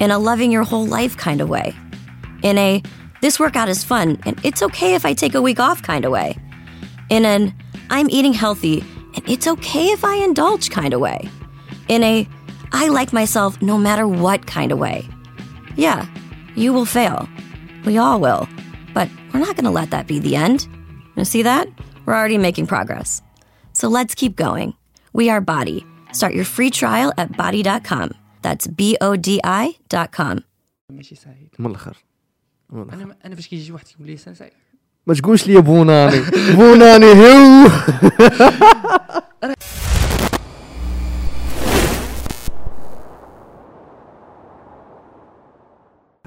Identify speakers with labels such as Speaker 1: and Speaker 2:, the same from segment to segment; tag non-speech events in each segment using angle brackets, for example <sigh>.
Speaker 1: in a loving your whole life kind of way. In a this workout is fun and it's okay if I take a week off kind of way. In an I'm eating healthy and it's okay if I indulge kind of way. In a I like myself no matter what kind of way. Yeah, you will fail. We all will. But we're not going to let that be the end. You see that? We're already making progress. So let's keep going. We are Body. Start your free trial at body.com. That's B O D I.com.
Speaker 2: ماشي سعيد
Speaker 3: من الأخر. من الآخر.
Speaker 2: أنا أنا فاش كيجي واحد يقول لي انسان سعيد
Speaker 3: ما تقولش لي بوناني. بوناني هو. <laughs>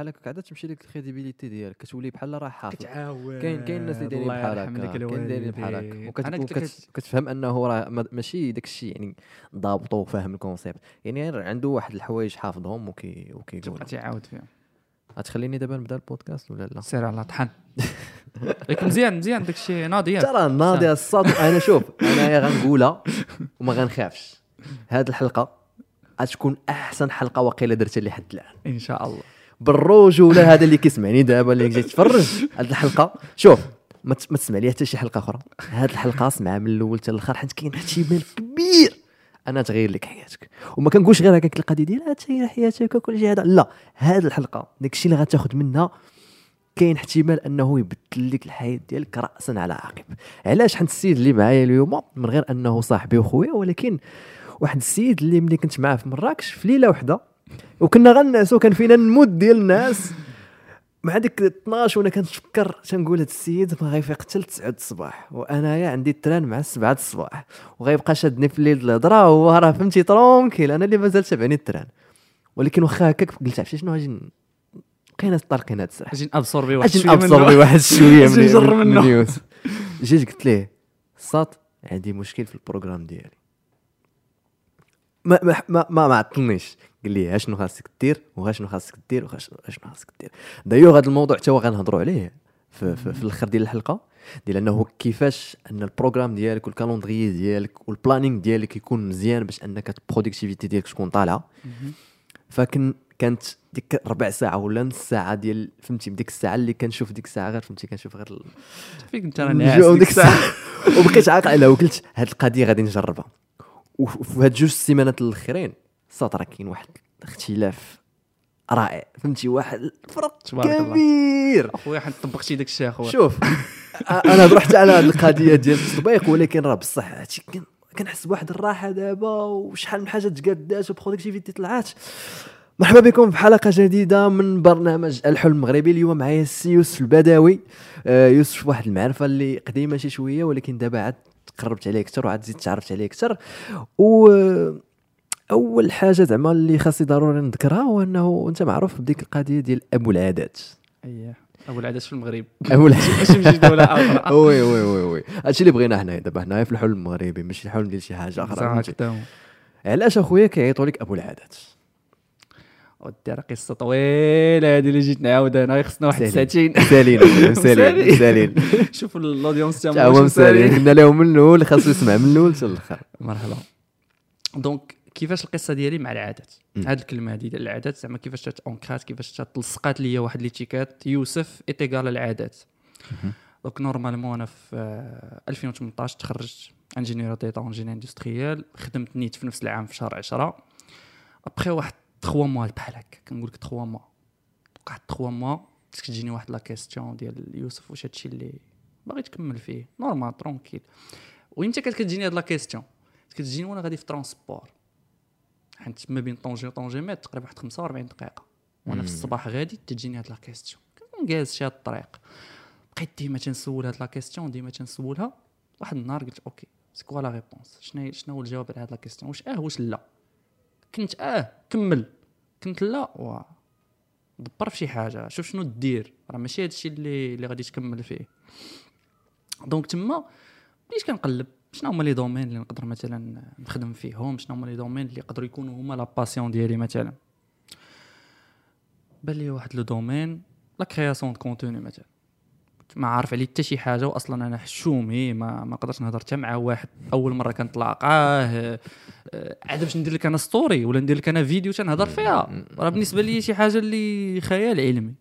Speaker 3: بحال هكا قاعدة تمشي لك ال crédibilité ديالك كتولي بحال راه حافظ.
Speaker 2: كتعاود
Speaker 3: كاين كاين الناس اللي دايرين بحال هكا كاين دايرين بحال. هكا.
Speaker 2: أنا
Speaker 3: وكت-
Speaker 2: كنت
Speaker 3: وكت- كتفهم أنه راه ما- ماشي داك الشيء يعني ضابطو وفاهم ال concept يعني عنده واحد الحوايج حافظهم وكي وكيقول.
Speaker 2: تبقى تعاود فيها
Speaker 3: غتخليني دابا نبدأ البودكاست ولا لا؟
Speaker 2: سير على طحن. لكن مزيان مزيان داك الشيء ناضي.
Speaker 3: ترى ناضي الصاط أنا شوف أنايا غنقولها وما غنخافش. هاد الحلقة غتكون أحسن حلقة وقيله درتها لحد الآن.
Speaker 2: إن شاء الله.
Speaker 3: بالرجوله هذا اللي كيسمعني. دابا اللي جاي يتفرج هاد الحلقة. شوف ما تس- ما تسمع ليها حتى شي حلقة أخرى. هاد الحلقة سمعها من الأول حتى الآخر حيت كاين احتمال كبير. أنا تغير لك حياتك. وما كنقولش غير هكاك القضية ديال تغير حياتك وكل شيء هذا. لا هاد الحلقة داكشي اللي غتاخذ منها كاين احتمال أنه يبدل لك الحياة ديالك راسا على عقب. علاش حيت السيد اللي معايا اليوم من غير أنه صاحبي وخويا ولكن واحد السيد اللي ملي كنت معاه في مراكش في ليلة وحدة وكنا غنعسو كان فينا ال mood ديال النعاس. مع ديك 12 وأنا كنتفكر تنقول هاد السيد ما غيفيق حتى ل 9 الصباح وانايا عندي ال train مع 7 الصباح وغيبقى شادني في الليل الهضرة هو راه فهمتي tranquille أنا اللي مازال تابعني ال train. ولكن واخا هكاك قلت عرفتي شنو؟ غادي ن- بقينا طالقين هاد الساعة.
Speaker 2: أجي ن absorber واحد
Speaker 3: أجي
Speaker 2: شوية. ن
Speaker 3: absorber واحد <laughs>
Speaker 2: شوية
Speaker 3: من من
Speaker 2: منه.
Speaker 3: يوسف جيت قلت ليه صات عندي مشكل في ال programme ديالي. ما ما ما ما, ما عطلنيش. قال لي ها شنو خاصك دير وها شنو خاصك دير وها شنو خاصك دير. دايوغ هذا الموضوع حتى هو غنهضروا عليه في, في, في الأخر ديال الحلقة. ديال أنه كيفاش أن ال programme ديالك وال calendrier ديالك وال planning ديالك يكون مزيان باش أنك ال productivité ديالك تكون طالعة. فكن كانت ديك ربع ساعة ولا نص ساعة ديال فهمتي بديك الساعة اللي كنشوف ديك الساعة غير فهمتي كنشوف غير
Speaker 2: فيك أنت راه
Speaker 3: الجو
Speaker 2: ناعس
Speaker 3: ديك
Speaker 2: ديك
Speaker 3: الساعة. <laughs> وبقيت عاقل عليها وقلت هاد القضية غادي نجربها. وفي هاد جوج السيمانات الأخرين صات راه كاين واحد الاختلاف رائع. فهمتي؟ واحد الفرق. كبير.
Speaker 2: أخويا حنا طبقتي داك الشيء أخويا.
Speaker 3: شوف أنا هضر حتى على هاد القضية ديال التطبيق ولكن راه بصح هادشي كنحس بواحد الراحة دابا وشحال من حاجة تقادات و productivité طلعات. مرحبا بكم في حلقة جديدة من برنامج الحلم المغربي. اليوم معايا السي يوسف البداوي. آه، يوسف واحد المعرفة اللي قديمة شي شوية ولكن دابا عاد تقربت عليه أكثر وعاد زيد تعرفت عليه أكثر. و أول حاجة زعما اللي خاصني ضروري نذكرها هو أنه أنت معروف بديك القضية ديال أبو العادات.
Speaker 2: اييه أبو العادات في المغرب.
Speaker 3: أبو العادات <laughs>
Speaker 2: ماشي في دوله أخرى
Speaker 3: oui oui oui oui. هادشي اللي بغينا حنايا دابا حنايا في الحلم المغربي ماشي الحلم ديال شي
Speaker 2: حاجة أخرى.
Speaker 3: علاش أخويا كيعيطوا لك أبو العادات؟
Speaker 2: ودي راه قصة طويلة هذه اللي جيت نعاود أنا خصنا واحد
Speaker 3: سالين.
Speaker 2: ساعتين.
Speaker 3: مسالين مسالين
Speaker 2: مسالين.
Speaker 3: مسالين
Speaker 2: شوف ال audience
Speaker 3: تا
Speaker 2: تاعهم
Speaker 3: هو مسالين. قلنا لهم من الأول خاصو يسمع من الأول حتى الآخر
Speaker 2: مرحبا. donc كيفاش القصة ديالي مع العادات. هاد الكلمة هادي ديال العادات زعما كيفاش تات ancrée كيفاش تلصقات ليا واحد l'étiquette يوسف ايتيغال العادات donc normalement أنا في آه، 2018 تخرجت ingénieur d'état ingénieur industriel خدمت نيت في نفس العام في شهر 10 ابخي واحد 3 mois بحال هكا. كنقول لك 3 mois واحد 3 mois تجيني واحد la question ديال يوسف واش هادشي اللي باغي تكمل فيه. normal tranquille وانت كانت كتجيني هاد la question كتجيني وأنا غادي في transport حيت ما بين طونجي وطونجي مات تقريبا واحد 45 دقيقة. وأنا في الصباح غادي تجيني هاد la question جالس شي هاد الطريق. بقيت ديما تنسول هاد la question ديما تنسولها. واحد النهار قلت ok c'est quoi la réponse شنو شنو هو الجواب على هاد la question واش آه واش لا؟ كنت آه كمل. كنت لا و دبر في شي حاجة شوف شنو دير. راه ماشي هادشي اللي اللي غادي تكمل فيه. donc تما بديت كنقلب. شنو هما les domaines اللي نقدر مثلا نخدم فيهم؟ شنو هما les domaines اللي يقدروا يكونوا هما la passion ديالي مثلا؟ بان لي واحد le domaine la création de contenu مثلا. ما عارف عليه حتى شي حاجة واصلا أنا حشومي ما ما قدرتش نهضر حتى مع واحد أول مرة كنتلاقاه آه، عاد باش ندير لك أنا story ولا ندير لك أنا فيديو تنهضر فيها. راه بالنسبة لي شي حاجة اللي خيال علمي.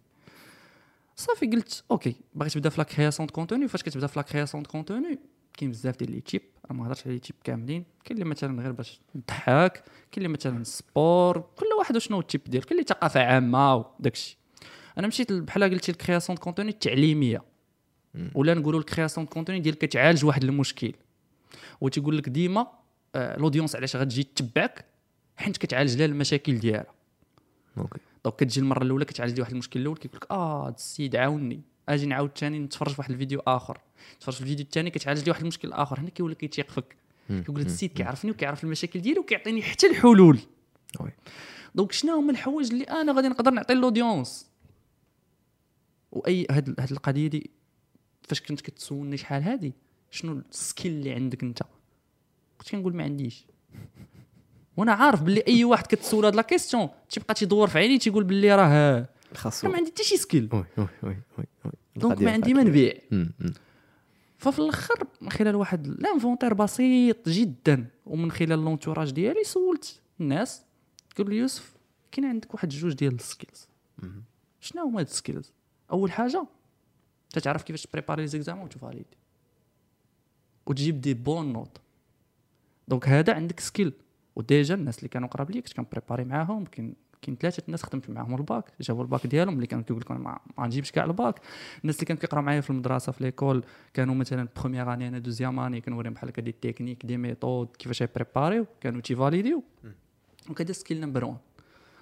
Speaker 2: صافي قلت ok باغي تبدا في la création de contenu فاش كتبدا في la création de contenu كاين بزاف ديال les types أنا ما هضرتش على les types كاملين. كاين اللي مثلا غير باش نضحك كاين اللي مثلا sport كل واحد وشنو ال type ديالو. كاين اللي ثقافه عامة وداكشي أنا مشيت بحال قلتي ال création de contenu التعليمية. ولا نقولوا ال création de contenu ديال كتعالج واحد المشكل. وتيقول لك ديما آه، ال audience علاش غتجي تتبعك حيت كتعالج لها المشاكل ديالها.
Speaker 3: ok.
Speaker 2: donc كتجي المرة الأولى كتعالج واحد المشكل الأول كيقول لك آه السيد عاوني أجي نعاود ثاني نتفرج في واحد الفيديو آخر. تفرج في الفيديو الثاني كتعالج لي واحد المشكل آخر. هنا كيولي كيتيق فيك كيقول هاد السيد كيعرفني وكيعرف المشاكل ديالي وكيعطيني حتى الحلول.
Speaker 3: oui.
Speaker 2: donc شنو هما الحوايج اللي أنا غادي نقدر نعطي l'audience وأي هاد هاد القضية دي فاش كنت كتسولني شحال هادي؟ شنو ال skill اللي عندك انت؟ كنت كنقول ما عنديش. <laughs> وأنا عارف باللي أي واحد كتسول هاد la question تيبقى تيدور في عيني تيقول باللي راه
Speaker 3: خاصو
Speaker 2: ما عندي حتى شي
Speaker 3: skill. oui oui
Speaker 2: oui
Speaker 3: donc
Speaker 2: ما عندي ما نبيع. ففي الأخر من خلال واحد l'inventaire بسيط جدا ومن خلال l'entourage ديالي سولت الناس. قالوا لي يوسف كاين عندك واحد جوج ديال ال skills. شنو هما هاد ال skills؟ أول حاجة تتعرف كيفاش تpréparer les exams وتvalider وتجيب des bonnes notes donc هذا عندك skill و déjà الناس اللي كانوا قراب ليا كنت كنpréparer معاهم كاين كاين ثلاثة الناس خدمت معاهم الباك جابوا الباك ديالهم اللي كانوا كيقول لك ما ما نجيبش كاع الباك الناس اللي كانوا كيقراو معايا في المدرسة في l'école كانوا مثلا première année أنا deuxième année كنوريهم بحال هكا des techniques des méthodes كيفاش يpréparerيو كانوا تيvaliderيو donc هذا skill number 1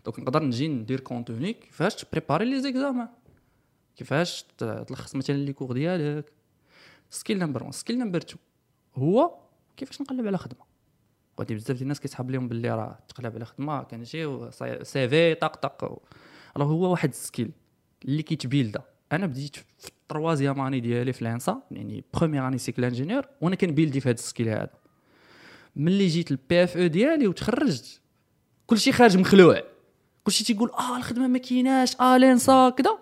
Speaker 2: donc نقدر نجي ندير contenu كيفاش تpréparer les examens كيفاش تلخص مثلا les cours ديالك. skill number 1 skill number 2 هو كيفاش نقلب على خدمة. غادي بزاف ديال الناس كيتحب لهم باللي راه تقلب على خدمة كنجيو ça y- CV طق طق. راه هو واحد ال skill اللي كيتbuildا أنا بديت في ال troisième année ديالي في l'ENSA يعني première année cycle ingénieur وأنا كنbuildي في هذا ال skill هذا. ملي جيت ال PFE ديالي وتخرجت كلشي خارج مخلوع. كلشي تيقول آه الخدمة ما كايناش آه l'ENSA كذا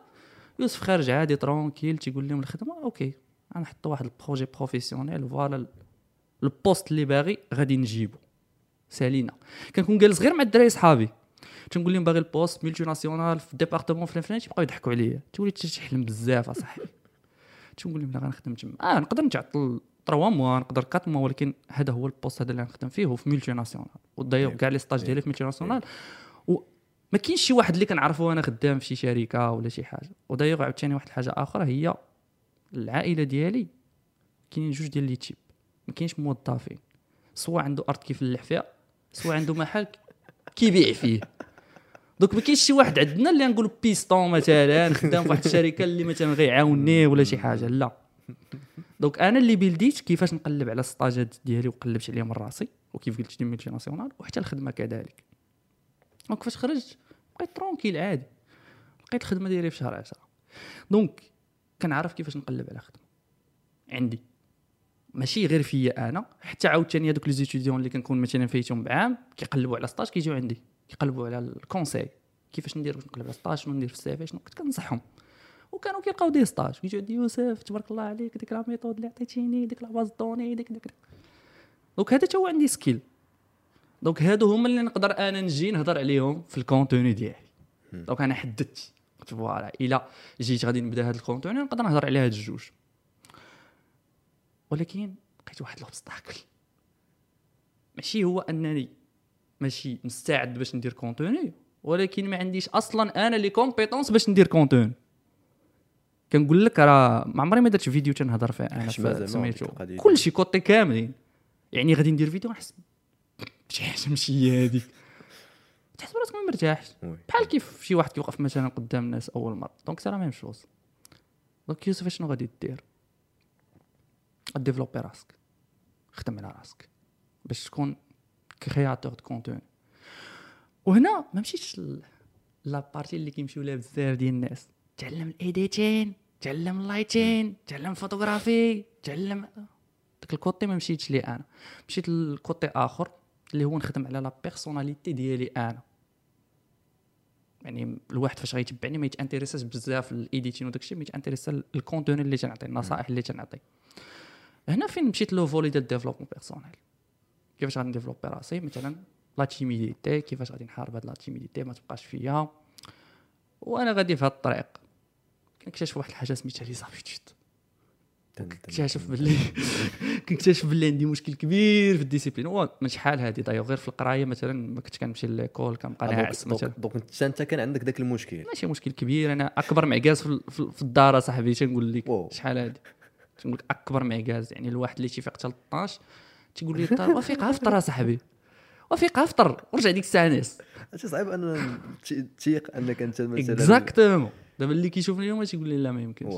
Speaker 2: يوسف خارج عادي tranquille تيقول لهم الخدمة ok. غنحط واحد ال projet professionnel voilà ال poste اللي باغي غادي نجيبو. سالينا. كنكون جالس غير مع الدراري صحابي. تنقول لهم باغي ال poste multinationale في département فلان فلان تيبقاو يضحكوا عليا. تولي تحلم بزاف أصاحبي. <laughs> تنقول لهم لا غنخدم تما. آه نقدر نتعطل 3 mois نقدر 4 mois ولكن هذا هو ال poste هذا اللي غنخدم فيه هو في multinationale و d'ailleurs كاع les stages ديالي في multinationale وما كاينش شي واحد اللي كنعرفو أنا خدام في شي شركة ولا شي حاجة. ودايوغ عاوتاني واحد الحاجة أخرى هي العائلة ديالي. كاينين جوج ديال les types ما كاينش موظفين. سواء عنده أرض كيفلح فيها سواء عنده محل كيبيع فيه. donc ما كاينش شي واحد عندنا اللي نقول بيستون مثلا خدام في واحد الشركة اللي مثلا غيعاوني ولا شي حاجة. لا. donc أنا اللي buildيت كيفاش نقلب على ال stageات ديالي وقلبت عليهم راسي وكيف قلت لي multinationale وحتى الخدمة كذلك. donc فاش خرجت بقيت tranquille عادي. لقيت الخدمة ديالي في شهر 10 donc كنعرف كيفاش نقلب على خدمة. عندي. ماشي غير فيا أنا حتى عاوتاني هذوك les étudiants اللي كنكون مثلا فايتهم بعام كيقلبوا على stage كيجيو عندي. كيقلبوا على ال conseil. كيفاش ندير باش نقلب على stage شنو ندير في ال CV شنو كنت كنصحهم. وكانوا كيلقاو des stages. كيجيو عندي يوسف تبارك الله عليك ديك la méthode اللي عطيتيني ديك la base donnée ديك donc هذا هو عندي skills. donc هادو هما اللي نقدر أنا نجي نهضر عليهم في ال contenu ديالي. donc أنا حددت. قلت voilà إلا جيت غادي نبدأ هاد ال contenu نقدر نهضر على هاد الجوج. ولكن لقيت واحد ال obstacle ماشي هو أنني ماشي مستعد باش ندير contenu ولكن ما عنديش أصلا أنا les compétences باش ندير contenu كنقول لك راه ما عمري ما درت فيديو تنهضر فيه
Speaker 3: أنا
Speaker 2: سميتو. كلشي côté كاملين. يعني غادي ندير فيديو نحس شي حاجة ماشي هي هذيك تحس براسك ما مرتاحش. بحال كيف شي واحد كيوقف مثلا قدام الناس أول مرة. donc c'est la même chose. donc يوسف شنو غادي دير؟ développe راسك. خدم على راسك. باش تكون créateur de contenu وهنا ما مشيتش la partie اللي كيمشيو لها بزاف ديال الناس. تعلم ال editing تعلم ال lighting تعلم الفوتوغرافي تعلم داك ال côté ما مشيتش ليه أنا. مشيت لل côté آخر. اللي هو نخدم على la personnalité ديالي أنا. يعني الواحد فاش غيتبعني ما يتانتريساش بزاف ال editing وداك الشيء ما يتانتريسا ال contenu اللي تنعطي النصائح اللي تنعطي. هنا فين مشيت le volet ديال ال développement personnel كيفاش غادي نديفلوبي راسي؟ مثلا la timidité كيفاش غادي نحارب هاد la timidité ما تبقاش فيا. وأنا غادي في هاد الطريق كنكتشف واحد الحاجة سميتها les habitudes كنكتشف باللي <laughs> كنكتشف باللي عندي مشكل كبير في ال discipline. من شحال هادي. دايو غير في القراية مثلا ما كنتش كنمشي لليكول كنبقى ناعس مثلا.
Speaker 3: donc انت أنت كان عندك ذاك المشكل.
Speaker 2: ماشي مشكل كبير. أنا أكبر معكاز في, في, ال- في الدار صاحبي. تنقول لك. شحال هادي؟ تنقول لك أكبر معكاز يعني الواحد اللي تيفيق حتى ل 12 تيقول لي وفيق <laughs> أفطر اصاحبي وفيق أفطر. ورجع ديك الساعة ناس.
Speaker 3: هادشي صعيب أن تيق أنك أنت مثلا
Speaker 2: exactement دابا اللي كيشوفني اليوم تيقول لي لا ما يمكنش.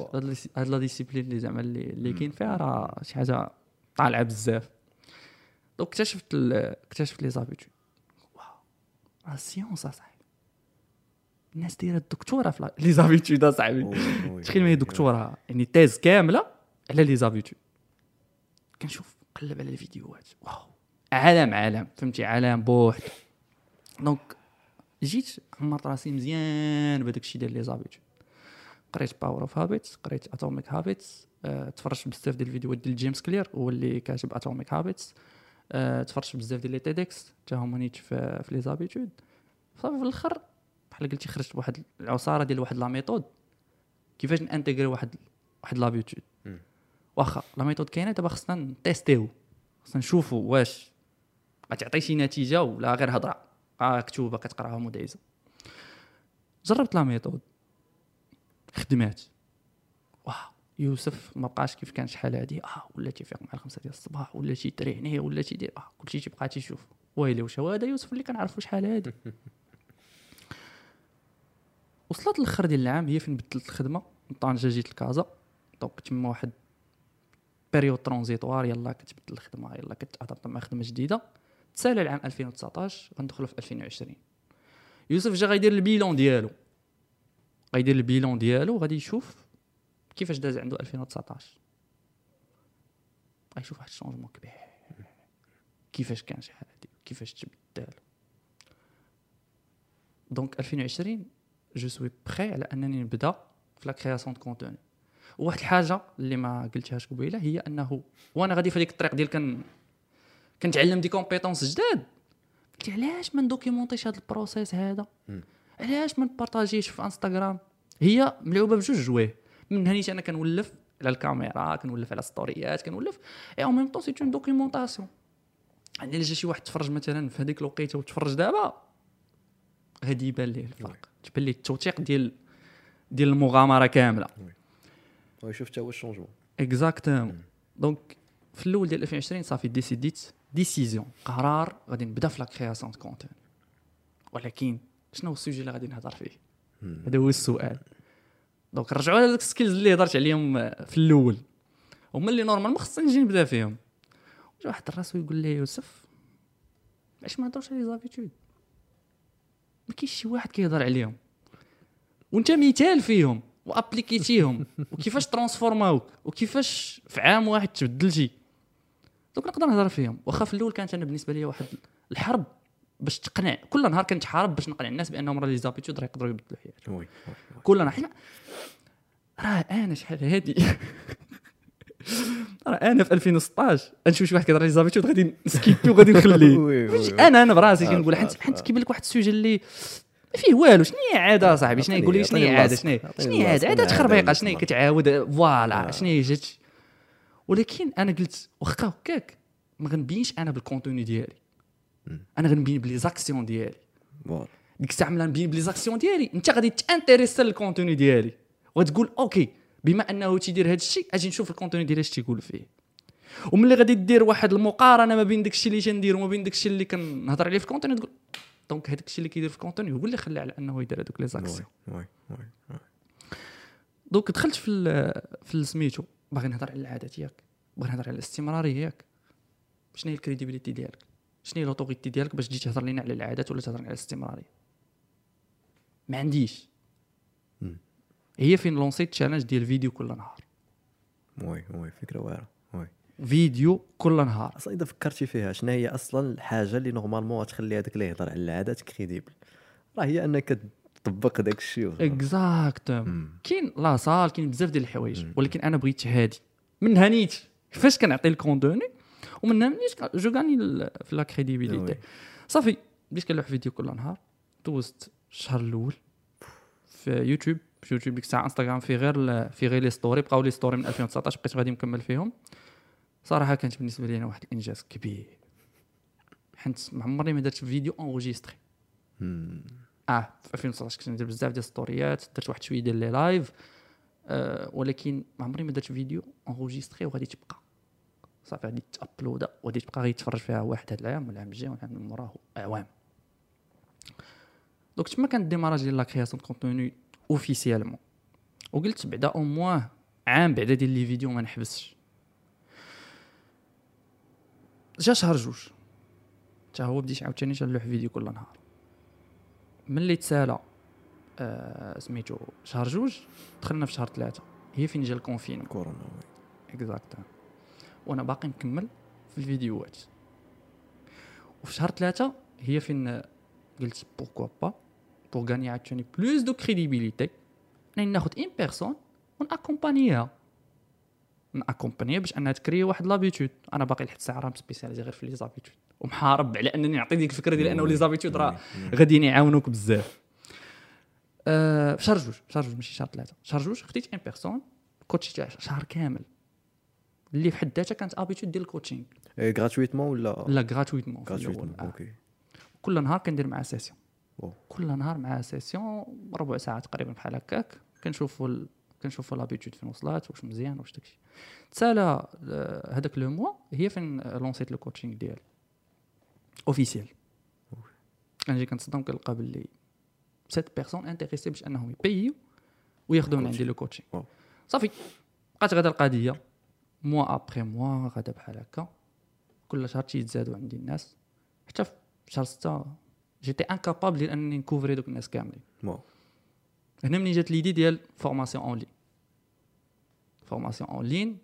Speaker 2: هاد la discipline اللي زعما اللي, اللي كاين فيها راه شي حاجة طالعة بزاف. donc اكتشفت اكتشفت les habitudes waouh. راه science أصاحبي. الناس دايرة الدكتورة في les
Speaker 3: habitudes أصاحبي.
Speaker 2: تخيل معايا دكتورة يعني thèse كاملة على les habitudes كنشوف نقلب على الفيديوهات. waouh. عالم عالم. فهمتي؟ عالم بوحد. donc جيت عمرت راسي مزيان بهذاك الشيء ديال les habitudes قريت Power of Habits قريت Atomic Habits تفرجت بزاف ديال الفيديوهات ديال جيمس كلير هو اللي كاتب Atomic Habits تفرجت بزاف ديال les TEDx حتى هما نيت في, في les habitudes صافي في الأخر بحال قلتي خرجت بواحد العصارة ديال واحد la méthode كيفاش نانتيغري واحد واحد l'habitude واخا la méthode كاينة دابا خصنا نتيستيو خصنا نشوفوا واش غتعطي شي نتيجة ولا غير هضرة. آه مكتوبه كتقراها مدعسه جربت la méthode. خدمات. waouh يوسف ما بقاش كيف كان شحال هادي؟ آه ولا تيفيق مع الخمسة ديال الصباح ولا تيدري هنايا ولا تيدير آه كلشي تيبقى تيشوف. ويلي واش هو هذا يوسف اللي كنعرفو شحال هادي؟ <laughs> وصلت الآخر ديال العام هي فين بدلت الخدمة؟ من طنجة جيت لكازا. donc تما واحد période transitoire يلا كتبدل الخدمة يلا كتادابت مع خدمة جديدة. تسالى العام 2019 غندخلوا في 2020 يوسف جا غيدير ال bilan ديالو. غيدير ال bilan ديالو غادي يشوف كيفاش داز عنده 2019 غيشوف واحد ال changement كبير. كيفاش كان شحال هادي كيفاش تبدل donc 2020 je suis prêt على أنني نبدأ في la création de contenu وواحد الحاجة اللي ما قلتهاش قبيلة هي أنه وأنا غادي في هذيك الطريق ديال كن كنتعلم des compétences جداد. قلت علاش ما ندوكيمونتيش هذا ال process هذا؟ علاش ما نبارطاجيش في انستغرام؟ هي ملعوبة بجوج جويه من هنيت أنا كنولف على الكاميرا كنولف على les stories كنولف et en même temps c'est une documentation يعني إلا جا شي واحد تفرج مثلا في هذيك الوقيتة وتفرج دابا غادي يبان ليه الفرق. تبان ليه التوثيق ديال ديال المغامرة كاملة.
Speaker 3: ويشوف حتى هو ال
Speaker 2: changement exactement donc في الأول ديال 2020 صافي ديسيديت décision قرار غادي نبدأ في la création de contenu ولكن شنو هو ال sujet اللي غادي نهضر فيه؟ هذا هو السؤال. donc رجعوا على داك ال skills اللي هضرت عليهم آه، في الأول. هما اللي normalement خصني نجي نبدأ فيهم. جا واحد الراس يقول لي يوسف علاش ما هضروش على les habitudes ما كاينش شي واحد كيهضر عليهم. وانت مثال فيهم وأبليكيتيهم <laughs> وكيفاش ترانسفورماوك وكيفاش في عام واحد تبدلتي دوك نقدر نهضر فيهم. واخا في الأول كانت أنا بالنسبة لي واحد الحرب. باش تقنع كل نهار كنت حارب باش نقنع الناس بأنهم راه les habitudes راه يقدروا يبدلوا حياتهم. كل نهار حنا راه أنا شحال هادي؟ <laughs> راه أنا في 2016 نشوف شي واحد كيهضر les habitudes غادي نسكيبي <laughs> وغادي نخليه. أنا أنا براسي
Speaker 3: آه،
Speaker 2: كنقول
Speaker 3: آه،
Speaker 2: حيت حيت
Speaker 3: آه.
Speaker 2: كيبان لك واحد ال sujet اللي ما فيه والو شنو هي عادة صاحبي؟ شنو يقول لي شنو هي
Speaker 3: عادة؟
Speaker 2: شنو شنو هي
Speaker 3: عادة؟
Speaker 2: عادة تخربيقة
Speaker 3: شنو.
Speaker 2: كتعاود voilà
Speaker 3: آه.
Speaker 2: شنو هي؟ جات ولكن أنا قلت واخا هكاك ما غنبينش أنا بال contenu ديالي. أنا غنبين ب les actions
Speaker 3: ديالي.
Speaker 2: ديك الساعة ملي نبين ب les actions ديالي. أنت غادي تانتيريسا لل contenu ديالي. وتقول OK بما أنه تيدير هذا الشيء أجي نشوف ال contenu ديالي اش تيقول فيه. وملي غادي دير واحد المقارنة ما بين داك الشيء اللي تندير وما بين داك الشيء اللي كنهضر عليه في ال contenu تقول donc هذاك الشيء اللي كيدير في ال contenu هو اللي خلى على أنه يدير هذوك
Speaker 3: les actions.
Speaker 2: donc دخلت في في سميتو. باغي نهضر على العادات ياك باغي نهضر على الاستمرارية ياك. شنو هي ال crédibilité ديالك؟ شنو هي l'autorité ديالك باش تجي تهضر لينا على العادات ولا تهضر على الاستمرارية؟ ما عنديش. هي فين لونسيت challenge ديال فيديو كل نهار.
Speaker 3: oui oui فكرة واعرة oui.
Speaker 2: vidéo كل نهار.
Speaker 3: أصلا إذا فكرتي فيها شنو هي أصلا الحاجة اللي normalement تخلي هذاك اللي يهضر على العادات crédible راه هي أنك تطبق داك الشيء.
Speaker 2: exactement كاين la salle كاين بزاف ديال الحوايج ولكن أنا بغيت هادي. منها نيت فاش كنعطي ال contenu؟ ومنها نيت je gagne في la crédibilité.
Speaker 3: oui.
Speaker 2: صافي بديت كنلوح فيديو كل نهار دوزت الشهر الأول في يوتيوب في يوتيوب ديك الساعة انستغرام في غير في غير les stories بقاو les stories من 2019 بقيت غادي مكمل فيهم. صراحة كانت بالنسبة لي أنا واحد الإنجاز كبير. حيت ما عمرني ما درت vidéo enregistrée آه في 2019 كنت ندير بزاف ديال الستوريات درت واحد شوية ديال les lives آه ولكن ما عمري ما درت vidéo enregistrée وغادي تبقى. صافي غادي تأبلودا وغادي تبقى غادي يتفرج فيها واحد هذا العام والعام الجاي والعام اللي موراه أعوام. donc تما كان ال démarrage ديال la création contenu officiellement وقلت بعدا au moins عام بعدا ديال les vidéos ما نحبسش. جا شهر جوج. حتى هو بديت عاوتاني تنلوح فيديو كل نهار. ملي تسالى آه سميتو شهر جوج دخلنا في شهر ثلاثة هي فين جا ال confinement؟
Speaker 3: كورونا oui.
Speaker 2: exact وأنا باقي مكمل في الفيديوهات وفي شهر ثلاثة هي فين قلت pourquoi pas pour gagner عاوتاني plus de crédibilité انني ناخد une personne وناكومبانيها ناكومبانيها باش أنها تكريي واحد l'habitude أنا باقي لحد الساعة راه spécialisé غير في les habitudes ومحارب على أنني نعطي ديك الفكرة ديال أنه les habitudes راه غاديين يعاونوك بزاف. آه، في شهر جوج. شهر جوج ماشي شهر ثلاثة. شهر جوج خديت une personne coach تاع شهر كامل. اللي في حد ذاتها كانت habitude ديال ال
Speaker 3: coaching gratuitement ولا
Speaker 2: لا
Speaker 3: gratuitement
Speaker 2: gratuitement.
Speaker 3: OK
Speaker 2: كل نهار كندير معاه
Speaker 3: session.
Speaker 2: كل نهار معاه session ربع ساعة تقريبا بحال هكاك. كنشوفوا ال... كنشوفوا l'habitude فين وصلات واش مزيان واش داكشي. تسالى آه، هذاك le mois هي فين لونسيت le coaching ديالي officiel كنجي كنتصدم كنلقى باللي sept personnes intéressées باش أنهم يپييو وياخذوا من عندي le
Speaker 3: coaching.
Speaker 2: صافي. بقات غادا القضية. mois après mois غادا بحال هكا كل شهر تيتزادوا عندي الناس. حتى في شهر ستة جيتي incapable ديال انني نكوفري دوك الناس كاملين.
Speaker 3: واو
Speaker 2: هنا منين جات l'idée ديال formation en ligne formation en ligne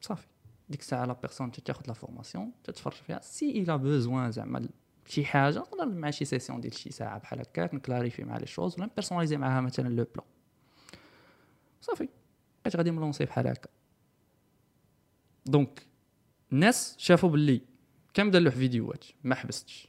Speaker 2: صافي. ديك الساعة la personne تاخذ la formation تتفرج فيها. si elle a besoin زعما شي حاجة نقدر مع شي session ديال شي ساعة بحال هكاك نكلاريفي مع les choses ولا نبيرسوناليزي معاها مثلا le plan صافي. بقيت غادي ملونسي بحال هكا. donc الناس شافوا باللي كنبدا نلوح فيديوهات؟ ما حبستش.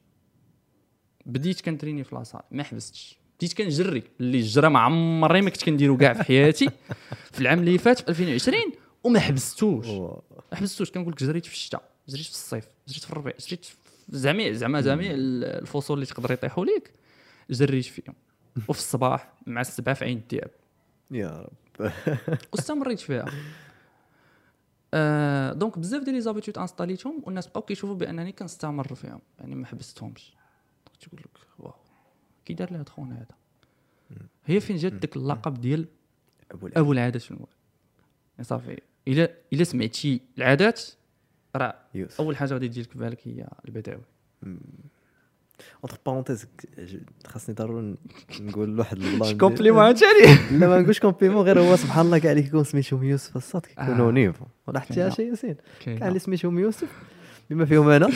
Speaker 2: بديت كنتريني في la salle ما حبستش. بديت كنجري اللي الجرى ما عمري ما كنت كنديرو كاع في حياتي. <laughs> في العام اللي فات في 2020 وما حبستوش. ما حبستوش. كنقول لك جريت في الشتاء جريت في الصيف جريت في الربيع جريت جميع زعما جميع ال- الفصول اللي تقدر يطيحوا ليك جريت فيهم. وفي الصباح مع السبعة في عين الدياب
Speaker 3: يا رب. <laughs>
Speaker 2: واستمريت فيها. آه donc بزاف ديال les habitudes انستاليتهم والناس بقاو كيشوفوا بأنني كنستمر فيهم يعني ما حبستهمش. تقول لك واو كي دار لهاد خونا هذا؟ هي فين جات داك اللقب ديال أبو العادات المول يعني صافي إلا إلا سمعتي العادات راه أول حاجة غادي تجي لك في بالك هي البداوي.
Speaker 3: entre parenthèses خاصني ضروري نقول واحد <laughs> البلان
Speaker 2: كومبليمون ثاني <laughs>
Speaker 3: لا ما نقولش كومبليمون غير هو سبحان الله كاع اللي كيكون سميتهم يوسف الصاد كيكونوا
Speaker 2: آه.
Speaker 3: نيفو. لاحظتي
Speaker 2: كاين.
Speaker 3: شي ياسين. كاع اللي سميتهم يوسف بما فيهم أنا.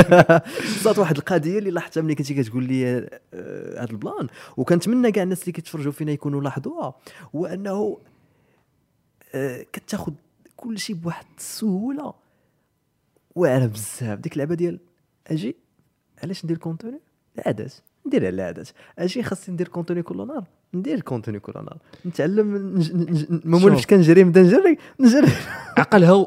Speaker 3: <laughs> صات واحد القضية اللي لاحظتها ملي كنتي كتقول لي آه، هذا البلان. وكنتمنى كاع الناس اللي كيتفرجوا فينا يكونوا لاحظوها هو أنه آه، كتاخذ كل شيء بواحد السهولة. واعره بزاف. ديك اللعبة ديال أجي علاش ندير contenu العادات ندير على العادات أجي خاصني ندير contenu كل نهار. ندير contenu كل نهار. نتعلم. ما. مولفش كنجري نبدا نجري. نجري
Speaker 2: عقلها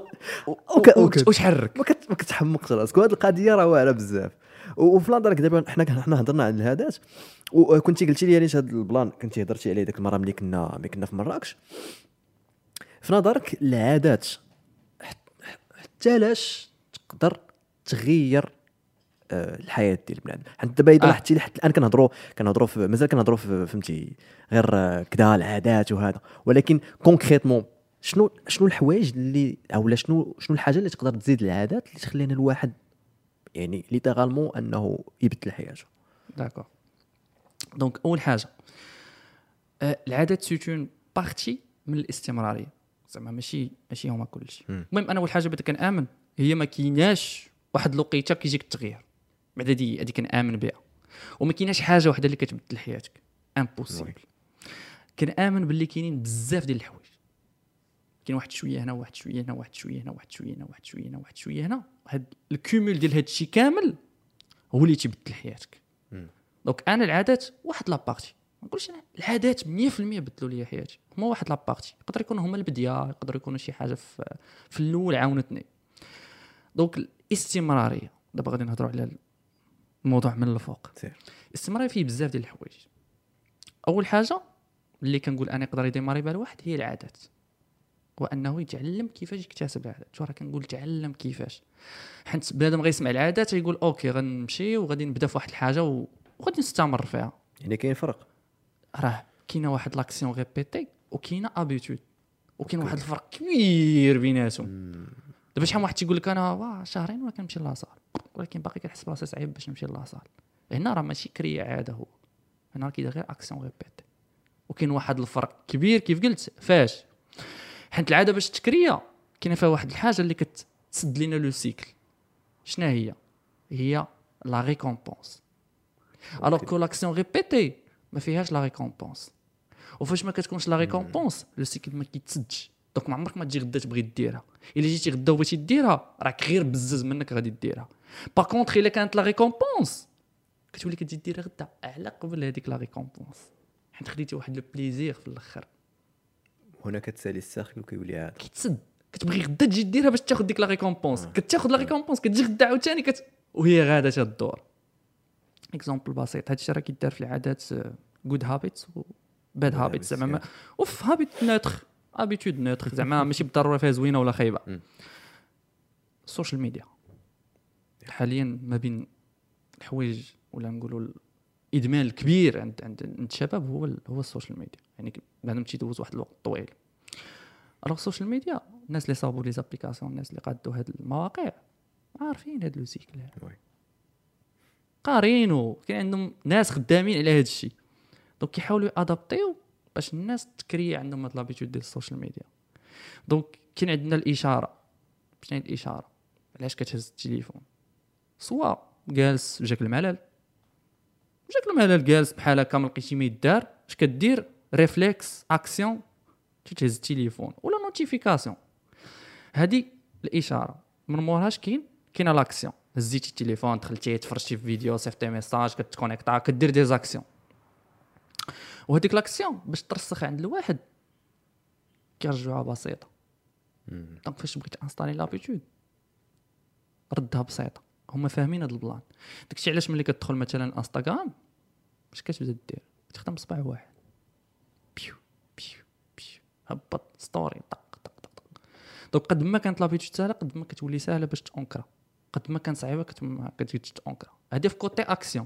Speaker 2: وتحرك
Speaker 3: ما كت- ما كتحمقش راسك. وهذه القضية راه واعرة بزاف. وفي نظرك دابا حنا حنا هضرنا على العادات وكنتي قلتي لي علاش هذا البلان كنتي هضرتي عليه ديك المرة ملي كنا ملي كنا في مراكش. في نظرك العادات حت- حتى لاش تقدر تغير الحياة ديال البنادم حيت دابا إذا
Speaker 2: آه.
Speaker 3: لاحظتي حتى الآن كنهضروا كنهضروا مازال كنهضروا فهمتي غير كذا العادات وهذا. ولكن concrètement شنو شنو الحوايج اللي أولا شنو شنو الحاجة اللي تقدر تزيد العادات اللي تخلينا الواحد يعني littéralement أنه يبدل حياته؟
Speaker 2: d'accord donc أول حاجة آه، العادات c'est un partie من الاستمرارية. زعما ماشي ماشي هما كلشي المهم أنا أول حاجة بدا كنآمن هي ما كايناش واحد الوقيتة كيجيك التغيير بعد هادي هادي كنامن بها. وما كايناش حاجة وحدة اللي كتبدل حياتك. impossible كنامن باللي كاينين بزاف ديال الحوايج. كاين واحد شوية هنا واحد شوية هنا واحد شوية هنا واحد شوية هنا واحد شوية هنا واحد شوية هنا. هاد ال cumul ديال هاد الشيء كامل هو اللي تيبدل حياتك. donc أنا العادات واحد la partie ما نقولش أنا العادات 100% بدلوا لي حياتي. هما واحد la partie يقدر يكونوا هما ال début يقدر يكونوا شي حاجة في في الأول عاونتني. donc الاستمرارية. دابا غادي نهضروا على الموضوع من الفوق.
Speaker 3: سير.
Speaker 2: الاستمراريه فيه بزاف ديال الحوايج. أول حاجة اللي كنقول أنا يقدر ي démarrer بها الواحد هي العادات. وأنه يتعلم كيفاش يكتسب العادات. شو راه كنقول تعلم كيفاش. حيت بنادم غيسمع العادات يقول okay غنمشي وغادي نبدا في واحد الحاجة و- وغادي نستمر فيها.
Speaker 3: يعني كاين فرق.
Speaker 2: راه كاينة واحد l'action répétée وكاينة habitude وكاين واحد الفرق كبير بيناتهم. دابا شحال واحد تيقول لك أنا واه شهرين ولا كنمشي la salle ولكن باقي كنحس براسي صعيب باش نمشي la salle هنا راه ماشي créer عاده هو. هنا راه كيدير غير action répétée وكاين واحد الفرق كبير كيف قلت؟ فاش؟ حيت العادة باش ت créa كاينة فيها واحد الحاجة اللي كتسد لينا le cycle. شنو هي؟ هي la récompense alors que l'action répétée ما فيهاش la récompense وفاش ما كتكونش la récompense le cycle ما كيتسدش. donc ما عمرك ما تجي غدا تبغي ديرها. إلا جيتي غدا وبغيتي ديرها راك غير بزز منك غادي ديرها. par contre إلا كانت la récompense كتولي كتجي ديرها غدا على قبل هذيك la récompense حيت خديتي واحد le plaisir في الأخر.
Speaker 3: هنا كتسالي ال cercle وكيولي عاد
Speaker 2: كيتسد كتبغي غدا تجي ديرها باش تاخذ ديك la récompense كتاخذ la récompense كتجي غدا عاوتاني كت... وهي غادا تدور exemple بسيط. هادشي راه كيدار في العادات good habits و bad habits زعما ما- أوف habit neutre habitude neutre <laughs> زعما ماشي بالضرورة فيها زوينة ولا خايبة. ال social media حاليا ما بين الحوايج ولا نقولوا الادمان الكبير عند عند الشباب هو هو ال social media يعني بنادم تيدوز واحد الوقت طويل. alors ال social media الناس اللي صابوا les applications الناس اللي قادوا هاد المواقع عارفين هاد le
Speaker 3: cycle.
Speaker 2: قارينو. كاين عندهم ناس خدامين على هاد الشيء. donc كيحاولوا ي adapter و باش الناس ت créer عندهم هاد l'habitude ديال ال social media. donc كاين عندنا الإشارة. شنو هي الإشارة. علاش كتهز التليفون؟ soit جالس جاك الملل. جاك الملل جالس بحال هكا ما لقيتي ما يدار. اش كدير؟ réflexe action. تهز التليفون. ولا notification هذه الإشارة. من موراش كاين؟ كاينة l'action. هزيتي التليفون دخلتي تفرجتي في فيديو صيفطتي message كت connecta كدير des actions وهذيك l'action باش ترسخ عند الواحد كيرجعوها بسيطة. دونك فاش بغيت installer l'habitude ردها بسيطة. هما فاهمين هذا ال plan. داكشي علاش ملي كتدخل مثلا انستغرام اش كتبدا دير؟ تخدم بصبع واحد. بيو بيو بيو. هبط story طق طق طق طق. donc قد ما كانت l'habitude سهلة قد ما كتولي سهلة باش ت ancra قد ما كان صعيبة كتجي ت ancra هذه في côté action.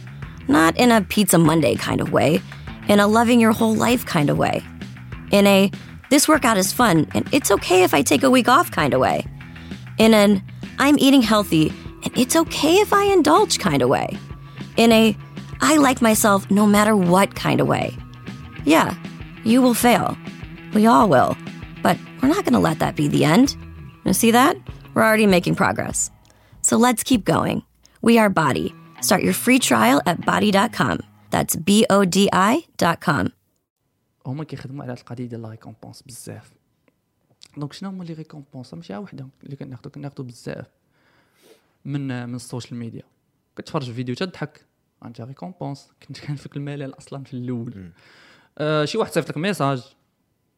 Speaker 1: Not in a Pizza Monday kind of way, in a loving your whole life kind of way. In a this workout is fun and it's okay if I take a week off kind of way. In an I'm eating healthy and it's okay if I indulge kind of way. In a I like myself no matter what kind of way. Yeah, you will fail. We all will. But we're not going to let that be the end. You see that? We're already making progress. So let's keep going. We are Body. Start your free trial at body.com. That's B O D I.com.
Speaker 2: هما كيخدموا على القضية ديال لا ريكومبونس بزاف. دونك شنو هما لي ريكومبونس ماشي وحدة اللي كناخدو كناخدو بزاف من من السوشيال ميديا كتفرج في فيديو تضحك انت ريكومبونس كنت كنفك الملل أصلا في الأول. آه شي واحد صيفط لك message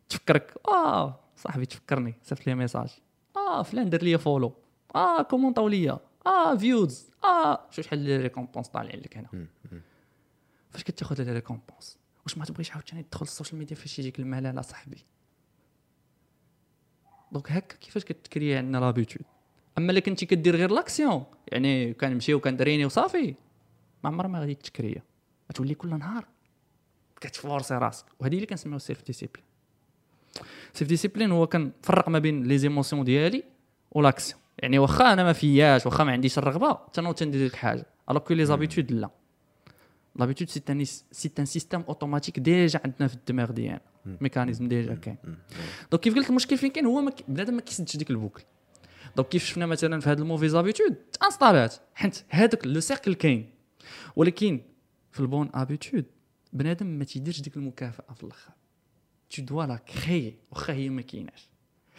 Speaker 2: تفكرك آه صاحبي تفكرني صيفط لي message آه فلان دار لي follow آه commenta و ليا. آه views آه. شوف شحال les récompenses طالعين لك هنا؟ فاش كتاخذ les récompenses واش ما تبغيش عاوتاني تدخل ال social media فاش يجيك الملل اصاحبي donc هكا كيفاش كت créer عندنا l'habitude أما إلا كنتي كدير غير l'action يعني كنمشي وكن entraîner وصافي ما عمرها ما غادي ت créa غتولي كل نهار. كت forcer راسك. وهذه اللي كنسميو self discipline self discipline هو كنفرق ما بين les émotions ديالي و l'action يعني واخا أنا ما فياش واخا ما عنديش الرغبة تنوض تندير ديك الحاجة alors que les habitudes لا. l'habitude c'est un c'est un système automatique déjà عندنا في الدماغ ديالنا. mécanisme déjà كاين. donc كيف قلت المشكل فين كاين؟ هو بنادم ما كيسدش ديك ال boucle. donc كيف شفنا مثلا في هاد ال mauvaises habitudes ت installات حيت هذاك le cercle كاين. ولكن في ال bonnes habitudes بنادم ما تيديرش ديك المكافأة في الآخر. Tu dois la créer. واخا هي ما كايناش.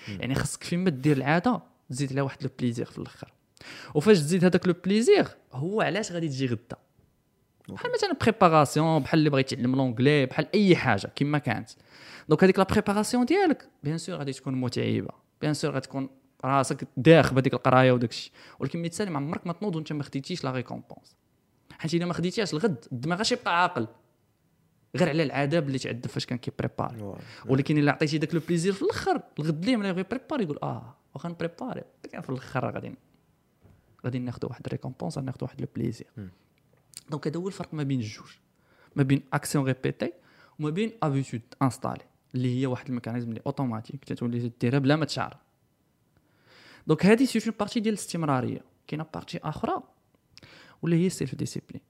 Speaker 2: يعني خاصك فين ما دير العادة تزيد عليها واحد le plaisir في الآخر. وفاش تزيد هذاك le plaisir هو علاش غادي تجي غدا؟ بحال مثلا préparation بحال اللي بغى يتعلم l'anglais بحال أي حاجة كما كانت. donc هذيك la préparation ديالك bien sûr غادي تكون متعبة. bien sûr غتكون راسك داخ بهذيك القراية وداك الشيء ولكن ملي تسالي ما عمرك ما تنوض وانت ما خديتيش la récompense حيت إلا ما خديتيهاش الغد الدماغ غاش يبقى عاقل. غير على العذاب اللي تعذب فاش كان كي préparer ولكن إلا عطيتي داك le plaisir في الآخر الغد ليه ملي يبغي ي préparer يقول آه. واخا ن préparer كان في الآخر غادي غادي ناخذ واحد ال récompense غادي ناخذ واحد le plaisir. donc هذا هو الفرق ما بين الجوج. ما بين action répétée وما بين habitude installée اللي هي واحد ال mécanisme اللي أوتوماتيك تتولي ديرها بلا ما تشعر. donc هذه c'est une partie ديال الاستمرارية. كاينة partie أخرى ولا هي ال
Speaker 3: self-discipline.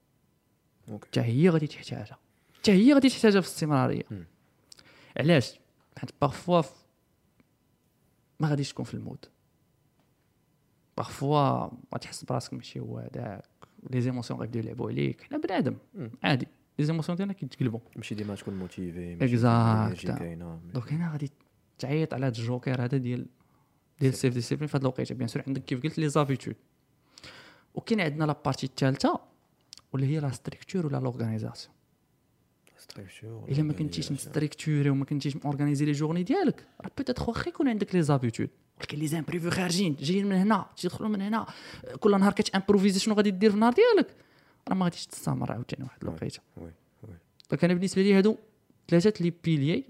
Speaker 2: حتى هي غادي تحتاجها. حتى هي غادي تحتاجها في الاستمرارية. علاش؟ حيت parfois ما غاديش تكون في ال mood. parfois غتحس براسك ماشي هو هذاك les émotions غيبداو يلعبوا عليك. حنا بنادم. عادي. les émotions ديالنا كيتقلبوا.
Speaker 3: ماشي ديما تكون
Speaker 2: motivé.
Speaker 3: كاينة
Speaker 2: donc هنا غادي تعيط على هذا الجوكر هذا ديال ديال ال self-discipline في هذه الوقيته. bien sûr عندك كيف قلت les habitudes وكاين عندنا la partie الثالثة واللي هي la structure ولا l'organisation الا ما كنتيش م structuré وما كنتيش م organisé les journées ديالك راه peut-être واخا يكون عندك les habitudes ولكن les imprévus خارجين جايين من هنا تيدخلوا من هنا كل نهار كتامبروفيزي شنو غادي دير في النهار ديالك راه ما غاديش تستمر عاوتاني واحد الوقيته donc أنا بالنسبة لي هادو ثلاثة les piliers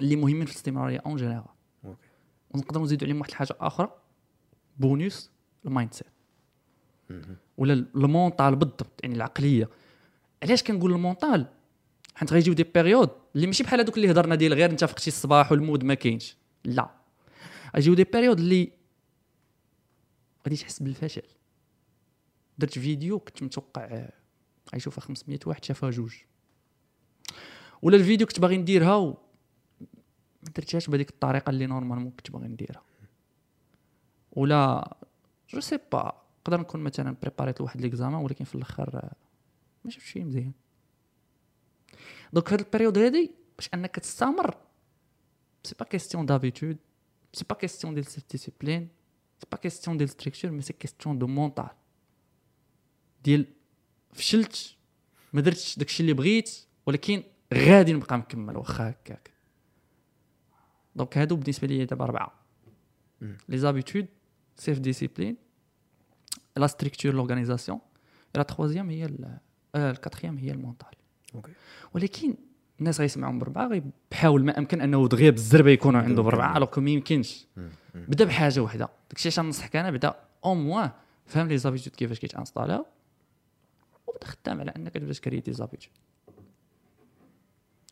Speaker 2: اللي مهمين في الاستمراريه en
Speaker 3: général
Speaker 2: ونقدروا نزيدوا عليهم واحد الحاجة أخرى بونيس ال mindset ولا ال mental بالضبط يعني العقليه علاش كنقول ال mental حيت غيجيو des périodes اللي ماشي بحال هذوك اللي هضرنا ديال غير انت فقتي الصباح وال mood ما كاينش. لا. غيجيو des périodes اللي غادي تحس بالفشل. درت فيديو كنت متوقع غيشوفها 500 واحد شافها جوج. ولا الفيديو كنت باغي نديرها و ما درتهاش بهذيك الطريقة اللي normalement كنت باغي نديرها. ولا je sais pas نقدر نكون مثلا préparé ت لواحد l'examen ولكن في الأخر ما شفتش شي مزيان. donc في هاد ال période هادي باش انك تستمر c'est pas question d'habitude c'est pas question ديال self-discipline c'est pas question ديال structure mais c'est question de mental ديال فشلت ما درتش داكشي اللي بغيت ولكن غادي نبقى مكمل واخا هكاك. donc هادو بالنسبة لي دابا اربعه les habitudes self-discipline la structure l'organisation la troisième هي ال quatrième هي ال
Speaker 3: mental okay.
Speaker 2: ولكن الناس غيسمعهم بربعه غيحاول ما امكن أنه دغيا بالزربة يكونوا عنده بربعه alors ما يمكنش. بدا بحاجة وحدة. داكشي علاش ننصحك أنا بدا au moins فهم les habitudes كيفاش كيت installer او وبدا خدام على أنك تبدأ ت créer des habitudes.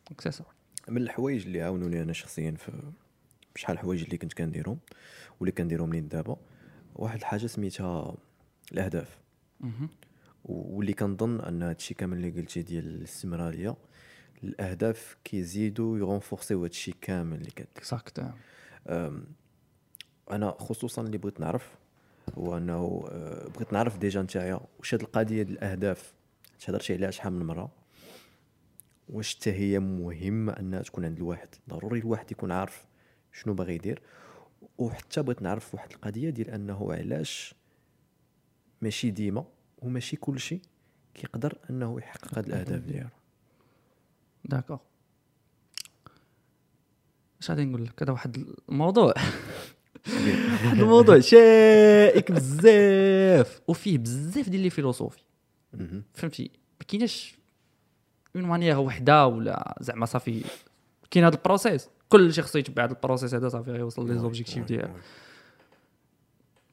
Speaker 2: donc c'est ça
Speaker 3: من الحوايج اللي عاونوني أنا شخصيا في بشحال الحوايج اللي كنت كنديرهم واللي كنديرهم لين دابا واحد الحاجة سميتها الأهداف. واللي كنظن أن هادشي كامل اللي قلتي ديال الاستمرارية الأهداف كيزيدوا ي renforcer يو هادشي كامل اللي كدير.
Speaker 2: exact
Speaker 3: أنا خصوصا اللي بغيت نعرف هو أنه آه، بغيت نعرف déjà نتايا واش هاد القضية ديال الأهداف تهضرتي عليها شحال من مرة؟ واش حتى هي مهمه أنها تكون عند الواحد؟ ضروري الواحد يكون عارف شنو باغي يدير. وحتى بغيت نعرف واحد القضية ديال أنه علاش ماشي ديما وماشي كل شيء كيقدر أنه يحقق هاد الأهداف ديالو.
Speaker 2: d'accord. اش غادي نقول لك؟ هذا واحد الموضوع. <laughs> واحد الموضوع شائك بزاف وفيه بزاف ديال les
Speaker 3: philosophies.
Speaker 2: فهمتي؟ ما كايناش une manière وحده ولا زعما صافي. كاين هذا ال process كل شي خصو يتبع هذا ال process هذا صافي غيوصل les objectifs ديالو.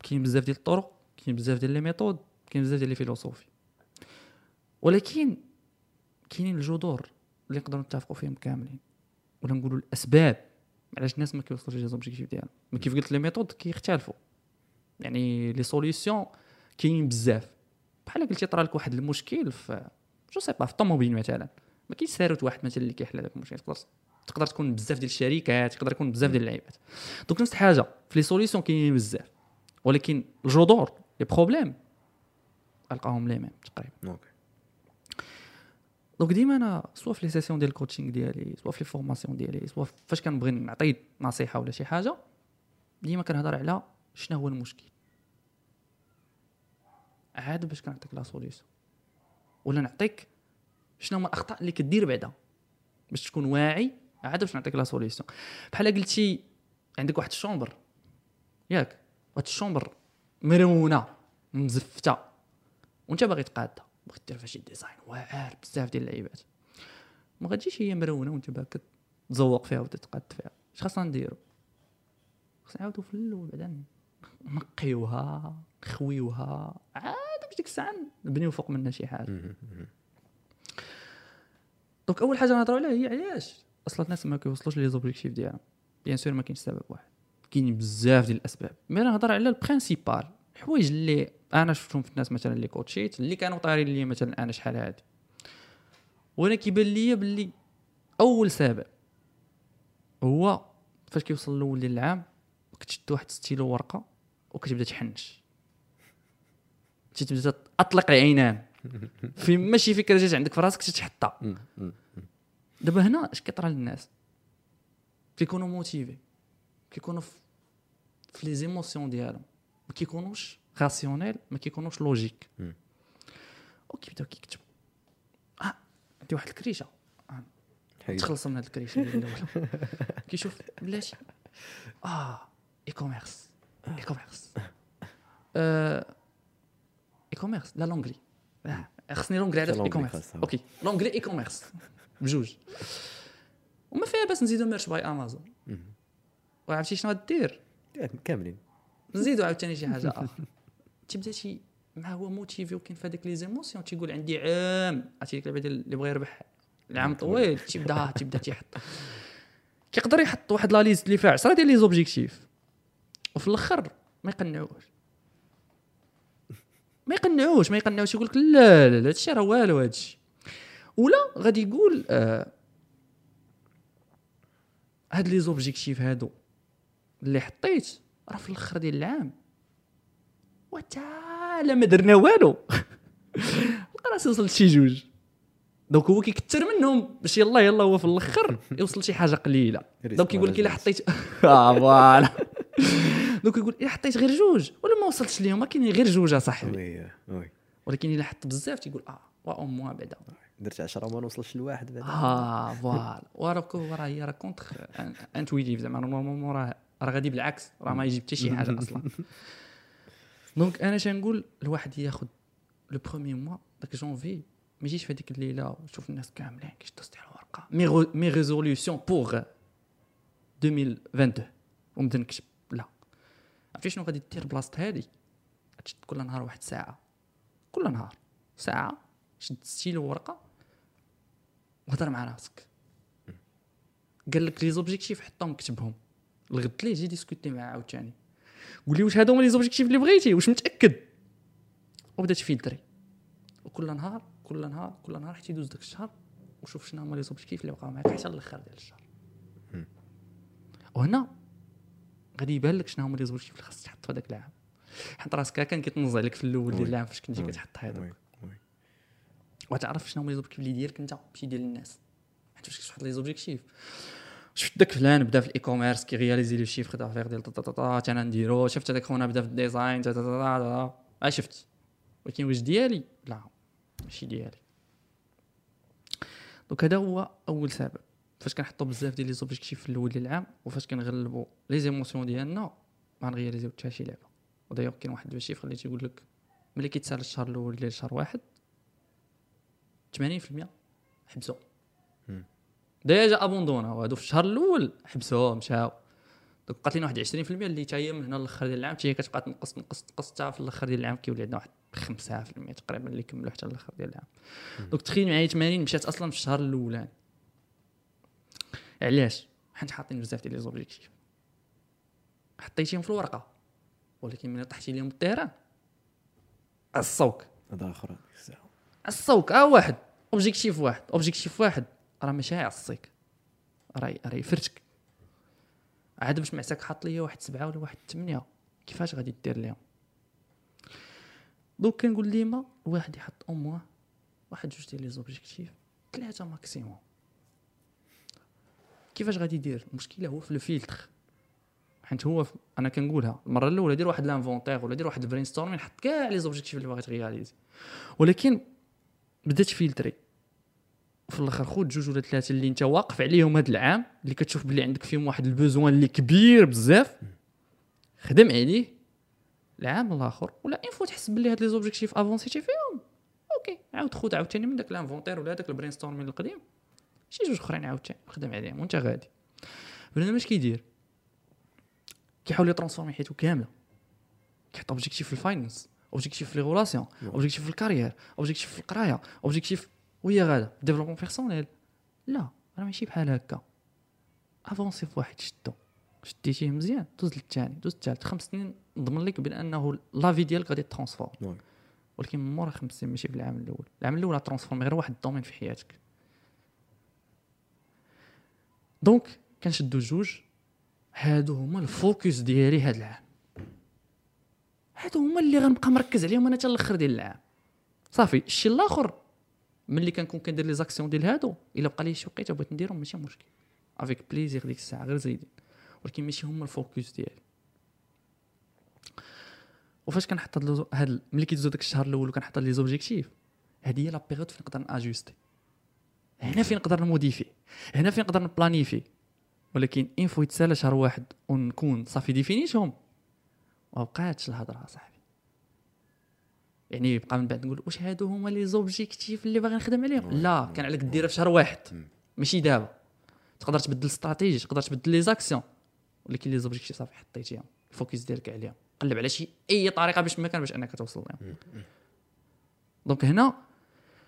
Speaker 2: كاين بزاف ديال الطرق كاين بزاف ديال les méthodes كاين بزاف ديال les philosophies. ولكن كاينين الجذور اللي نقدروا نتفقوا فيهم كاملين. ولا نقولوا الأسباب علاش الناس ما كيوصلوش les objectifs ديالهم. ما كيف قلت les méthodes كيختلفوا. يعني les solutions كاينين بزاف. بحال قلتي طرا لك واحد المشكل في je sais pas في الطوموبيل مثلا. ما كاينش ساروت واحد مثلا اللي كيحل هذاك المشكل. تقدر تقدر تكون بزاف ديال الشركات يقدر يكون بزاف ديال اللعيبات. donc نفس الحاجة في les solutions كاينين بزاف. ولكن الجذور les problèmes ألقاهم les mêmes تقريبا
Speaker 3: okay.
Speaker 2: donc ديما أنا soit في les sessions ديال ال coaching ديالي soit في les formations ديالي soit فاش كنبغي نعطي نصيحة ولا شي حاجة ديما كنهضر على شنو هو المشكل. عاد باش كنعطيك la solution ولا نعطيك شنو هما الأخطاء اللي كدير بعدا باش تكون واعي عاد باش نعطيك la solution بحال قلتي عندك واحد ال chambre. ياك. واحد ال chambre مرونة مزفتة. وانت باغي تقادها بغيت دير فيها شي design واعر بزاف ديال اللعيبات. ما غاتجيش هي مرونة وانت باغي تزوق فيها وتتقاد فيها. اش خاصنا نديرو؟ خاصنا نعاودو في الأول بعدا نقيوها نخويوها. عاد باش ديك الساعة نبنيو فوق منها شي حاجة. donc أول حاجة نهضروا عليها هي علاش أصلا الناس ما كيوصلوش les objectifs ديالهم. bien sûr ما كاينش سبب واحد. كاينين بزاف ديال الأسباب. mais نهضر على ال principales. الحوايج اللي أنا شفتهم في الناس مثلا اللي coaché ت اللي كانوا طايرين لي مثلا أنا شحال هادي. وأنا كيبان ليا باللي أول سبب هو فاش كيوصل الأول ديال العام كتشد واحد ستيلو ورقة وكتبدا تحنش. تبدا اطلق العنان. <laughs> في ماشي فكرة جات عندك في راسك تتحطها دابا هنا اش كيطرى للناس؟ كيكونوا motivés كيكونوا في les émotions ديالهم. ما كيكونوش rationnels ما كيكونوش لوجيك. وكيبداو كيكتبوا آه عندي واحد الكريشه. تخلص من هاد الكريشه ديال الأول كيشوف بلاتي آه e-commerce e-commerce آه، e-commerce لا l'anglais آه، خصني l'anglais عاد في e-commerce. أوكي l'anglais e-commerce بجوج وما فيها باس نزيدو Merch by Amazon وعرفتي شنو غدير
Speaker 3: كاملين
Speaker 2: نزيدو عاوتاني شي حاجة أخرى تيبدا شي مع هو motivé وكاين في هذيك les émotions تيقول عندي عام عرفتي ديك اللعبه ديال اللي بغى يربح العام طويل تيبدا تيبدا تيحط. كيقدر يحط واحد la liste اللي فيها 10 ديال les objectifs. وفي الأخر ما يقنعوش. ما يقنعوش ما يقنعوش يقول لك لا لا لا هادشي راه والو هادشي. ولا غادي يقول آه هاد les objectifs هادو اللي حطيت راه في الأخر ديال العام. وتعالى ما درنا والو. لقى راسي وصلت شي جوج. donc هو كيكثر منهم. باش يلا يلا هو في الآخر يوصل شي حاجة قليلة. donc يقول لك الا حطيت <laughs> آه voilà. donc يقول إلا حطيت غير جوج. ولا ما وصلتش ليهم ما كاينين غير جوج اصاحبي ولكن إلا حط بزاف تيقول آه وا أو موا بعدا.
Speaker 3: درت 10 وما نوصلش لواحد بعدا.
Speaker 2: آه voilà. وراك هو راه هي راه contre-intuitif زعما. normalement راه راه غادي بالعكس. راه ما يجيب حتى شي حاجة أصلا. <laughs> donc أنا شنقول الواحد ياخذ le premier mois داك جونفي ما يجيش في هذيك الليلة وشوف الناس كاملين كيشدوا ستيلو ورقه mes mes résolutions pour 2022 ونبدا نكتب لا عرفتي شنو غادي دير بلاصه هادي غتشد كل نهار واحد ساعه كل نهار ساعه شد ستيلو ورقه وهضر مع راسك قال لك les objectifs حطهم كتبهم الغد ليه جي discuter معاه عاوتاني قول لي واش هادو هما les objectifs اللي بغيتي واش متاكد وبدا ت filtrer وكل نهار كل نهار كل نهار حتى يدوز داك الشهر وشوف شنو هما les objectifs اللي بقاو معاك حتى الآخر ديال الشهر وهنا غادي يبان لك شنو هما les objectifs اللي خاصك تحط هذاك العام حط راسك كان كيتنوز عليك في الأول ديال. العام فاش كنتي. كتحط هذوك وتعرف شنو هما les objectifs اللي ديالك انت ماشي ديال الناس حيت فاش كتحط les objectifs شفت داك فلان بدا في ال e-commerce كي réaliser le chiffre d'affaires ديال تا تا أنا نديرو شفت هذاك خونا بدا في ال design تا تا تا آه شفت. ولكن واش ديالي؟ لا ماشي ديالي. donc هذا هو أول سبب. فاش كنحطوا بزاف ديال les objectifs في الأول ديال العام وفاش كنغلبوا les émotions ديالنا ما نغياليزيو حتى شي لعبة. ودايوغ كاين واحد ال chiffre اللي تيقول لك ملي كيتسال الشهر الأول ديال شهر واحد 80% حبسوا déjà abandonné وهادو في الشهر الأول حبسوه مشاو. donc بقات لنا واحد 20% اللي حتى هي من هنا للاخر ديال العام حتى هي كتبقى تنقص تنقص تنقص حتى في الآخر ديال العام كيولي عندنا واحد 5% تقريبا اللي كملوا حتى الآخر ديال العام. دوك تخيل معايا 80 مشات أصلا في الشهر الأولاني. علاش؟ حيت حاطين بزاف ديال لي زوبجيكتيف. حطيتيهم في الورقة ولكن ملي طحتي لهم التيران الصوك.
Speaker 3: هذا آخر
Speaker 2: الصوك آه واحد اوبجيكتيف واحد اوبجيكتيف واحد. راه ماشي يعصيك راه راه يفرتك عاد باش معتك حاط ليا واحد سبعة ولا واحد ثمانيه كيفاش غادي دير ليهم؟ donc كنقول ديما الواحد يحط au moins واحد جوج ديال les objectifs ثلاثة maximum كيفاش غادي يدير؟ المشكلة هو في الفيلتر حيت هو أنا كنقولها المرة الأولى دير واحد l'inventaire ولا دير واحد ال brainstorming حط كاع les objectifs اللي باغي ت réaliser ولكن بدا ت filtrer وفي الآخر خذ جوج ولا ثلاثة اللي انت واقف عليهم هذا العام اللي كتشوف باللي عندك فيهم واحد ال besoin اللي كبير بزاف خدم عليه العام الآخر ولا une fois تحس باللي هاد les objectifs avancé تي فيهم. أوكي عاود خذ عاوتاني من داك l'inventaire ولا داك ال brainstorming القديم. شي جوج اخرين عاوتاني خدم عليهم وانت غادي. اش كيدير؟ كيحاول ي transformer حياته كاملة. كيحط objectif في ال finance objectif في les relations objectif في ال carrière objectif في القراية objectif وهي غادا. développement personnel لا راه ماشي بحال هكا. avancer في واحد شدو شديتيه مزيان. دوز للثاني دوز للثالث خمس سنين نضمن لك بأنه la vie ديالك غادي
Speaker 3: transformer.
Speaker 2: ولكن مورا خمس سنين ماشي في العام الأول. العام الأول transformer غير واحد domaine في حياتك. donc كنشدو جوج. هادو هما ال focus ديالي هاد العام. هادو هما اللي غنبقى مركز عليهم أنا حتى الأخر ديال العام. صافي. الشيء الآخر ملي كنكون كندير les actions ديال هادو إلا بقى لي شي وقيته بغيت نديرهم ماشي مشكل. avec plaisir ديك الساعة غير زايدين. ولكن ماشي هما ال focus ديالي. وفاش كنحط هاد ملي كيدوزو داك الشهر الأول وكنحط les objectifs هادي هي la période فين نقدر ن ajuster. هنا فين نقدر ن modifier. هنا فين نقدر ن planifier. ولكن une fois يتسالى شهر واحد ونكون صافي défini تهم ما بقاتش الهضرة صاحبي. يعني يبقى من بعد نقول واش هادو هما les objectifs اللي باغي نخدم عليهم؟ لا كان عليك ديرها في شهر واحد. ماشي دابا. تقدر تبدل استراتيجي تقدر تبدل les actions. ولكن les objectifs صافي حطيتيهم ال focus ديالك عليهم. قلب على شي أي طريقة باش ما كان باش أنك توصل لهم. donc هنا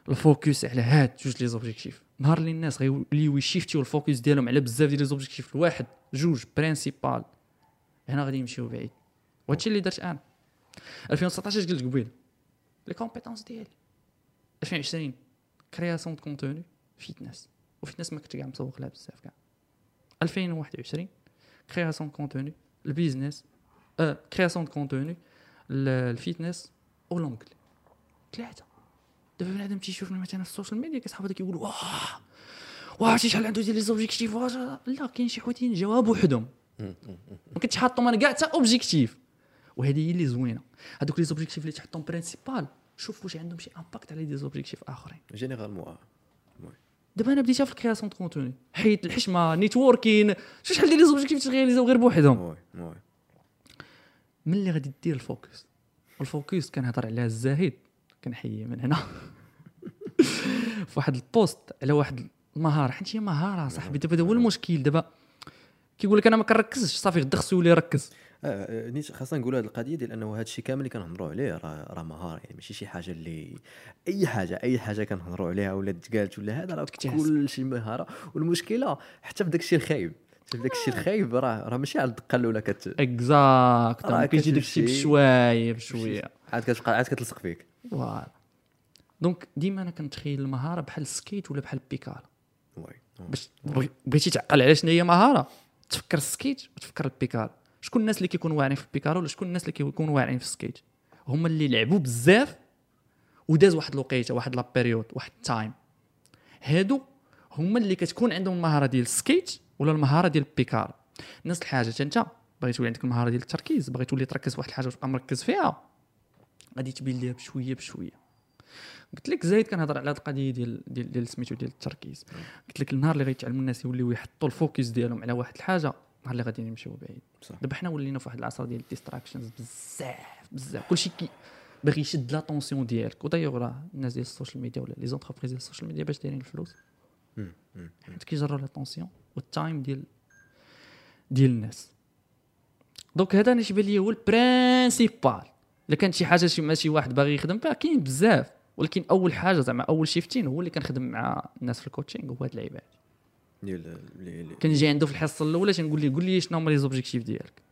Speaker 2: ال focus على هاد جوج les objectifs. نهار اللي الناس غيوليو ي shift يو ال focus ديالهم على بزاف ديال les objectifs. لواحد جوج principal هنا غادي يمشيو بعيد. وهادشي اللي درت أنا. 2019 قلت قبيل؟ لي كومبيتونس ديالي 2020 كرياسيون دو كونتوني فيتنس وفيتنس ما كنت كاع مسوق لها بزاف كاع 2021 كرياسيون دو كونتوني البيزنس آه كرياسيون دو كونتوني الفيتنس ولونجلي ثلاثة دابا بنادم تيشوفني مثلا في السوشيال ميديا كيصحاب هذاك يقول واه واه شي شحال عنده ديال لي زوبجيكتيف لا كاين شي حوتين جواب وحدهم ما كنتش حاطهم أنا كاع حتى اوبجيكتيف وهذه هي اللي زوينه هذوك لي زوبجيكتيف اللي تحطهم برينسيبال شوف واش عندهم شي امباكت على دي زوبجيكتيف آخرين.
Speaker 3: جينيرالمون
Speaker 2: دابا أنا بديتها في الكرياسيون دو كونتوني حيت الحشمة نيتوركين شو شحال ديال لي زوبجيكتيف تغياليزاو غير بوحدهم. ملي غادي دير الفوكس الفوكس كنهضر عليها الزاهد. كنحيي من هنا. <laughs> في واحد ال post على واحد المهارة. حيت هي مهارة صاحبي. دابا هذا هو المشكل. دابا كيقول لك أنا ما كنركزش. صافي غدا خصو يولي يركز.
Speaker 3: آه، آه، نيت خاصنا نقولوا هذه القضية ديال أنه هذا الشيء كامل اللي كنهضروا عليه راه راه مهاره يعني ماشي شي حاجة اللي أي حاجة أي حاجة كنهضروا عليها ولا تقالت ولا هذا راه
Speaker 2: تكتسب.
Speaker 3: كل شيء مهارة. والمشكلة حتى في داك الشيء الخايب داك الشيء الخايب راه راه ماشي على الدقة الأولى كت exact
Speaker 2: كيجي داك الشيء بشويه بشوية.
Speaker 3: عاد كتبقى عاد كتلصق فيك.
Speaker 2: voilà donc ديما أنا كنتخيل المهارة بحال ال skate ولا بحال البيكالا باش بغي- بغيتي تعقل على شنو هي مهارة؟ تفكر ال skate وتفكر البيكالا شكون الناس اللي كيكونوا واعرين في البيكالا ولا شكون الناس اللي كيكونوا واعرين في ال skate هما اللي لعبوا بزاف وداز واحد الوقيته واحد la période واحد ال time. هادو هما اللي كتكون عندهم المهارة ديال ال skate ولا المهارة ديال البيكالا نفس الحاجة انت بغيت تولي عندك المهارة ديال التركيز بغيت تولي تركز في واحد الحاجة وتبقى مركز فيها غادي تبين ليها بشوية بشوية. قلت لك زايد كنهضر على هاد القضية ديال ديال ديال سميتو ديال التركيز. قلت لك النهار اللي غيتعلموا الناس يوليو يحطوا ال focus ديالهم على واحد الحاجة النهار اللي غادي نمشيو بعيد. دابا حنا ولينا في واحد العصر ديال ال distractions بزاف بزاف. كلشي كي باغي يشد l'attention ديالك. ودايوغ راه الناس ديال ال social media ولا les entreprises ديال ال social media باش دايرين الفلوس. حيت كيجروا l'attention وال time ديال ديال الناس. donc هذا أنا تيبان لي هو ال principal إلا كانت شي حاجة شي ماشي واحد باغي يخدم بها كاين بزاف. ولكن أول حاجة زعما أول shifting هو اللي كنخدم مع الناس في ال coaching هو هاد اللعيبات
Speaker 3: ديال
Speaker 2: كنجي عنده في الحصة الأولى تنقول ليه قول لي شنو هما les objectifs ديالك.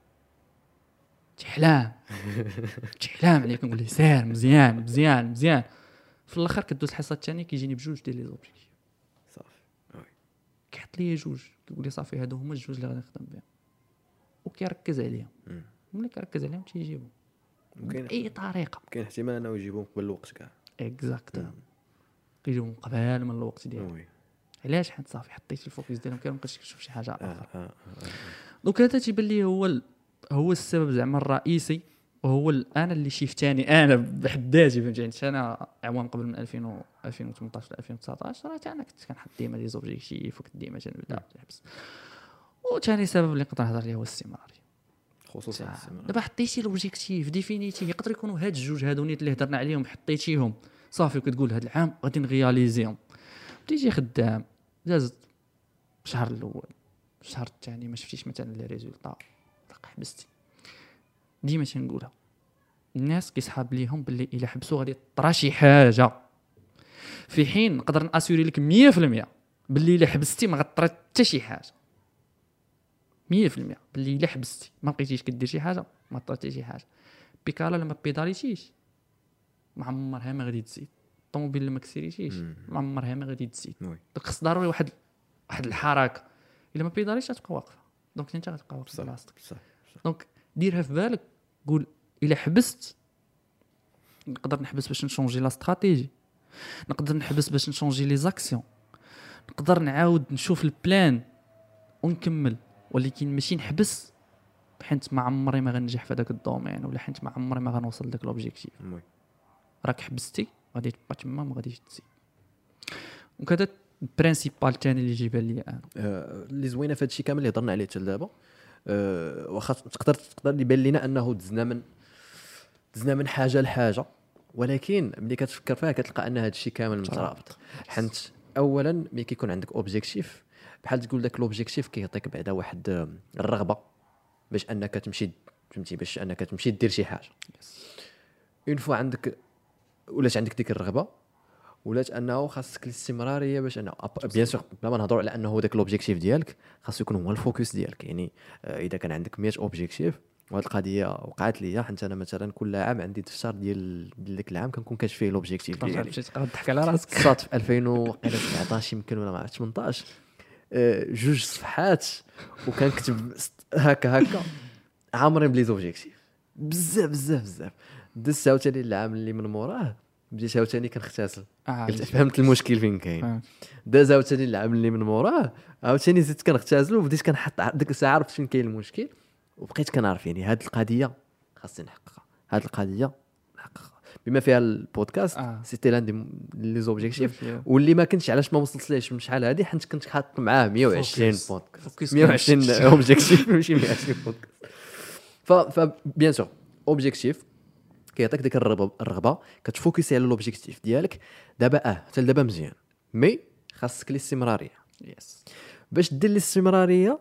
Speaker 2: تحلام. <laughs> تحلام عليك نقول ليه سير مزيان مزيان مزيان. في الآخر كدوز الحصة الثانية كيجيني بجوج ديال les objectifs
Speaker 3: صافي.
Speaker 2: كيحط لي جوج. كيقول لي صافي هادو هما الجوج اللي غادي نخدم بهم. وكيركز عليهم. ملي كيركز عليهم تيجيبهم. بأي طريقة.
Speaker 3: كاين احتمال انه يجيبهم قبل الوقت كاع.
Speaker 2: exact كيجيبهم قبل من الوقت ديالهم
Speaker 3: oui
Speaker 2: علاش حيت صافي حطيتي ال focus ديالهم كيبقاش كتشوف شي حاجة
Speaker 3: آه،
Speaker 2: أخرى
Speaker 3: آه، آه.
Speaker 2: donc هذا تيبان لي هو. هو السبب زعما الرئيسي وهو أنا اللي شفتاني أنا بحد ذاتي فهمتي أنا اعوام قبل من 2000 و 2018 ل 2019 راه أنا كنت كنحط ديما les objectifs وكنت ديما تنبدأ نحبس وثاني سبب اللي نقدر نهضر عليه هو الاستمراريه
Speaker 3: خصوصا.
Speaker 2: دابا حطيتي l'objectif définiti تي يقدر يكونوا هاد الجوج هادو اللي هضرنا عليهم حطيتيهم صافي وكتقول هاد العام غادي نغياليزيهم تيجي خدام؟ دازت الشهر الأول الشهر الثاني ما شفتيش مثلا les résultats تلقى حبستي ديما تنقولها. الناس كيسحاب ليهم باللي إلا حبسوا غادي طرا شي حاجة. في حين نقدر ن assurer لك 100% باللي إلا حبستي ما غطرا حتى شي حاجة. 100% باللي إلا حبستي ما بقيتيش كدير شي حاجة ما حتى شي حاجة. بيكالا لما pédaler تيش ما عمرها ما غادي تزيد. الطوموبيل لما accélérer تيش ما عمرها ما غادي تزيد. donc خص ضروري واحد واحد الحركة. إلا ما pédaler ش غتبقى واقفة. donc أنت غتبقى واقف في بلاصتك. دونك ديرها في بالك قول إلا حبست نقدر نحبس باش ن changer la stratégie نقدر نحبس باش ن changer les actions. نقدر نعاود نشوف ال plan ونكمل. ولكن ماشي نحبس حيت ما عمري ما غنجح في هذاك ال domaine ولا حيت ما عمري ما غنوصل لذاك
Speaker 3: l'objectif.
Speaker 2: راك حبستي؟ غادي تبقى تما ما غاديش تزيد وكذا ال principal الثاني اللي يجي بان لي
Speaker 3: أنا اللي زوينه في هذا الشيء كامل اللي هضرنا عليه حتى لدابا آه، واخا تقدر تقدر يبان لنا انه دزنا من دزنا من حاجة لحاجه ولكن ملي كتفكر فيها كتلقى ان هذا الشيء كامل مترابط حيت اولا ملي كيكون عندك objectif بحال تقول داك ال objectif كيعطيك بعدا واحد الرغبه باش انك تمشي فهمتي باش انك تمشي دير شي حاجة une fois عندك ولات عندك ديك الرغبة؟ ولات أنه خاصك الاستمراريه باش أنه bien sûr بلا ما نهضروا على أنه ذاك ال objectif ديالك خاصو يكون هو ال focus ديالك. يعني آه، إذا كان عندك 100 objectif وهاد القضية وقعت لي حيت أنا مثلا كل عام عندي دفتر ديال ديك العام كنكون كاتب فيه ال
Speaker 2: objectifs ديالي تضحك على راسك.
Speaker 3: صات في 2017 يمكن ولا ما عرفت 18 آه، جوج صفحات وكنكتب هكا هكا. عامرين ب les objectifs بزاف بزاف بزاف. دزت عاوتاني العام اللي من موراه بديت عاوتاني كنختاسل
Speaker 2: آه،
Speaker 3: قلت فهمت المشكل فين كاين. داز عاوتاني العام اللي من موراه عاوتاني زدت كنختازل وبديت كنحط ديك الساعة عرفت فين كاين المشكل وبقيت كنعرف يعني هاد القضية خاصني نحققها. هاد القضية نحققها. بما فيها البودكاست
Speaker 2: آه.
Speaker 3: c'était l'un des
Speaker 2: objectifs.
Speaker 3: واللي ما كنتش علاش ما وصلت ليش من شحال هادي حيت كنت حاط معاه 120
Speaker 2: Focus.
Speaker 3: بودكاست
Speaker 2: Focus
Speaker 3: 120
Speaker 2: كنت-
Speaker 3: objectif ماشي 120 بودكاست ف bien sûr objectif كيعطيك ديك الرغبه كتفوكسي على l'objectif ديالك دابا آه حتى دابا مزيان. mais خاصك الاستمرارية.
Speaker 2: يس
Speaker 3: باش دير الاستمرارية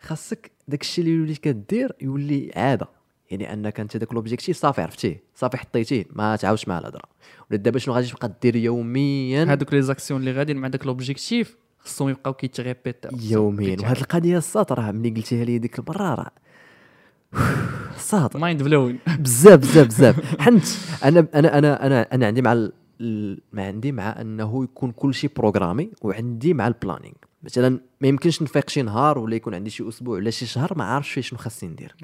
Speaker 3: خاصك داك الشيء اللي وليت كدير يولي عادة. يعني أنك أنت داك l'objectif صافي عرفتيه صافي حطيتيه ما تعاودش مع الهضرة. ولا دابا شنو غادي تبقى دير يوميا؟
Speaker 2: هادوك les actions اللي غاديين مع داك l'objectif خصهم يبقاو كيتغيبيت
Speaker 3: يوميا. وهاد القضية الساط راه ملي قلتيها لي ديك المرة راه الساط
Speaker 2: mind-blowing
Speaker 3: بزاف بزاف بزاف. حنت أنا أنا أنا أنا أنا عندي مع ال- ال- ما عندي مع أنه يكون كل شيء programmé وعندي مع ال planning مثلا ما يمكنش نفيق شي نهار ولا يكون عندي شي أسبوع ولا شي شهر ما عارفش فيه شنو خاصني ندير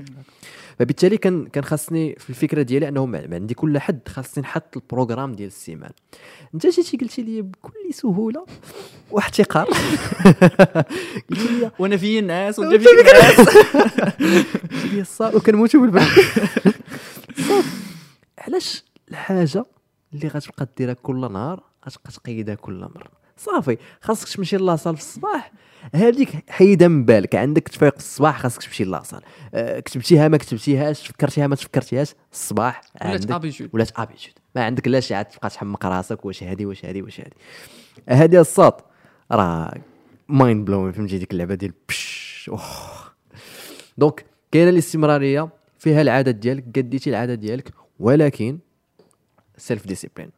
Speaker 3: فبالتالي كان كان خاصني في الفكرة ديالي أنه ما عندي كل حد خاصني نحط ال programme ديال السيمانه أنت جيتي قلتي لي بكل سهولة واحتقار. <laughs> قلتي لي <laughs>
Speaker 2: وأنا في الناس وأنت في الناس. <laughs>
Speaker 3: قلت لي الصا وكنموتوا بالبرد علاش الحاجة اللي غتبقى ديرها كل نهار غتبقى تقيدها كل مرة؟ صافي خاصك تمشي لاصال في الصباح. هذيك حيدها من بالك عندك تفيق في الصباح خاصك تمشي لاصال. أه كتبتيها ما كتبتيهاش فكرتيها ما تفكرتيهاش الصباح
Speaker 2: ولات
Speaker 3: عندك-
Speaker 2: ابيتود
Speaker 3: ولات ابيتود ما عندك لا شي عاد تبقى تحمق راسك واش هادي واش هادي واش هادي. هادي الصاط راه mind-blowing فهمتي؟ ديك اللعبة ديال بش donc كاينة الاستمرارية فيها العادات ديالك قديتي العادة ديالك ولكن self-discipline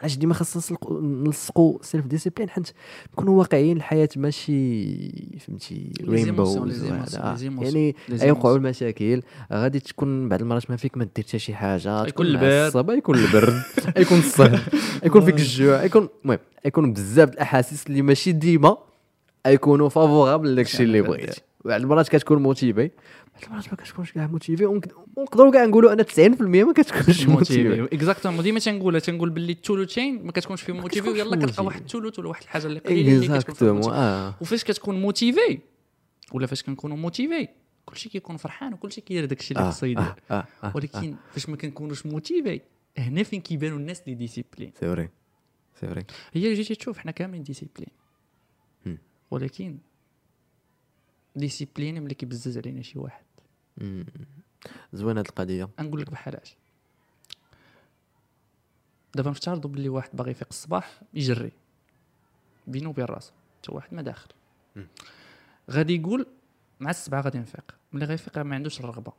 Speaker 3: علاش ديما خاصنا نلصقوا self-discipline حيت نكونوا واقعيين الحياة ماشي فهمتي
Speaker 2: les émotions,
Speaker 3: يعني يوقعوا. المشاكل غادي تكون بعض المرات ما فيك ما دير حتى شي حاجة
Speaker 2: يكون البرد.
Speaker 3: يكون البرد <laughs> يكون الصهد يكون فيك الجوع. يكون المهم يكون بزاف الأحاسيس اللي ماشي ديما يكونوا favorables الشيء اللي. <laughs> بغيتي بعض المرات كتكون motivé المرات ما كتكونش كاع motivé ونقدروا كاع نقولوا ان 90% ما كتكونش
Speaker 2: motivé exactement ديما تنقولها تنقول باللي التولوتين ما كتكونش فيه
Speaker 3: motivé
Speaker 2: ويلا. كتلقى واحد التولوت ولا واحد الحاجة اللي قليله اللي كتكون وفاش كتكون motivé ولا فاش كنكونوا motivés كلشي كيكون فرحان وكلشي كيدير داك الشيء اللي خصو يدير ولكن فاش ما كنكونوش motivés هنا فين كيبانوا الناس اللي disciplinés
Speaker 3: c'est vrai c'est vrai
Speaker 2: هي اللي جيتي تشوف حنا كاملين
Speaker 3: disciplinés.
Speaker 2: ولكن disciplinés ملي كيبزز علينا شي واحد
Speaker 3: مم. زوينة هاد القضية.
Speaker 2: نقول لك بحالاش دابا نفترضوا باللي واحد باغي يفيق الصباح يجري. بينه وبين راسو حتى واحد ما داخل. غادي يقول مع السبعة غادي نفيق. ملي غيفيق ما عندوش الرغبة.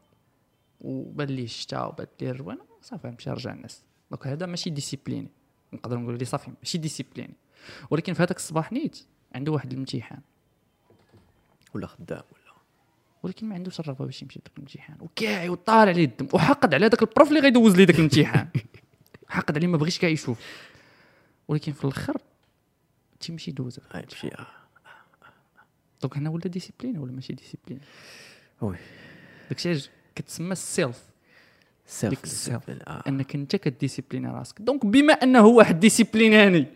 Speaker 2: وبان ليه الشتاء وبان ليه الروانة صافي نمشي نرجع النعاس. donc هذا ماشي discipliné. نقدر نقول لي صافي ماشي discipliné. ولكن في هذاك الصباح نيت عنده واحد الامتحان.
Speaker 3: ولا خدام ولا
Speaker 2: ولكن ما عندوش الرغبه باش يمشي لذاك الامتحان. وكاعي وطالع عليه الدم. وحقد على داك ال prof اللي غيدوز ليه داك الامتحان. <laughs> حقد عليه ما بغيش كاع يشوف. ولكن في الآخر تيمشي يدوز
Speaker 3: هاي شي آه.
Speaker 2: donc هنا ولا discipliné ولا ماشي discipliné.
Speaker 3: oui.
Speaker 2: داكشي علاش كتسمى
Speaker 3: ال
Speaker 2: self self
Speaker 3: ال self.
Speaker 2: أنك أنت كديسيبليني راسك. donc بما أنه واحد ديسيبليناني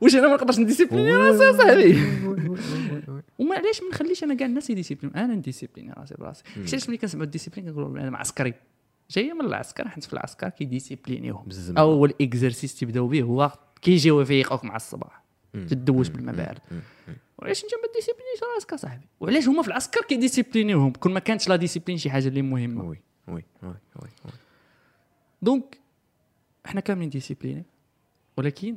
Speaker 2: واش أنا ما نقدرش نديسيبليني راسي اصاحبي وما علاش ما نخليش أنا كاع الناس يديسيبلين أنا نديسيبليني راسي براسي. علاش ملي كنسمعوا ال discipline؟ كنقولوا أنا عسكري جاية من العسكر حيت في العسكر كيديسيبلينيوهم
Speaker 3: بالزمن.
Speaker 2: أول exercice تبداو به هو كيجيو يفيقوك مع الصباح. تدوز بالماء بارد وعلاش انت ما ديسيبلينيش راسك اصاحبي وعلاش هما في العسكر كيديسيبلينيوهم كون ما كانتش la discipline شي حاجة اللي
Speaker 3: مهمة. oui oui oui.
Speaker 2: donc إحنا كاملين disciplinés ولكن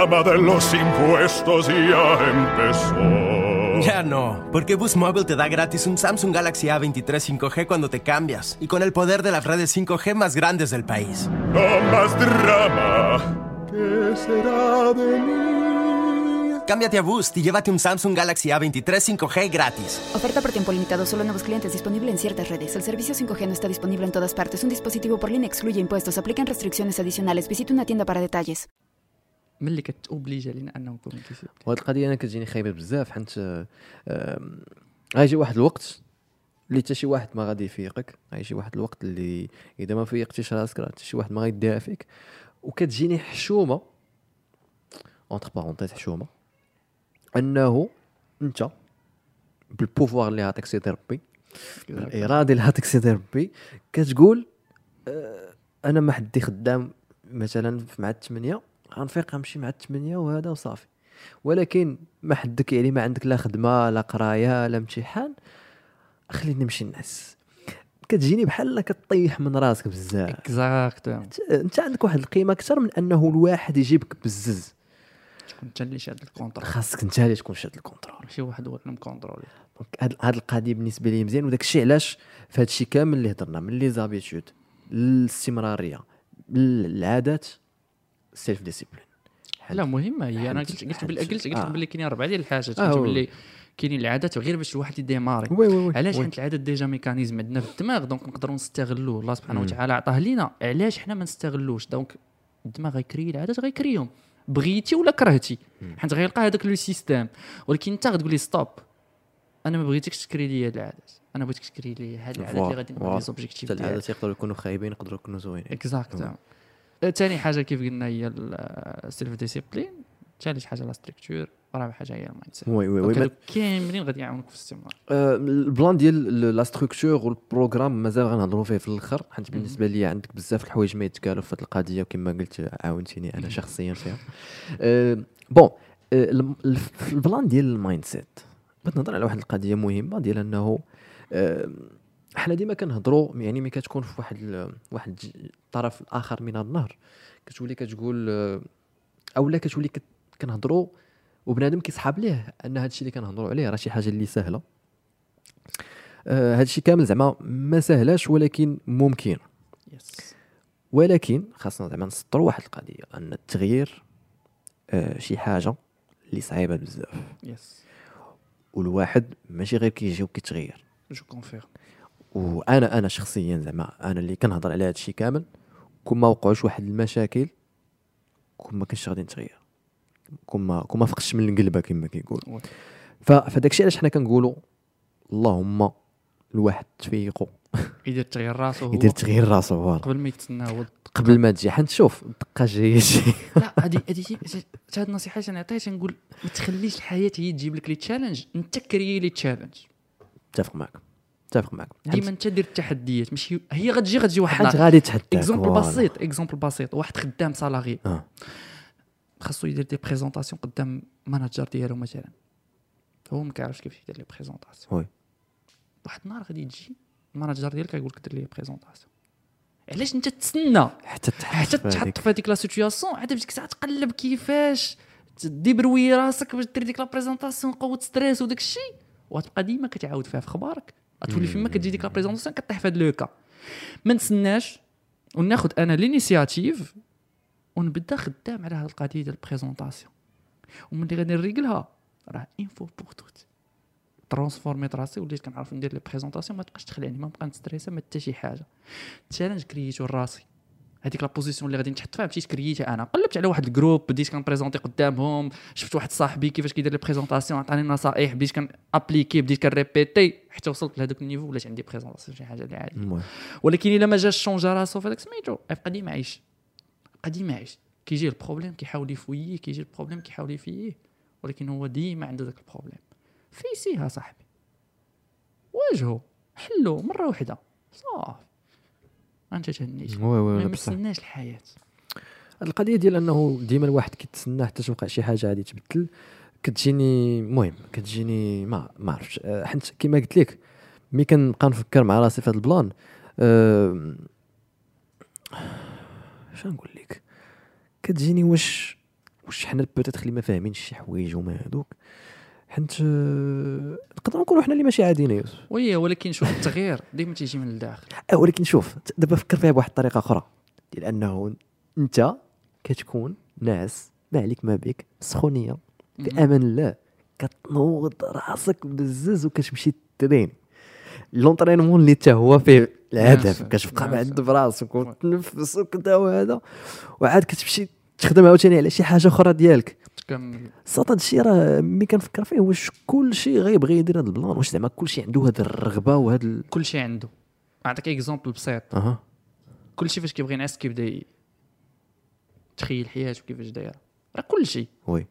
Speaker 4: El drama de los impuestos ya empezó.
Speaker 5: Ya no, porque Boost Mobile te da gratis un Samsung Galaxy A23 5G cuando te cambias y con el poder de las redes 5G más grandes del país.
Speaker 4: No más drama. ¿Qué será de mí?
Speaker 5: Cámbiate a Boost y llévate un Samsung Galaxy A23 5G gratis.
Speaker 6: Oferta por tiempo limitado, solo nuevos clientes disponible en ciertas redes. El servicio 5G no está disponible en todas partes. Un dispositivo por línea excluye impuestos. Aplican restricciones adicionales. Visita una tienda para detalles.
Speaker 2: ملي كتوبليجي علينا انه نكونوا ديسيبلين.
Speaker 3: وهاد القضية أنا كتجيني خايبة بزاف حيت آه، آم، غيجي واحد الوقت اللي حتى شي واحد ما غادي يفيقك غيجي واحد الوقت اللي إذا ما فيقتيش راسك راه حتى شي واحد ما غيديها فيك. وكتجيني حشومة entre parenthèses حشومة أنه أنت بال pouvoir اللي عطيك سيدي ربي الإرادة اللي عطيك سيدي ربي كتقول آه، أنا ما حدي خدام مثلا مع الثمانيه غنفيق غنمشي مع الثمانيه وهذا وصافي. ولكن ما حدك يعني ما عندك لا خدمة لا قراية لا امتحان خليني نمشي نعس كتجيني بحال كطيح من راسك بزاف.
Speaker 2: exactement
Speaker 3: انت عندك واحد القيمة أكثر من أنه الواحد يجيبك بزز.
Speaker 2: تكون أنت اللي شاد الكونترول.
Speaker 3: خاصك أنت اللي تكون شاد الكونترول.
Speaker 2: ماشي واحد هو اللي مكونترولي.
Speaker 3: donc هاد هاد القضية بالنسبة لي مزيان وداك الشيء علاش في هاد الشيء كامل اللي هضرنا من les habitudes الاستمراريه العادات self-discipline
Speaker 2: لا مهمة. هي
Speaker 3: أنا
Speaker 2: قلت قلت
Speaker 3: حد-
Speaker 2: بال- قلت قلت
Speaker 3: آه.
Speaker 2: باللي كاينين أربعة ديال الحاجات.
Speaker 3: آه،
Speaker 2: قلت. باللي كاينين العادات غير باش الواحد يديماري. علاش. حيت العادات déjà mécanisme عندنا في الدماغ donc نقدروا نستغلوه. الله سبحانه. وتعالى عطاه لينا. علاش حنا ما نستغلوش؟ donc الدماغ غيكري العادات غيكريهم. بغيتي ولا كرهتي؟ حيت غيلقى هذاك le système. ولكن انت غتقول لي stop. أنا ما بغيتكش تكري لي هاد العادات. أنا بغيتك تكري لي هاد العادات اللي غادي voilà. les
Speaker 3: objectifs
Speaker 2: ديالي
Speaker 3: العادات يقدروا يكونوا خايبين يقدروا يكونوا زوينين.
Speaker 2: exact ثاني حاجة كيف قلنا هي ال self-discipline ثالث حاجة la structure رابع حاجة هي
Speaker 3: ال mindset
Speaker 2: oui
Speaker 3: oui
Speaker 2: oui كاملين غادي يعاونوك في الاستمرار.
Speaker 3: آه، ال plan ديال la structure وال programme مازال غنهضروا فيه في الأخر حيت بالنسبة لي عندك بزاف الحوايج ما يتقالوا في هذه القضية وكما قلت عاونتيني أنا شخصيا فيها. آه، bon الف- ال plan ديال ال mindset بغيت نهضر على واحد القضية مهمة ديال أنه حنا ديما كنهضروا يعني ملي كتكون في واحد واحد الطرف الآخر من النهر كتولي كتقول آه، اولا كتولي كت- كنهضروا وبنادم كيصحاب ليه أن هذا الشيء اللي كنهضروا عليه راه شي حاجة اللي سهلة. آه هذا الشيء كامل زعما ما سهلاش ولكن ممكن.
Speaker 2: yes
Speaker 3: ولكن خاصنا زعما نسطروا واحد القضية أن التغيير آه شي حاجة اللي صعيبة بزاف.
Speaker 2: yes
Speaker 3: والواحد ماشي غير كيجي وكيتغير
Speaker 2: je confirme
Speaker 3: وأنا أنا شخصيا زعما أنا اللي كنهضر على هذا الشيء كامل كون ما وقعوش واحد المشاكل كون ما كنتش غادي نتغير. كون ما كون ما فقتش من القلبه كما كيقول
Speaker 2: oui.
Speaker 3: ف- فداك الشيء علاش حنا كنقولوا اللهم الواحد تفيقو. <laughs>
Speaker 2: يدير تغيير راسو
Speaker 3: يدير تغيير راسو
Speaker 2: قبل ما يتسنى هو
Speaker 3: قبل ما تجي. حنت شوف الدقه جاية شي. <laughs>
Speaker 2: لا هذه هذه هذه النصيحة اللي نعطيها تنقول ما تخليش الحياة هي تجيب لك les challenges انت créer les challenges
Speaker 3: اتفق معك اتفق معك.
Speaker 2: ديما انت دير التحديات ماشي هي غتجي غتجي واحد النهار.
Speaker 3: غادي تحداك exemple.
Speaker 2: بسيط exemple بسيط واحد خدام salarié
Speaker 3: آه.
Speaker 2: خاصو يدير des présentations قدام manager ديالو مثلا. هو ما كيعرفش كيفاش يدير les présentations
Speaker 3: oui.
Speaker 2: واحد النهار غادي تجي ال manager ديالك يقول لك دير لي présentation علاش انت تسنى
Speaker 3: حتى
Speaker 2: حتى
Speaker 3: تحط
Speaker 2: تحط في هذيك la situation عاد ديك الساعة تقلب كيفاش ت débrouiller راسك باش دير ديك la présentation قوة stress وداك الشيء. وتبقى ديما كتعاود فيها في أخبارك غتولي فيما كتجي ديك la présentation كطيح في هذا le cas. ما نتسناش وناخذ أنا l'initiative ونبدا خدام على هذه القضية ديال ال présentation وملي غادي نريقلها راه une fois pour toutes transformé ت راسي وليت كنعرف ندير les présentations ما تبقاش تخلعني ما نبقى ن stresser ما حتى شي حاجة. challenge créé تو لراسي هذيك la position اللي غادي نتحط فيها مشيت créé تها أنا. قلبت على واحد ال groupe بديت كن présenter قدامهم شفت واحد صاحبي كيفاش كيدير les présentations عطاني نصائح بديت كن appliquer بديت كن répéter حتى وصلت لهذاك ال niveau ولات عندي présentation شي حاجة اللي عادي ولكن إلا ما جاش changé راسو في هذاك سميتو يبقى ديما عايش يبقى ديما عايش كيجي ال problème كيحاول ي fuir ه كيجي ال problème كيحاول ي fuir ه ولكن هو ديما عنده ذاك ال problème. face it صاحبي. واجهو. حلو مرة واحدة صافي انت تهنيت
Speaker 3: oui oui
Speaker 2: ما مستناش
Speaker 3: الحياة. القضية ديال أنه ديما الواحد كيتسنى حتى توقع شي حاجة غادي تبدل كتجيني المهم كتجيني ما ما عرفتش. أه، حيت كما قلت لك ملي كنبقى نفكر مع راسي في هذا ال plan أه شنو نقول لك؟ كتجيني واش واش حنا peut-être اللي ما فاهمينش شي حوايج وما هذوك حيت أه، نقدروا نكونوا حنا اللي ماشي عاديين يوسف.
Speaker 2: oui ولكن شوف التغيير ديما تيجي من الداخل.
Speaker 3: أه ولكن شوف دابا فكر فيها بواحد الطريقة أخرى. ديال انه أنت كتكون ناعس ما عليك ما بك سخونية. بامان الله كتنوض راسك بزز وكتمشي ت entraîner. l'entraînement اللي حتى هو فيه الهدف كتبقى معد. براسك وتنفس وكذا وهذا. وعاد كتمشي تخدم عاوتاني على شي حاجة أخرى ديالك.
Speaker 2: تكمل
Speaker 3: صوت هذا الشيء راه ملي كنفكر فيه واش كل شيء غيبغي يدير هذا ال plan؟ واش زعما كل شيء عنده هذه الرغبة وهذا ال...
Speaker 2: كل شيء عنده. اعطيك exemple بسيط.
Speaker 3: أها.
Speaker 2: كل شيء فاش كيبغي ينعس كيبدا ي- تخيل حياته كيفاش دايره راه كل شيء
Speaker 3: oui.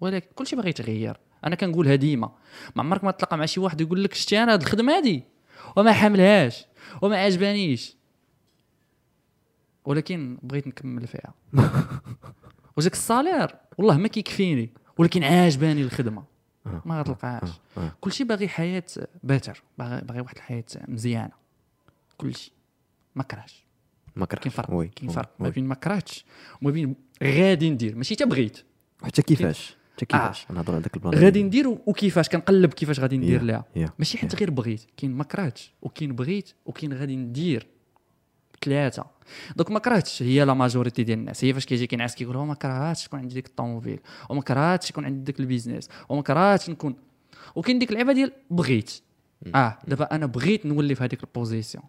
Speaker 2: ولكن كل شيء باغي يتغير. أنا كنقولها ديما ما عمرك ما تلقى مع شي واحد يقول لك شتي أنا هاد الخدمة هادي؟ وما حاملهاش وما عجبانيش. ولكن بغيت نكمل فيها. <laughs> وجاك الصالير. والله ما كيكفيني ولكن عاجباني الخدمة. ما غتلقاهاش
Speaker 3: آه.
Speaker 2: كلشي باغي حياة باتر باغي باغي واحد الحياة مزيانة. كلشي ما كرهش.
Speaker 3: ما كرهتش
Speaker 2: كاين فرق كاين فرق ما. بين ما كرهتش وما بين غادي ندير. ماشي تا بغيت.
Speaker 3: حتى كيفاش؟ حتى كيفاش؟ نهضروا على ذاك ال plan.
Speaker 2: آه. غادي ندير وكيفاش؟ كنقلب كيفاش غادي ندير
Speaker 3: Yeah,
Speaker 2: لها
Speaker 3: yeah,
Speaker 2: ماشي حيت غير بغيت. كاين ما كرهتش وكاين بغيت وكاين غادي ندير. ثلاثة donc ما كرهتش هي la majorité ديال الناس. هي فاش كيجي كينعس كيقول هو ما كرهتش تكون عندي ديك الطوموبيل وما كرهتش يكون عندي ديك ال business وما كرهتش نكون. وكاين ديك اللعبة ديال بغيت. آه دابا أنا بغيت نولي في هذيك ال position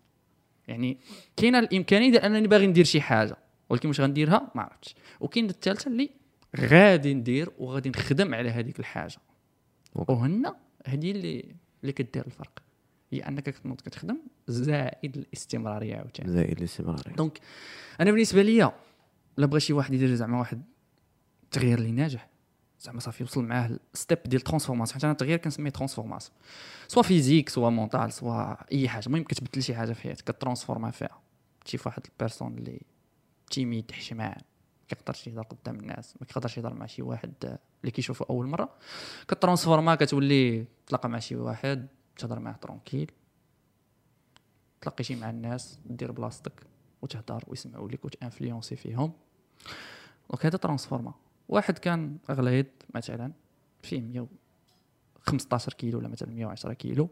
Speaker 2: يعني كاينة الإمكانية ديال أنني باغي ندير شي حاجة ولكن واش غنديرها؟ ما عرفتش. وكاين الثالثه اللي غادي ندير وغادي نخدم على هذيك
Speaker 3: الحاجة.
Speaker 2: وهنا هذه اللي اللي كدير الفرق. هي أنك كتنوض كتخدم زائد الاستمرارية عاوتاني.
Speaker 3: زائد الاستمرارية.
Speaker 2: donc أنا بالنسبة ليا لا بغى شي واحد يدير زعما واحد التغيير اللي ناجح زعما صافي وصل معاه step ديال transformation حيت أنا التغيير كنسميه transformation soit physique soit mental soit أي حاجة المهم كتبدل شي حاجة في حياتك كت transformer فيها. تمشي في واحد ال personne اللي timide حشمان ما كيقدرش يهضر قدام الناس ما كيقدرش يهضر مع شي واحد اللي كيشوفه أول مرة. كت transformer كتولي تلاقى مع شي واحد تهضر معاه tranquille تلاقي شي مع الناس دير بلاصتك وتهضر ويسمعوا لك وت influencer فيهم. donc هذا transformer. واحد كان غليظ مثلا فيه 115 كيلو ولا مثلا 110 كيلو.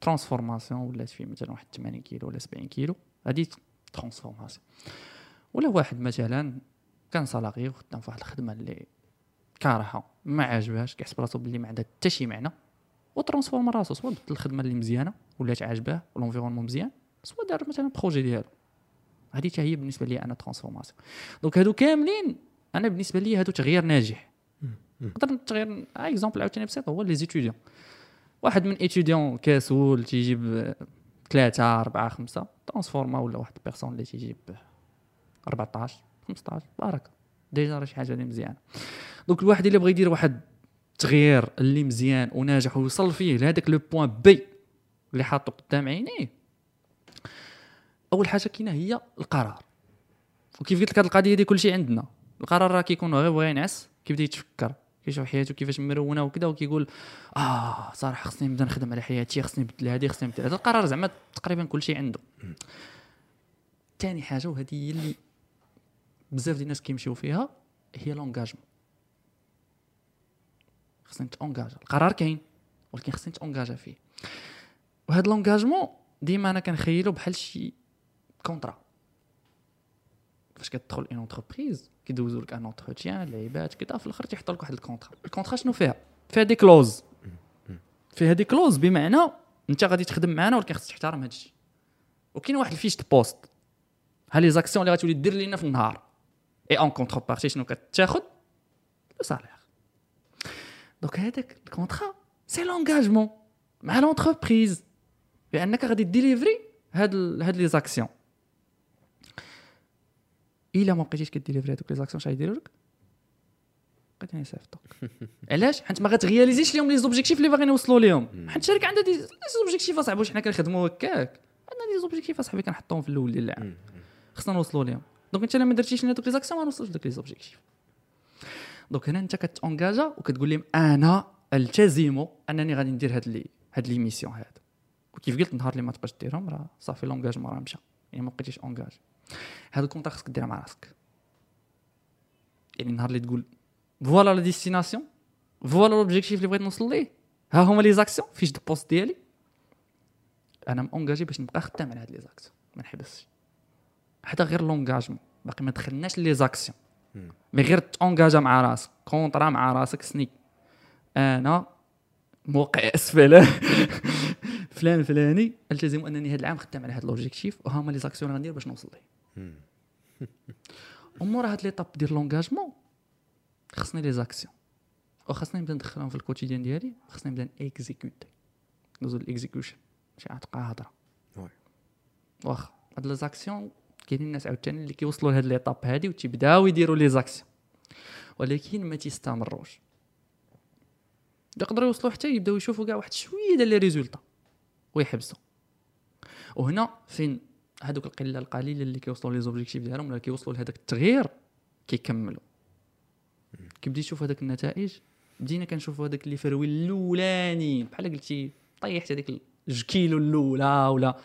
Speaker 2: transformation ولات فيه مثلا واحد 80 كيلو ولا 70 كيلو. هذه transformation. ولا واحد مثلا كان salarié وخدام في واحد الخدمة اللي كارهها ما عاجبهاش كيحسب راسو باللي ما عندها حتى شي معنى. و transformer راسو soit بدل الخدمة اللي مزيانة ولات عاجباه وال environnement مزيان soit دار مثلا projet ديالو. هذه حتى هي بالنسبة لي أنا transformation. donc هادو كاملين أنا بالنسبة لي هادو تغيير ناجح. نقدر تغير exemple عاوتاني بسيط هو les étudiants. واحد من étudiant كسول تيجيب ثلاثة أربعة خمسة transforma ولا واحد ال personne اللي تيجيب 14 15 بارك. déjà راه شي حاجة اللي مزيانة. donc الواحد اللي بغى يدير واحد التغيير اللي مزيان وناجح ويوصل فيه لهذاك le point B اللي حاطه قدام عينيه. أول حاجة كاينة هي القرار. وكيف قلت لك هذه القضية دي كلشي عندنا. القرار راه كيكون غير بغى ينعس كيبدا يتفكر كيشوف حياته كيفاش مرونه وكذا وكيقول آه صراحة خصني نبدأ نخدم على حياتي خصني نبدل هذه خصني نبدل هذا. القرار زعما تقريبا كلشي عنده. ثاني حاجة وهذه هي اللي بزاف ديال الناس كيمشيو فيها هي لونجاجمون خصني نتونجاجا القرار كاين ولكن خصني نتونجاجا فيه. وهذا l'engagement ديما أنا كنخيلو بحال شي contrat فاش كتدخل une entreprise كيدوزو لك un entretien لعيبات كذا في الآخر تيحطوا لك واحد ال contrat ال contrat شنو فيها؟ فيها des clauses فيها des clauses بمعنى أنت غادي تخدم معنا ولكن خصك تحترم هذا الشيء وكاين واحد ال fiche poste ها les actions اللي غتولي دير لينا في النهار؟ et une contrepartie شنو كتاخذ le salaire donc هذاك ال contrat c'est l'engagement مع l'entreprise بانك غادي délivrer هاد هاد les actions إلا ما بقيتيش ك délivrer هادوك les actions شنو غيديروا لك؟ بقيت يصيفطوك <laughs> علاش؟ حيت ما غت réaliser يش ليهم les objectifs اللي باغيين يوصلوا ليهم حيت الشركة عندها des objectifs أصاحبي واش حنا كنخدموا هكاك. عندنا des objectifs أصاحبي كنحطوهم في الأول ديال العام خصنا نوصلوا ليهم donc أنت إلا ما درتيش لنا دوك les actions ما نوصلش لدوك les objectifs donc هنا انت كت engagea وكتقول لهم أنا التزم أنني غادي ندير هاد les هاد les missions هاد. وكيف قلت النهار اللي ما تبقاش ديرهم راه صافي l'engagement راه مشى. يعني ما بقيتيش engagé. هاد ال contrat خصك ديرها مع راسك. يعني النهار اللي تقول voilà la destination voilà l'objectif اللي بغيت نوصل ليه ها هما les actions fiche de poste ديالي. أنا م engagé باش نبقى خدام على هاد les actions ما نحبسش. حتى غير l'engagement باقي ما دخلناش les actions. mais غير ت engagea مع راسك contrat مع راسك سني أنا موقع اسفل <laughs> فلان. فلاني التزم أنني هذا العام خدام على هذا l'objectif وها هما les actions اللي غندير باش نوصل ليه. <laughs> ومورا هاد l'étape ديال l'engagement خصني les actions. وخاصني نبدا ندخلهم في ال quotidien ديالي خاصني نبدا exécuter ندوزو ال execution ماشي غتبقى هضره. واخا هاد les actions كاينين الناس عاوتاني اللي كيوصلوا لهاد l'étape هادي وتيبداو يديروا les actions. ولكن ما تيستمروش. يقدروا يوصلوا حتى يبداو يشوفوا كاع واحد شوية ديال les résultats ويحبسوا وهنا فين هذوك القلة القليلة اللي كيوصلوا les objectifs ديالهم ولا كيوصلوا لهذاك التغيير كيكملوا. كي بديت تشوف هذاك النتائج بدينا كنشوفوا هذاك les fruits الأولاني. بحال قلتي طيحت هذيك جوج كيلو الأولى ولا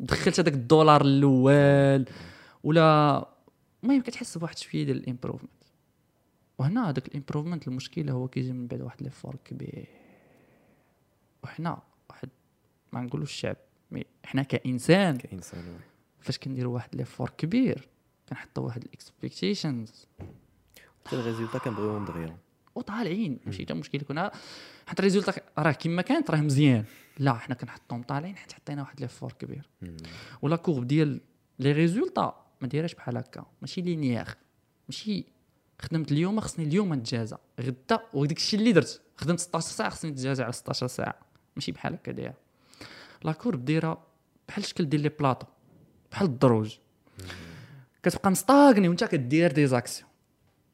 Speaker 2: دخلت هذاك الدولار الأول ولا المهم كتحس بواحد شوية ديال ال improvement. وهنا هذاك ال improvement المشكلة هو كيجي من بعد واحد l'effort كبير. وحنا واحد ما نقولوش الشعب mais حنا
Speaker 3: كإنسان. كإنسان.
Speaker 2: فاش كنديروا واحد l'effort كبير كنحطوا واحد ال expectations
Speaker 3: حتى ال résultats كنبغيوهم دغيا.
Speaker 2: وطالعين ماشي حتى مشكل كنا حتى ال résultats راه كما كانت راه مزيان. لا حنا كنحطهم طالعين حيت حطينا واحد l'effort كبير. و la courbe ديال les résultats ما دايرهاش بحال هكا. ماشي linéaire. ماشي خدمت اليوم خصني اليوم نتجازى. غدا وداك الشيء اللي درت. خدمت 16 ساعة خصني نتجازى على 16 ساعة. ماشي بحال هكا داير la courbe دايره بحال الشكل ديال les plateaux. بحال الدروج. كتبقى م stagné وانت كدير des actions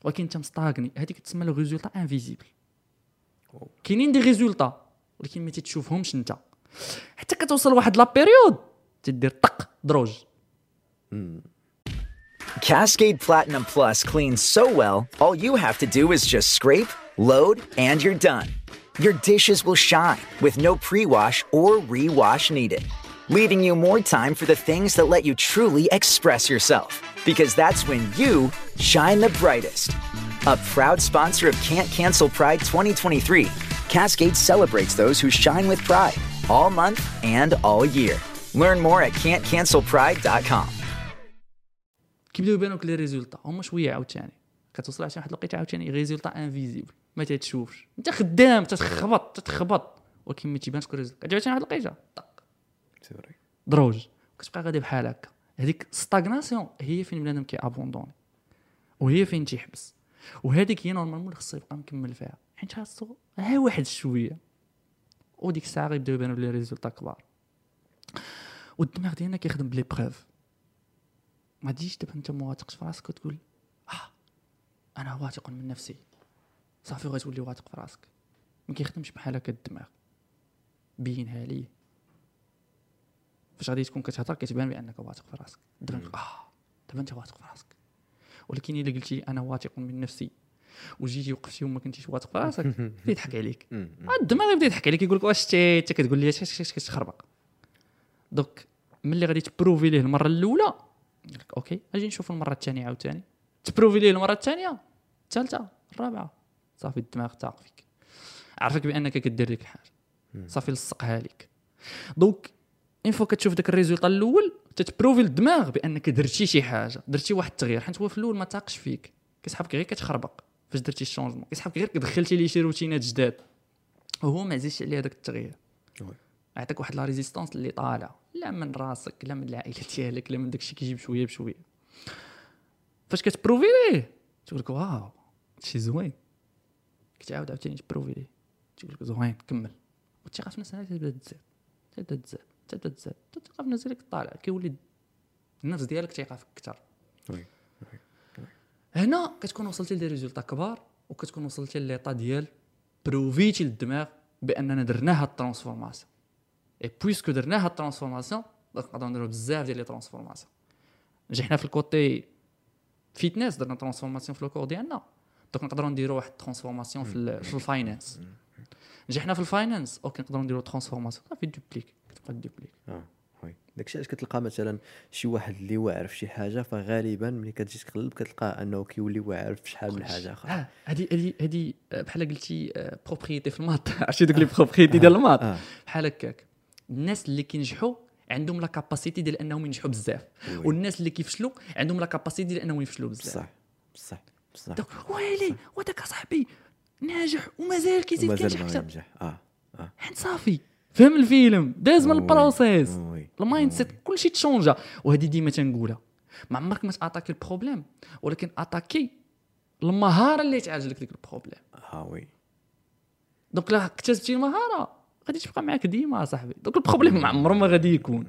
Speaker 2: ولكن انت م stagné هذيك تسمى le résultat invisible كاينين des résultats ولكن ما تتشوفهمش انت حتى كتوصل لواحد la période تدير طق دروج
Speaker 7: Cascade Platinum Plus cleans so well, all you have to do is just scrape, load, and you're done. Your dishes will shine with no pre wash or rewash needed, leaving you more time for the things that let you truly express yourself. Because that's when you shine the brightest. A proud sponsor of Can't Cancel Pride 2023, Cascade celebrates those who shine with pride all month and all year. Learn more at can'tcancelpride.com.
Speaker 2: كيبداو يبانوك لي ريزولتا هما شويه عاوتاني كتوصل عشان واحد الوقيته عاوتاني ريزولتا انفيزيبل ما تتشوفش انت خدام تتخبط تتخبط ولكن ما تيبانش الريزولتا كتجي عشان واحد الوقيته طق
Speaker 3: سي فري
Speaker 2: دروج. كتبقى غادي بحال هكا. هذيك stagnation هي فين بنادم كي abandonner وهي فين تيحبس. وهذيك هي normalement اللي خصو يبقى مكمل فيها. حيت خاصو ها واحد شوية. وديك الساعة غيبداو يبانوا les résultats كبار. والدماغ ديالنا كيخدم ب les preuves ما تجيش دابا انت ما واثقش في راسك وتقول آه أنا واثق من نفسي. صافي غتولي واثق في راسك. ما كيخدمش بحال هكا الدماغ. بينها لي فاش غادي تكون كتهضر كتبان بأنك واثق في راسك. دابا آه دابا أنت واثق في راسك. ولكن إلا قلتي أنا واثق من نفسي وجيتي وقفتي وما كنتيش واثق في راسك <laughs> يضحك عليك. آه، الدماغ يبدا يضحك عليك يقول لك واش انت كتقول لي كتخربق. donc ملي غادي ت prouver ليه المرة الأولى لك OK أجي نشوف المرة الثانية عاوتاني. ت prouver ليه المرة الثانية؟ الثالثة الرابعة. صافي الدماغ تاق فيك عرفك بأنك كدير ديك الحاجة صافي لصقها لك donc une fois كتشوف داك ال résultat الأول تت prouver للدماغ بأنك درتي شي حاجة درتي واحد التغيير حيت هو في الأول ما تاقش فيك. كيسحبك غير كتخربق فاش درتي ال changement. كيسحبك غير دخلتي ليه شي روتينات جداد. وهو ما زيدش عليه هذاك التغيير. يعطيك واحد la résistance اللي طالعه لا من راسك لا من العائلة <laughs> ديالك لا من داكشي كيجي بشويه بشوية. فاش كت prouver ليه؟ تقول لك واو هادشي زوين. كتعاود عاوتاني ت prouver ليه. تقول لك زوين كمل. والثقة في نفسك تبدأ تزاد تبدأ تزاد تبدا تزاد الثقه في نفسك طالع. كيولي النفس ديالك تيقع فيك
Speaker 3: أكثر.
Speaker 2: هنا كتكون وصلتي ل des résultats كبار وكتكون وصلتي ل l'état ديال prouver تي للدماغ بأننا درنا هاد ال transformation. Et puisque درنا هاد ال transformation نقدروا نديروا بزاف ديال les transformations. نجحنا في ال côté fitness درنا transformation في ال corps ديالنا. donc نقدروا نديروا واحد ال transformation في, ال- في ال finance نجحنا في ال finance OK نقدروا نديروا transformation صافي dupliquer كتبقى dupliquer.
Speaker 3: آه oui. داكشي علاش كتلقى مثلا شي واحد اللي واعر في شي حاجة فغالبا ملي كتجي تقلب كتلقاه أنه كيولي واعر في شحال من حاجة أخرى
Speaker 2: آه هذه هذه هذه آه، بحال قلتي propriété في ال maths. <laughs> عرفتي دوك les propriétés ديال ال maths؟
Speaker 3: آه.
Speaker 2: بحال هكاك. الناس اللي كينجحوا عندهم la capacité ديال أنهم ينجحوا بزاف. والناس اللي كيفشلوا عندهم la capacité ديال أنهم يفشلوا بزاف.
Speaker 3: بصح بصح بصح
Speaker 2: ويلي وداك صاحبي ناجح ومازال كيزيد كينجح أكثر.
Speaker 3: ينجح. آه آه.
Speaker 2: حيت صافي. فهم الفيلم. داز من. ال
Speaker 3: process.
Speaker 2: ال mindset كلشي تشونجا. وهذه ديما تنقولها. ما عمرك ما ت attaquer ال problème. ولكن attaquer المهارة اللي تعالج لك ديك ال
Speaker 3: problème. آه
Speaker 2: oui. Donc لا اكتسبتي المهارة. غادي تبقى معاك ديما صاحبي. donc ال problème ما عمره ما غادي يكون.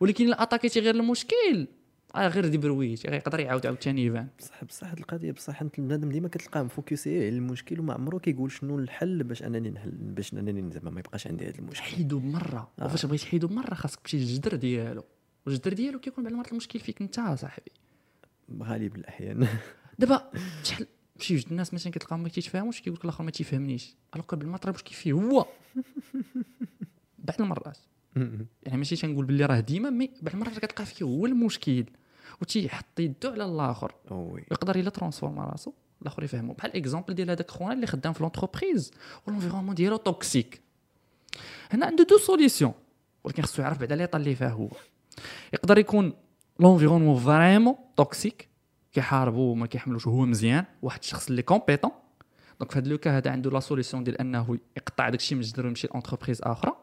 Speaker 2: ولكن الا attaquer تي غير المشكل. آه غير détruit غير يقدر يعاود عاوتاني يبان.
Speaker 3: بصح بصح هاد القضية بصح انت البنادم ديما كتلقاه م focus ي على المشكل وما عمرو كيقول شنو الحل باش أنني نحل باش أنني زعما ما يبقاش عندي هذا المشكل.
Speaker 2: حيدو بمره
Speaker 3: آه.
Speaker 2: وفاش بغيت تحيدو بمره خاصك تمشي للجذر ديالو. والجذر ديالو كيكون بعض المرات المشكل فيك انت صاحبي.
Speaker 3: غالب الاحيان <laughs>
Speaker 2: دابا شحال شي جوج الناس مثلا كتلقاهم ما كيتفاهموش كيقول لك الآخر ما تيفهمنيش. alors peut-être واش كيفيه هو. <laughs> بعض المرات. يعني ماشي تنقول باللي راه ديما mais بعض المرات كتلقى فيه هو المشكل. وتيحط يدو على
Speaker 3: الآخر.
Speaker 2: يقدر إلا transforma راسو. الآخر يفهمو. بحال exemple ديال هذاك خونا اللي خدام في l'entreprise وال environnement ديالو toxique هنا عنده deux solutions ولكن خصو يعرف بعدا l'état اللي فيها هو. يقدر يكون l'environnement vraiment toxique كيحاربو وما كيحملوش. هو مزيان. واحد الشخص اللي compétent donc في هذا le cas هذا عنده la solution ديال أنه يقطع داكشي من الجدر ويمشي l'entreprise آخرى.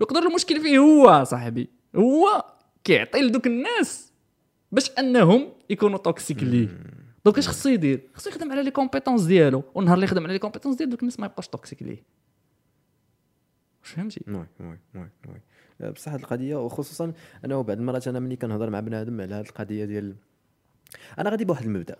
Speaker 2: يقدر المشكل فيه هو صاحبي. هو كيعطي لدوك الناس. باش انهم يكونوا toxiques ليه donc اش خصو يدير؟ خصو يخدم على les compétences ديالو. والنهار اللي يخدم على les compétences ديالو دوك الناس ما يبقاوش toxiques ليه. واش فهمتي؟
Speaker 3: oui oui oui oui. آه، بصح هاد القضية وخصوصا أنا بعض المرات أنا ملي كنهضر مع بنادم على هاد القضية ديال أنا غادي بواحد المبدأ.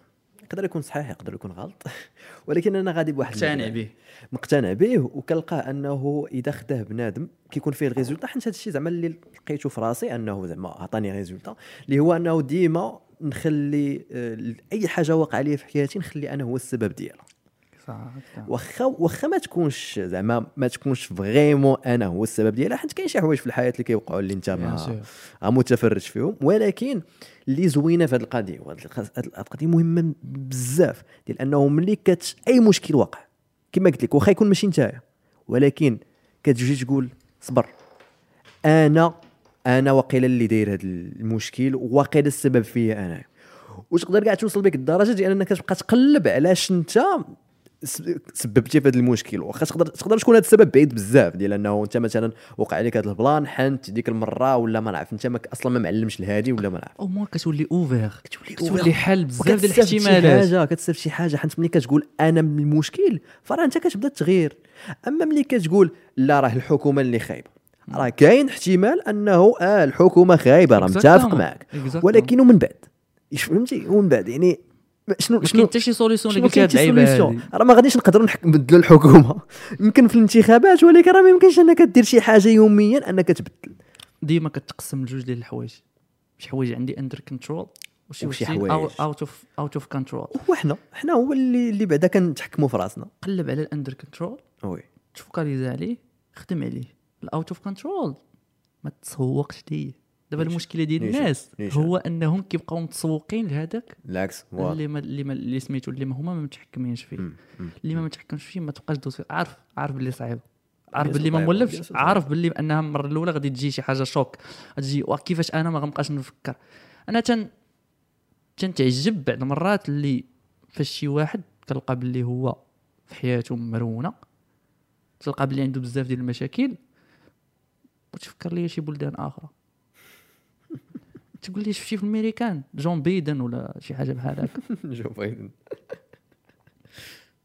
Speaker 3: يقدر يكون صحيح يقدر يكون غلط. <laughs> ولكن أنا غادي بواحد
Speaker 2: مقتنع. به.
Speaker 3: مقتنع به وكنلقاه أنه إذا خداه بنادم كيكون فيه ال résultat حيت هذا الشيء زعما اللي لقيته في راسي أنه زعما عطاني résultat اللي هو أنه ديما نخلي آه، أي حاجة واقعة لي في حياتي نخلي أنا هو السبب ديالها. واخا واخا ما تكونش زعما ما تكونش فريمون أنا هو السبب ديالها حيت كاين شي حوايج في الحياة اللي كيوقعوا اللي انت ما متفرج فيهم ولكن اللي زوينة في هذه القضية وهذه الق- هذه القضية مهمة بزاف ديال أنه ملي كت أي مشكل واقع كما قلت لك واخا يكون ماشي نتايا ولكن كتجي تقول صبر أنا أنا واقيلا اللي داير هذا المشكل واقيلا السبب فيا أنا. وتقدر كاع توصل بك الدرجة ديال أنك تبقى تقلب علاش انت سببتي في هذا المشكل. واخا تقدر تقدر تكون هذا السبب بعيد بزاف ديال انه انت مثلا وقع عليك هذا البلان حنت ديك المرة ولا ما نعرف انت ما أصلا ما معلمش الهادي ولا ما نعرف.
Speaker 2: أو موان كتولي اوفير
Speaker 3: كتولي
Speaker 2: كتولي حل بزاف ديال الاحتمالات.
Speaker 3: حاجة كتستافد شي حاجة. حيت ملي كتقول أنا من المشكل فراه انت كتبدا تغير. أما ملي كتقول لا راه الحكومة اللي خايبة. راه كاين احتمال أنه آه الحكومة خايبة راه متفق. معك. ولكن ومن بعد؟ فهمتي؟ ومن بعد يعني شنو شنو
Speaker 2: حتى شي
Speaker 3: solution
Speaker 2: اللي اللعيبه
Speaker 3: solution؟
Speaker 2: هادي
Speaker 3: راه ما غاديش نقدروا نبدلوا الحكومة. <laughs> يمكن في الانتخابات ولكن راه ما يمكنش إنك دير شي حاجة يوميا إنك تبدل.
Speaker 2: ديما كتقسم لجوج ديال الحوايج. شي حوايج عندي under control وشي حوايج. out of out of control
Speaker 3: وحنا حنا هو اللي اللي بعدا كنتحكموا في راسنا.
Speaker 2: قلب على ال under
Speaker 3: control
Speaker 2: oui. ت focaliser عليه خدم عليه. ال out of control ما تسوقش ليه دابا. المشكلة ديال. الناس. هو أنهم كيبقاو متسوقين لهذاك
Speaker 3: بالعكس واضح.
Speaker 2: اللي ما اللي ما اللي سميتو اللي ما هما ما متحكمينش فيه
Speaker 3: مم. مم.
Speaker 2: اللي ما متحكمش فيه ما تبقاش دوز فيه عارف عارف باللي صعيب عارف باللي ما مولفش عارف باللي أنها المرة الأولى غادي تجي شي حاجة شوك غتجي كيفاش أنا ما غنبقاش نفكر أنا تن تنتعجب بعض المرات اللي فاش شي واحد كنلقى باللي هو في حياته مرونة تلقى باللي عنده بزاف ديال المشاكل وتفكر لي شي بلدان أخرى تقول لي شفتي في الميريكان جون بيدن ولا شي حاجة بحال هكا. <laughs>
Speaker 3: جو بايدن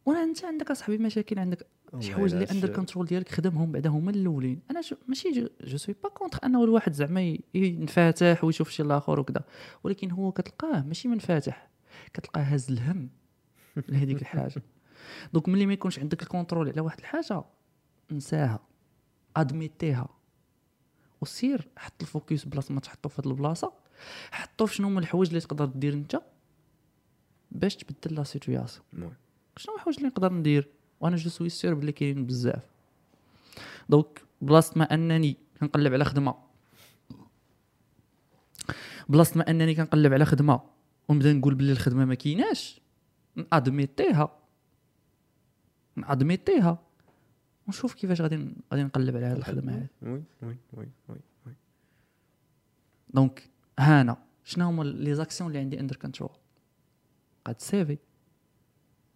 Speaker 2: وأنا أنت عندك أصاحبي مشاكل عندك شي حوايج اللي
Speaker 3: under
Speaker 2: control ديالك خدمهم بعدا هما الأولين. أنا je ماشي je, suis pas contre أنه الواحد زعما ينفتح ويشوف شي الآخر وكذا. ولكن هو كتلقاه ماشي منفتح. كتلقاه هاز الهم لهذيك الحاجة. <laughs> donc ملي ما يكونش عندك ال contrôle على واحد الحاجة انساها admettre يها وسير حط ال focus بلاصة ما تحطو في هاد البلاصة. حطو في شنو هما الحوايج اللي تقدر دير انت باش تبدل la situation.
Speaker 3: Oui.
Speaker 2: شنو هما الحوايج اللي نقدر ندير؟ وأنا je suis sûr بلي كاينين بزاف. donc بلاصة ما أنني كنقلب على خدمة. بلاصة ما أنني كنقلب على خدمة ونبدا نقول بلي الخدمة ما كايناش نادميتيها نادميتيها ونشوف كيفاش غادي غادي نقلب على هذه الخدمة هذه
Speaker 3: oui oui oui oui oui.
Speaker 2: Donc هانا. شنو هما les actions اللي عندي under control قاد CV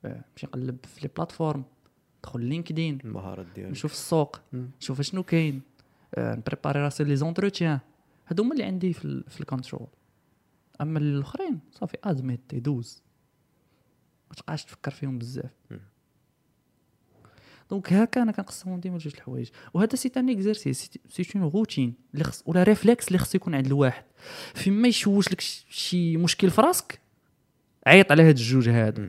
Speaker 2: نمشي نقلب في les plateformes. ندخل LinkedIn.
Speaker 3: المهارات ديالك.
Speaker 2: نشوف السوق. نشوف شنو كاين. آه، ن préparer راسي les entretiens. هادو هما اللي عندي في, ال- في ال contrôle أما الأخرين صافي ادميت دوز. ما تبقاش تفكر فيهم بزاف. donc هكا أنا كنقسمهم ديما جوج الحوايج. وهذا c'est un exercice c'est une routine اللي خص ولا réflexe اللي خص يكون عند الواحد. فيما يشوش لك شي مشكل في راسك عيط على هاد الجوج هادو.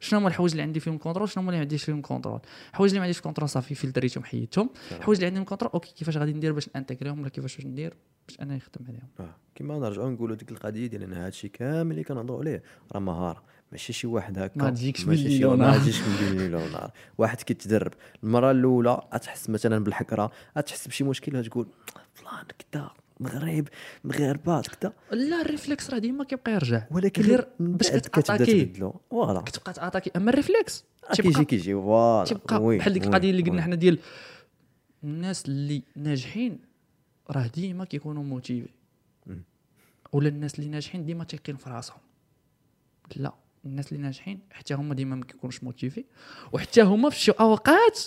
Speaker 2: شنو هما الحوايج اللي عندي فيهم contrôle شنو هما اللي ما عنديش فيهم contrôle الحوايج اللي ما عنديش contrôle صافي فلتريتهم حيدتهم. الحوايج اللي عندهم contrôle OK كيفاش غادي ندير باش ن gérer هم ولا كيفاش باش ندير باش أنا نخدم عليهم؟
Speaker 3: آه. كيما نرجعوا نقولوا ديك القضية ديال إن هذا الشيء كامل اللي كنهضروا عليه راه مهارة. ماشي شي واحد هكا
Speaker 2: ما تجيكش
Speaker 3: ماشي
Speaker 2: من
Speaker 3: شي
Speaker 2: الليل
Speaker 3: واحد- ما من الليل ونهار واحد كيتدرب المرة الأولى غتحس مثلا بالحكره غتحس بشي مشكل غتقول فلان كدا مغرب مغاربه كدا.
Speaker 2: لا ال réflexe راه ديما كيبقى يرجع.
Speaker 3: ولكن
Speaker 2: غير باش
Speaker 3: تبدلو voilà.
Speaker 2: كتبقى ت attaquer أما
Speaker 3: ال réflexe كيجي كيجي voilà.
Speaker 2: تيبقى
Speaker 3: oui،
Speaker 2: بحال ديك القضية اللي. قلنا حنا ديال الناس اللي ناجحين راه ديما كيكونوا motivés ولا الناس اللي ناجحين ديما تيقين في راسهم. لا. الناس اللي ناجحين حتى هما ديما ما كيكونوش motivés وحتى هما في شي أوقات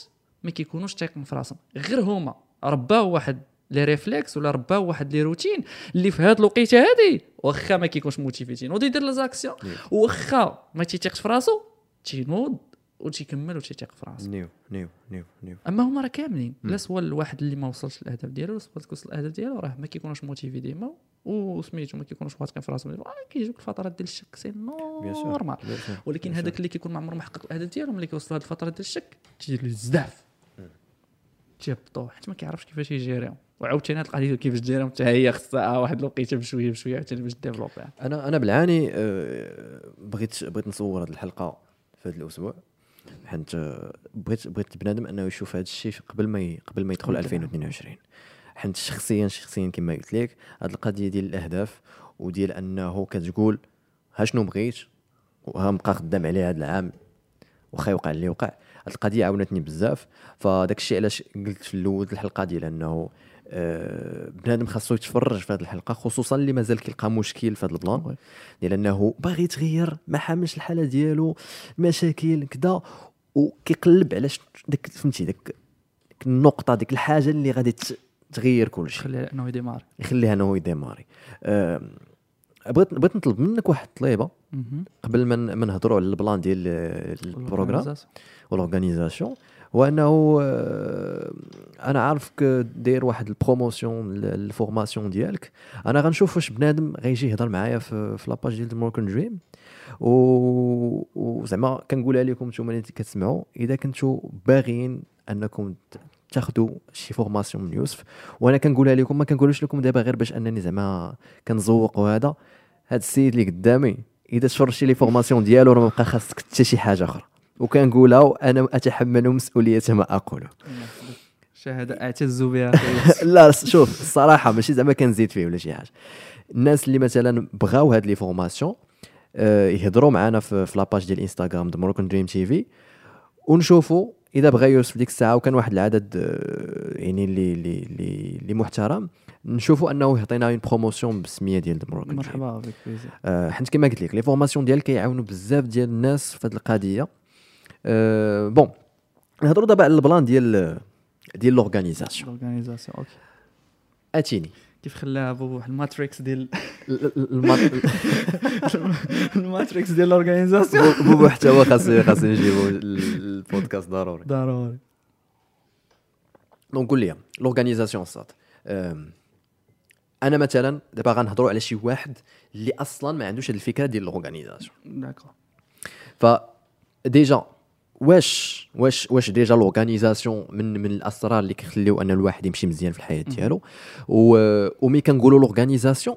Speaker 2: ما كيكونوش تايقين في راسهم. غير هما رباو واحد les réflexes ولا رباو واحد les routines اللي في هاد الوقيتة هادي واخا ما كيكونش موتيفيتين. وديدير les actions واخا ما تيتيقش في راسو تينوض وتيكمل وتيتيق في راسو
Speaker 3: نيو نيو نيو نيو.
Speaker 2: أما هما راه كاملين. لا سوا الواحد اللي ما وصلش للأهداف ديالو لا سوا توصل للأهداف ديالو راه ما كيكونوش موتيفي ديما وسميتو ما كيكونوش واثقين في راسهم راه كيجيوك الفترات ديال الشك سي نورمال. ولكن. هذاك اللي كيكون ما عمره ما حقق الأهداف ديالو ملي كيوصل لهاد الفترة ديال الشك تيجي له الزداف تيهبطوا حيت ما كيعرفش كيفاش يجيريهم. وعاوتاني هاد القضية كيفاش ديرهم حتى هي خصها واحد الوقيتة بشوية بشوية عاوتاني باش ديفلوبيها
Speaker 3: أنا أنا بالعاني آه، بغيت بغيت نصور هذه الحلقة في هذا الأسبوع. حيت آه، بغيت بغيت بنادم أنه يشوف هذا الشيء قبل ما ي- قبل ما يدخل 2022 حيت شخصيا شخصيا كما قلت لك هذه القضية ديال الأهداف وديال أنه كتقول ها شنو بغيت؟ وها نبقى خدام عليه هذا العام واخا يوقع اللي وقع هاد القضية عاونتني بزاف. فداك الشيء علاش قلت في الأول الحلقة ديال أنه بنادم خاصو يتفرج في هذه الحلقة خصوصا اللي مازال كيلقى مشكل في هذا ال plan ديال انه باغي يتغير ما حاملش الحالة ديالو مشاكل كذا وكيقلب على داك فهمتي داك النقطة ديك الحاجة اللي غادي تغير كل شيء
Speaker 2: خلي إنه ي démarre
Speaker 3: يخليها إنه ي démarrer. بغيت بغيت نطلب منك واحد الطليبة. قبل ما نهضروا على ال plan ديال ال programme. وال organisation هو انه آه، أنا عارفك داير واحد ال promotion ال formation ديالك. أنا غنشوف واش بنادم غيجي يهضر معايا في, la page ديال Moroccan Dream و- وزعما كنقولها لكم نتوما اللي كتسمعوا إذا كنتوا باغيين أنكم تاخذوا شي formation من يوسف. وأنا كنقولها لكم ما كنقولوش لكم دابا غير باش أنني زعما كنزوق وهذا. هذا السيد اللي قدامي إذا تفرجتي les formations ديالو راه ما بقى خاصك حتى شي حاجة أخرى. وكنقولها وأنا أتحمل مسؤوليه ما أقوله.
Speaker 2: شهادة اعتز بها. <laughs>
Speaker 3: لا شوف الصراحة ماشي زعما كنزيد فيه ولا شي حاجة. الناس اللي مثلا بغاو هاد les formations آه، يهضروا معنا في, في la page ديال انستغرام The Moroccan Dream TV ونشوفوا إذا بغى يوسف ديك الساعة وكان واحد العدد آه، يعني اللي اللي اللي اللي محترم نشوفوا أنه يعطينا une promotion بالسميه ديال Dream
Speaker 2: مرحبا بك
Speaker 3: آه، حيت كما قلت لك لي فورماسيون ديالك كيعاونوا بزاف ديال الناس في هذه القضية. أه بون نهضروا دابا على البلان ديال ديال لورغانيزاسيون
Speaker 2: الاورغانيزاسيون أوكي
Speaker 3: أتيني.
Speaker 2: كيف خلاها <laughs> بو الماتريكس ديال
Speaker 3: الم-
Speaker 2: الماتريكس ديال الاورغانيزاسيون
Speaker 3: بو محتوى خاص خاص نجيبو البودكاست ضروري.
Speaker 2: ضروري.
Speaker 3: دونك قول لي لورغانيزاسيون صات أنا مثلا دابا غنهضروا على شي واحد اللي أصلا ما عندوش هذه الفكرة ديال l'organisation
Speaker 2: d'accord
Speaker 3: ف déjà واش واش واش déjà l'organisation من من الأسرار اللي كيخليو أن الواحد يمشي مزيان في الحياة ديالو؟ و و mais كنقولوا l'organisation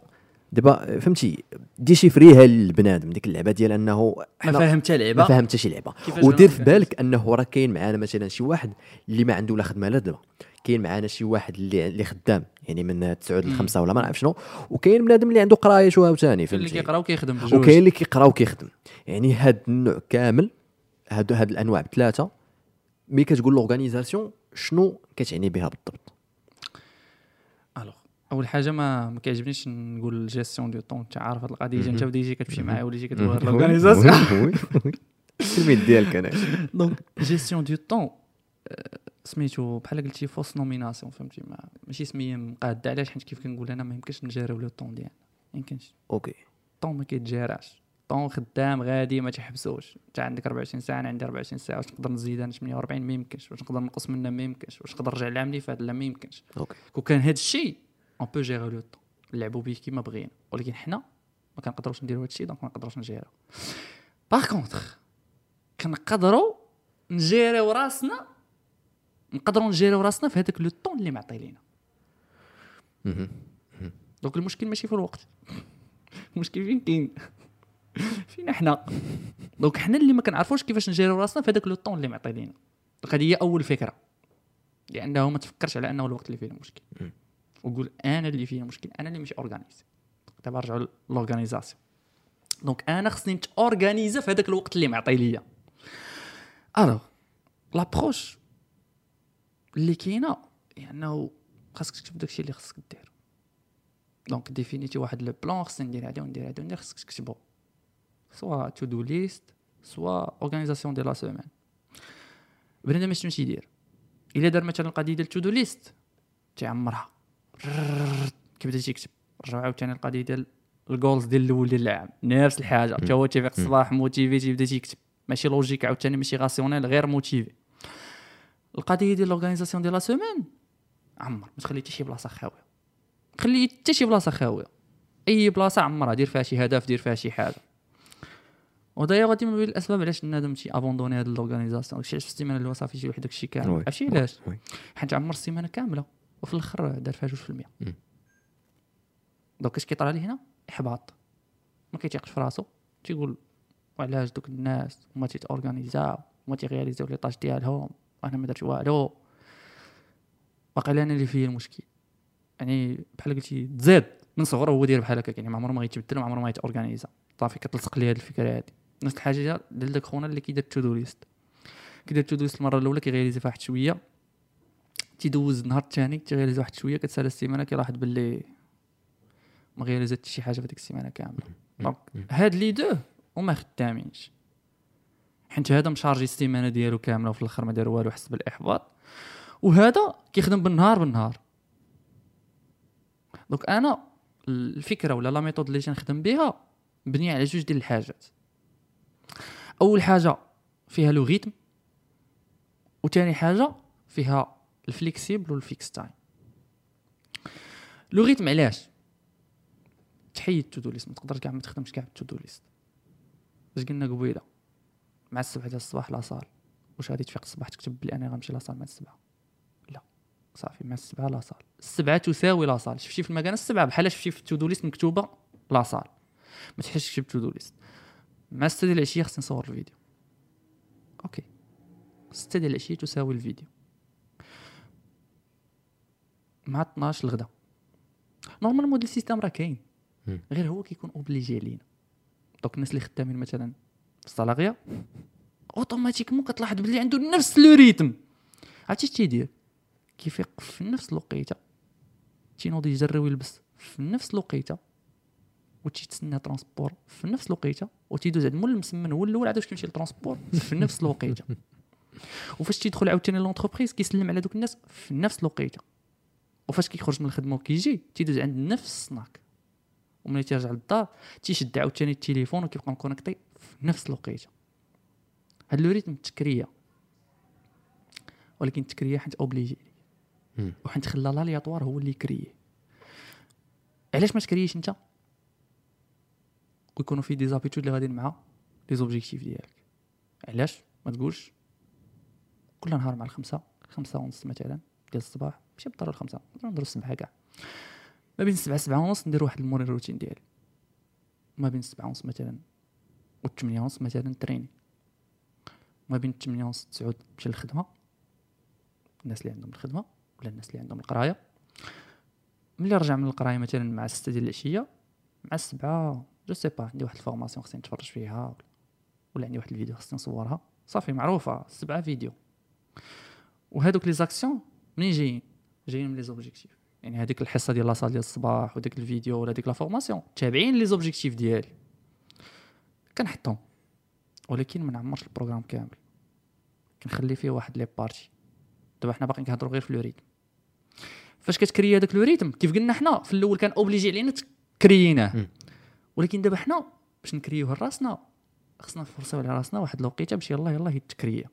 Speaker 3: دابا فهمتي déchiffrer ها للبنادم ديك اللعبة ديال أنه
Speaker 2: ما فاهم حتى
Speaker 3: ما
Speaker 2: لعبه
Speaker 3: فاهم حتى شي
Speaker 2: لعبة.
Speaker 3: ودير في؟ بالك أنه راه كاين معانا مثلا شي واحد اللي ما عنده لا خدمة لا دابا. كاين معانا شي واحد اللي اللي خدام يعني من 9 ل 5 ولا ما نعرف شنو. وكاين بنادم اللي عنده قراية شو عاوتاني
Speaker 2: كاين اللي
Speaker 3: فهمتي.
Speaker 2: كيقرا وكيخدم بجوج.
Speaker 3: وكاين اللي كيقرا وكيخدم يعني هاد النوع كامل هاد هاد الأنواع بثلاثة. mais كتقول l'organisation شنو كتعني بها بالضبط؟
Speaker 2: alors أول حاجة ما ما كيعجبنيش نقول جيستيون دو طون أنت عارف هاد القضية انت وليتي كتمشي معايا وليتي كتقول
Speaker 3: وي التلميذ ديالك أنا.
Speaker 2: donc gestion du temps سميتو بحال قلتي fausse nomination فهمتي؟ ما ماشي سميه مقاده علاش؟ حيت كيف كنقول أنا ما يمكنش نجاريو لو طون ديالنا. ما يمكنش.
Speaker 3: OK
Speaker 2: ال temps ما كيتجاراش طون خدام غادي ما تحبسوش. انت عندك 24 ساعة أنا عندي 24 ساعة واش نقدر نزيد أنا 48 ما يمكنش. واش نقدر نقص منها ما يمكنش. واش نقدر نرجع لعام اللي فات لا ما يمكنش.
Speaker 3: OK.
Speaker 2: كون كان هذا الشيء on peut gérer le temps نلعبوا به كيما بغينا. ولكن حنا ما كنقدروش نديروا هذا الشيء donc ما نقدروش ن gérer و. par contre كنقدروا نجيريو راسنا نقدروا نجيريو راسنا في هذاك le temps اللي معطي لينا. donc المشكل ماشي في الوقت. <laughs> المشكل فين؟ كاين. <laughs> فينا حنا donc حنا اللي ما كنعرفوش كيفاش ن gérer و راسنا في هذاك le temps اللي معطي لينا. donc هذه هي أول فكرة. لأنه ما تفكرش على أنه الوقت اللي فيه المشكل وقول أنا اللي فيه المشكل أنا اللي مش organisé. دابا نرجعوا l'organisation donc أنا خصني نتورغانيزا في هذاك الوقت اللي معطي ليا. alors l'approche اللي كاينة انه خاصك تكتب داكشي اللي خاصك دير donc ديفينيتي واحد le plan خصني ندير هذا وندير هذا وندير خصك تكتبو. soit to do list soit organisation ديال la semaine بنادم شنو تيدير الا دار مثلا القضية ديال to do list تيعمرها كيبدا تيكتب رجعوا عاوتاني القضية ديال ال goals ديال الأول ديال العام نفس الحاجة حتى هو تيفيق الصباح motivé تيبدا تيكتب ماشي logique عاوتاني ماشي rationnel غير motivé القضية ديال l'organisation ديال la semaine عمر ما تخلي حتى شي بلاصه خاويه خلي حتى شي بلاصه خاويه اي بلاصه عمرها دير فيها شي هدف دير فيها شي حاجة ودايوغ هادي من بين الاسباب علاش بنادم تيابوندوني هاد l'organisation داكشي علاش في السيمانه اللي هو صافي يجيو داك الشيء كامل. عرفتي علاش. حيت عمر السيمانه كامله وفي الآخر دار فيها جوج في المية
Speaker 3: مم.
Speaker 2: donc اش كيطرى ليه هنا احباط. ما كيتيقش في راسو تيقول وعلاش دوك الناس هما تيتورغانيزاو هما تيغياليزيو les tâches ديالهم وأنا ما درت والو. باقي أنا اللي فيه المشكل يعني بحال قلتي تزاد من صغره هو داير بحال هكاك يعني ما عمره ما غيتبدل وما عمره ما يتورغانيزا صافي كتلصق ليه هاد الفكرة هادي نفس الحاجة ديال داك خونا اللي كيدير to do كيدير تو المرة الأولى كيغياليزي واحد شوية. تيدوز النهار الثاني تيغياليزي واحد شوية كتسالى السيمانة كيلاحظ باللي ما غياليزا حتى شي حاجة في ديك السيمانة كاملة. donc هاد les deux هما خدامينش. حيت هذا مشارجي السيمانة ديالو كاملة وفي الأخر ما دار والو حس بالاحباط وهذا كيخدم بالنهار بالنهار. donc أنا الفكرة ولا la méthode اللي تنخدم بها مبنيه على جوج ديال الحاجات. أول حاجة فيها le rythme وثاني حاجة فيها ال flexible وال fix time le rythme علاش؟ تحيد to do list ما تقدرش كاع ما تخدمش كاع to do list. باش قلنا قبيلة مع السبعة ديال الصباح la salle. واش غادي تفيق الصباح تكتب بلي أنا غنمشي la salle مع السبعة؟ لا صافي مع السبعة la salle. السبعة تساوي la salle. شفتي في المكان السبعة؟ بحال شفتي في ال to do list مكتوبة la salle. ما تحتاجش تكتب to do list. مع الستة ديال العشية خصني نصور الفيديو. okay. ستة ديال العشية تساوي الفيديو. مع 12 الغدا. normalement هاد ال système راه كاين. غير هو كيكون obligé علينا donc الناس اللي خدامين مثلا في ال salariat automatiquement كتلاحظ بلي عنده نفس le rythme. عرفتي اش تيدير كيفيق في نفس الوقيتة. تينوض يجري ويلبس في نفس الوقيتة. وتيتسنى transport في نفس الوقيتة. وتيدوز عند مول المسمن هو الأول عاد واش كيمشي لل transport في نفس الوقيتة. وفاش تيدخل عاوتاني l'entreprise كيسلم على دوك الناس في نفس الوقيتة. وفاش كيخرج من الخدمة وكيجي تيدوز عند نفس السناك. وملي تيرجع للدار تيشد عاوتاني التليفون وكيبقى مكونيكتي في نفس الوقيتة. هاد le rythme تكريا ولكن تكريا حيت obligé
Speaker 3: مم.
Speaker 2: وحيت خلى l'aléatoire هو اللي يكريه. علاش ما تكريش انت؟ ويكونوا في des habitudes اللي غاديين مع les objectifs ديالك. علاش؟ ما تقولش. كل نهار مع الخمسة خمسة ونص مثلا ديال الصباح ماشي بالضرورة الخمسة نديرو السبعة كاع. ما بين السبعة سبعة ونص ندير واحد ال morning routine ديالي. ما بين السبعة ونص مثلا والثمانية ونص مثلا تريني. ما بين الثمانية ونص تسعود نمشي للخدمة. الناس اللي عندهم الخدمة ولا الناس اللي عندهم القراية. ملي رجع من القراية مثلا مع الستة ديال العشية مع السبعة je sais pas عندي واحد ال formation خصني نتفرج فيها ولا, عندي واحد الفيديو خصني نصورها. صافي معروفة السبعة فيديو. وهادوك les actions منين جايين؟ جايين من les objectifs. يعني هذيك الحصة ديال la salle ديال الصباح وديك الفيديو ولا ديك la formation. تابعين les objectifs ديالي. كنحطهم. ولكن ما نعمرش ال programme كامل. كنخلي فيه واحد les parties. دابا حنا باقيين كنهضروا غير في le rythme. فاش كتكري هذاك le rythme كيف قلنا حنا في الأول كان obligé علينا تكرييناه. ولكن دابا حنا باش نكريوها لراسنا خصنا نفرسيو على راسنا واحد الوقيتة باش يلاه يلاه هي تكريا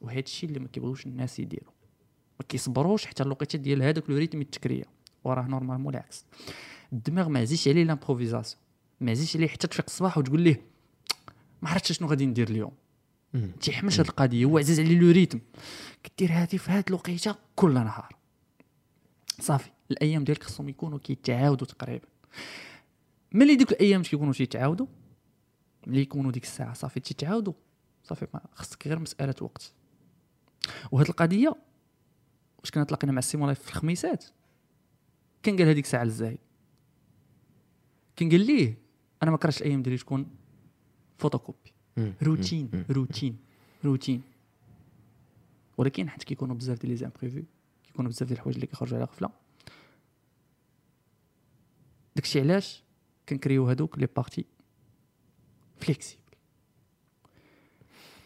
Speaker 2: وهذا الشيء اللي ما كيبغيوش الناس يديروا ما كيصبروش حتى الوقيتة ديال هذاك le rythme تكريا وراه normalement العكس. الدماغ ما عزيش عليه l'improvisation. ما عزيش عليه حتى تفيق الصباح وتقول ليه ما عرفتش شنو غادي ندير اليوم. تيحملش هاد القضية. هو عزيز عليه le rythme. كدير هادي في هاد الوقيتة كل نهار. صافي. الأيام ديالك خصهم يكونوا كيتعاودوا تقريبا. ملي ديك الأيام كيكونوا تيتعاودوا ملي يكونوا ديك الساعة صافي تيتعاودوا صافي ما خصك غير مسألة وقت. وهاد القضية واش كنا تلاقينا مع السي مولاي في الخميسات؟ كان قال هذيك الساعة للزايد كان قال ليه أنا ما كرهتش الأيام ديالي تكون فوتوكوبي روتين روتين روتين. ولكن حيت كيكونوا بزاف ديال les imprévus كيكونوا بزاف ديال الحوايج اللي كيخرجوا على غفلة داكشي علاش؟ كنكريو هادوك les parties flexibles.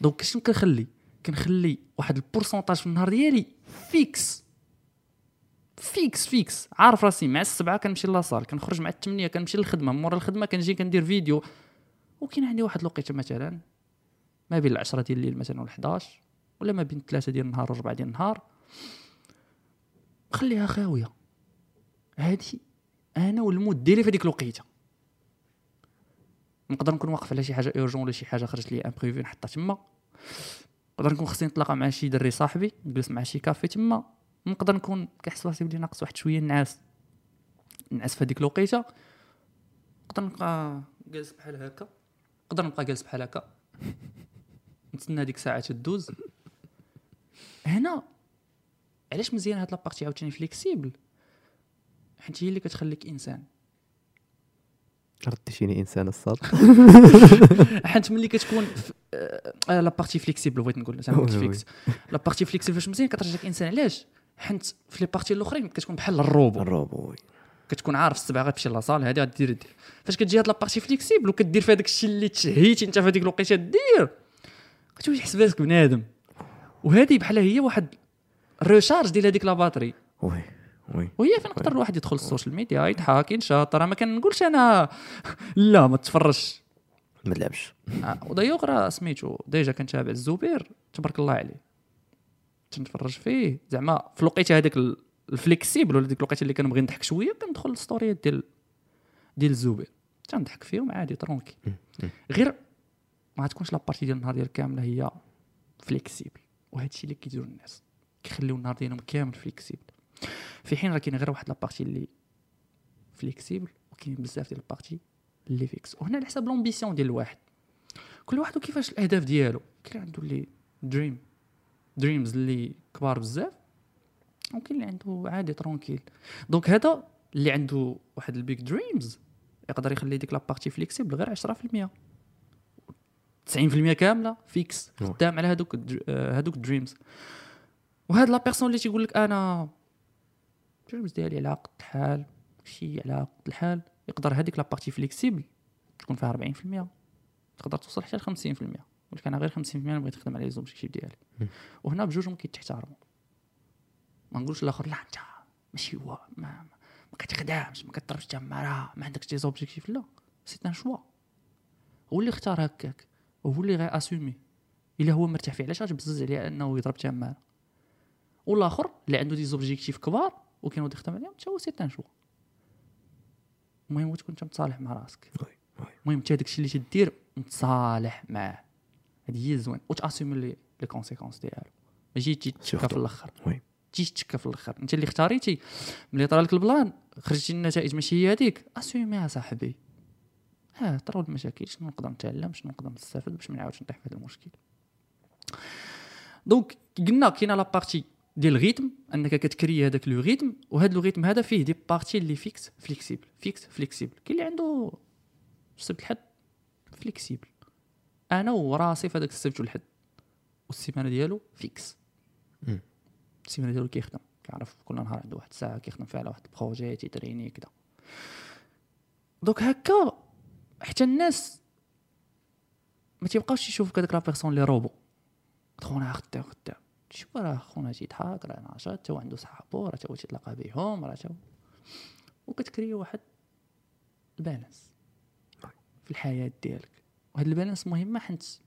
Speaker 2: donc شنو كنخلي؟ كنخلي واحد ال pourcentage في النهار ديالي fixe. fixe fixe. عارف راسي مع السبعة كنمشي la salle كنخرج مع الثمانيه كنمشي للخدمة. مورا الخدمة كنجي كندير فيديو. وكاين عندي واحد الوقيتة مثلا ما بين العشرة ديال الليل مثلا وال 11 ولا ما بين ثلاثة ديال النهار وربعة ديال النهار. خليها خاوية. هادي أنا وال mood ديالي في هذيك الوقيتة. نقدر نكون واقف على شي حاجة urgente ولا شي حاجة خرجت لي imprévue نحطها تما. نقدر نكون خصني نتلاقى مع شي دري صاحبي نجلس مع شي كافي تما. نقدر نكون كنحس راسي بلي ناقص واحد شوية النعاس نعس في هذيك الوقيتة. نقدر نبقى جالس بحال هكا. نقدر نبقى جالس بحال هكا. <laughs> نتسنى هذيك الساعة تدوز. هنا علاش مزيان هاد la partie عاوتاني flexible حيت هي اللي كتخليك إنسان.
Speaker 3: رديتيني إنسان الصاد. <laughs>
Speaker 2: حيت ملي كتكون آه، آه، la partie flexible بغيت نقول زعما. <laughs> fixe la partie flexible فاش مزيان كترجعك إنسان علاش؟ حيت في les parties الأخرين كتكون بحال ال
Speaker 3: robot. ال robot.
Speaker 2: كتكون عارف السبعة غتمشي la salle هادي غدير دير فاش كتجي هاد la partie flexible وكدير في هذاك الشيء اللي تشهيتي انت في هذيك الوقيتة دير كتولي تحس براسك بنادم. وهذه بحال هي واحد ال recharge ديال هذيك la batterie
Speaker 3: oui. oui.
Speaker 2: وهي فين يقدر الواحد يدخل ال social media يضحك ينشط؟ راه ما كنقولش أنا <laughs> لا ما تفرجش.
Speaker 3: ما تلعبش.
Speaker 2: ودايوغ راه سميتو déjà كنتابع الزبير تبارك الله عليه. تنتفرج فيه. زعما في الوقيتة هذاك ال- ال flexible ولا ديك الوقيتة اللي كنبغي نضحك شوية كندخل الستوريات ديال ديال الزبير. تنضحك فيهم عادي tranquille. غير ما تكونش la partie ديال النهار ديالك كاملة هي flexible وهذا الشيء اللي كيديروا الناس كيخليو النهار ديالهم كامل flexible في حين راه كاين غير واحد la partie اللي flexible وكاين بزاف ديال ال parties اللي fixes وهنا على حساب l'ambition ديال الواحد. كل واحد وكيفاش الأهداف ديالو؟ كاين عنده اللي dream dreams اللي كبار بزاف وكاين اللي عنده عادي tranquille donc هذا اللي عنده واحد ال big dreams يقدر يخلي ديك la partie flexible غير 10% 90% كاملة
Speaker 3: fixe.
Speaker 2: خدام على هذوك آه، هذوك ال dreams وهاد la personne اللي تيقول لك أنا dreams ديالي على قد الحال شي على قد الحال. يقدر هذيك la partie flexible تكون فيها 40% تقدر توصل حتى ل 50% ولكن أنا غير 50% أنا بغيت نخدم على les objectifs ديالي. وهنا بجوجهم كيتحترموا ما نقولش الآخر لا أنت ماشي هو ما, ما, ما كتخدمش ما كتضربش تماره ما عندكش des objectifs لا c'est un choix هو اللي اختار هكاك وهو اللي غي assumer إلا هو مرتاح فيه. علاش؟ غتبزز عليه أنه يضرب تماره والآخر اللي عنده des objectifs كبار وكينوض يخدم عليهم حتى هو c'est un choix المهم تكون انت متصالح مع راسك. المهم انت الشيء اللي تدير متصالح معاه. هذه هي الزوين. وت assumer les les conséquences ديالو؟ ماشي تجي
Speaker 3: surtout.
Speaker 2: في
Speaker 3: الأخر.
Speaker 2: تجي تشكى في الأخر. أنت اللي اختاريتي. ملي طرا لك ال plan خرجتي النتائج ماشي هي هذيك. assumer ها صاحبي. ها طراو المشاكل. شنو نقدر نتعلم؟ شنو نقدر نستافد باش ما نعاودش نطيح في هذا المشكل. donc قلنا كاينة la partie ديال ال rythme انك كت créer هذاك le rythme وهذا le rythme هذا فيه des parties اللي fixe flexible fixe flexible. كاين اللي عنده السبت الحد flexible. أنا وراسي في هذاك السبت والحد. والسيمانة ديالو
Speaker 3: fixe.
Speaker 2: السيمانة ديالو كيخدم. كيعرف كل نهار عنده واحد الساعة كيخدم فيها على واحد ال projet تيت entraîner كذا donc هكا حتى الناس ما تيبقاوش يشوفوك هذاك la personne لي روبو. خونا خدام خدام شوف راه خونا تيضحك راه ناشط تا هو عنده صحابو راه تا هو تيتلاقى بهم راه تا هو وكت créer واحد ال balance في الحياة ديالك. وهاد ال balance مهمة حيت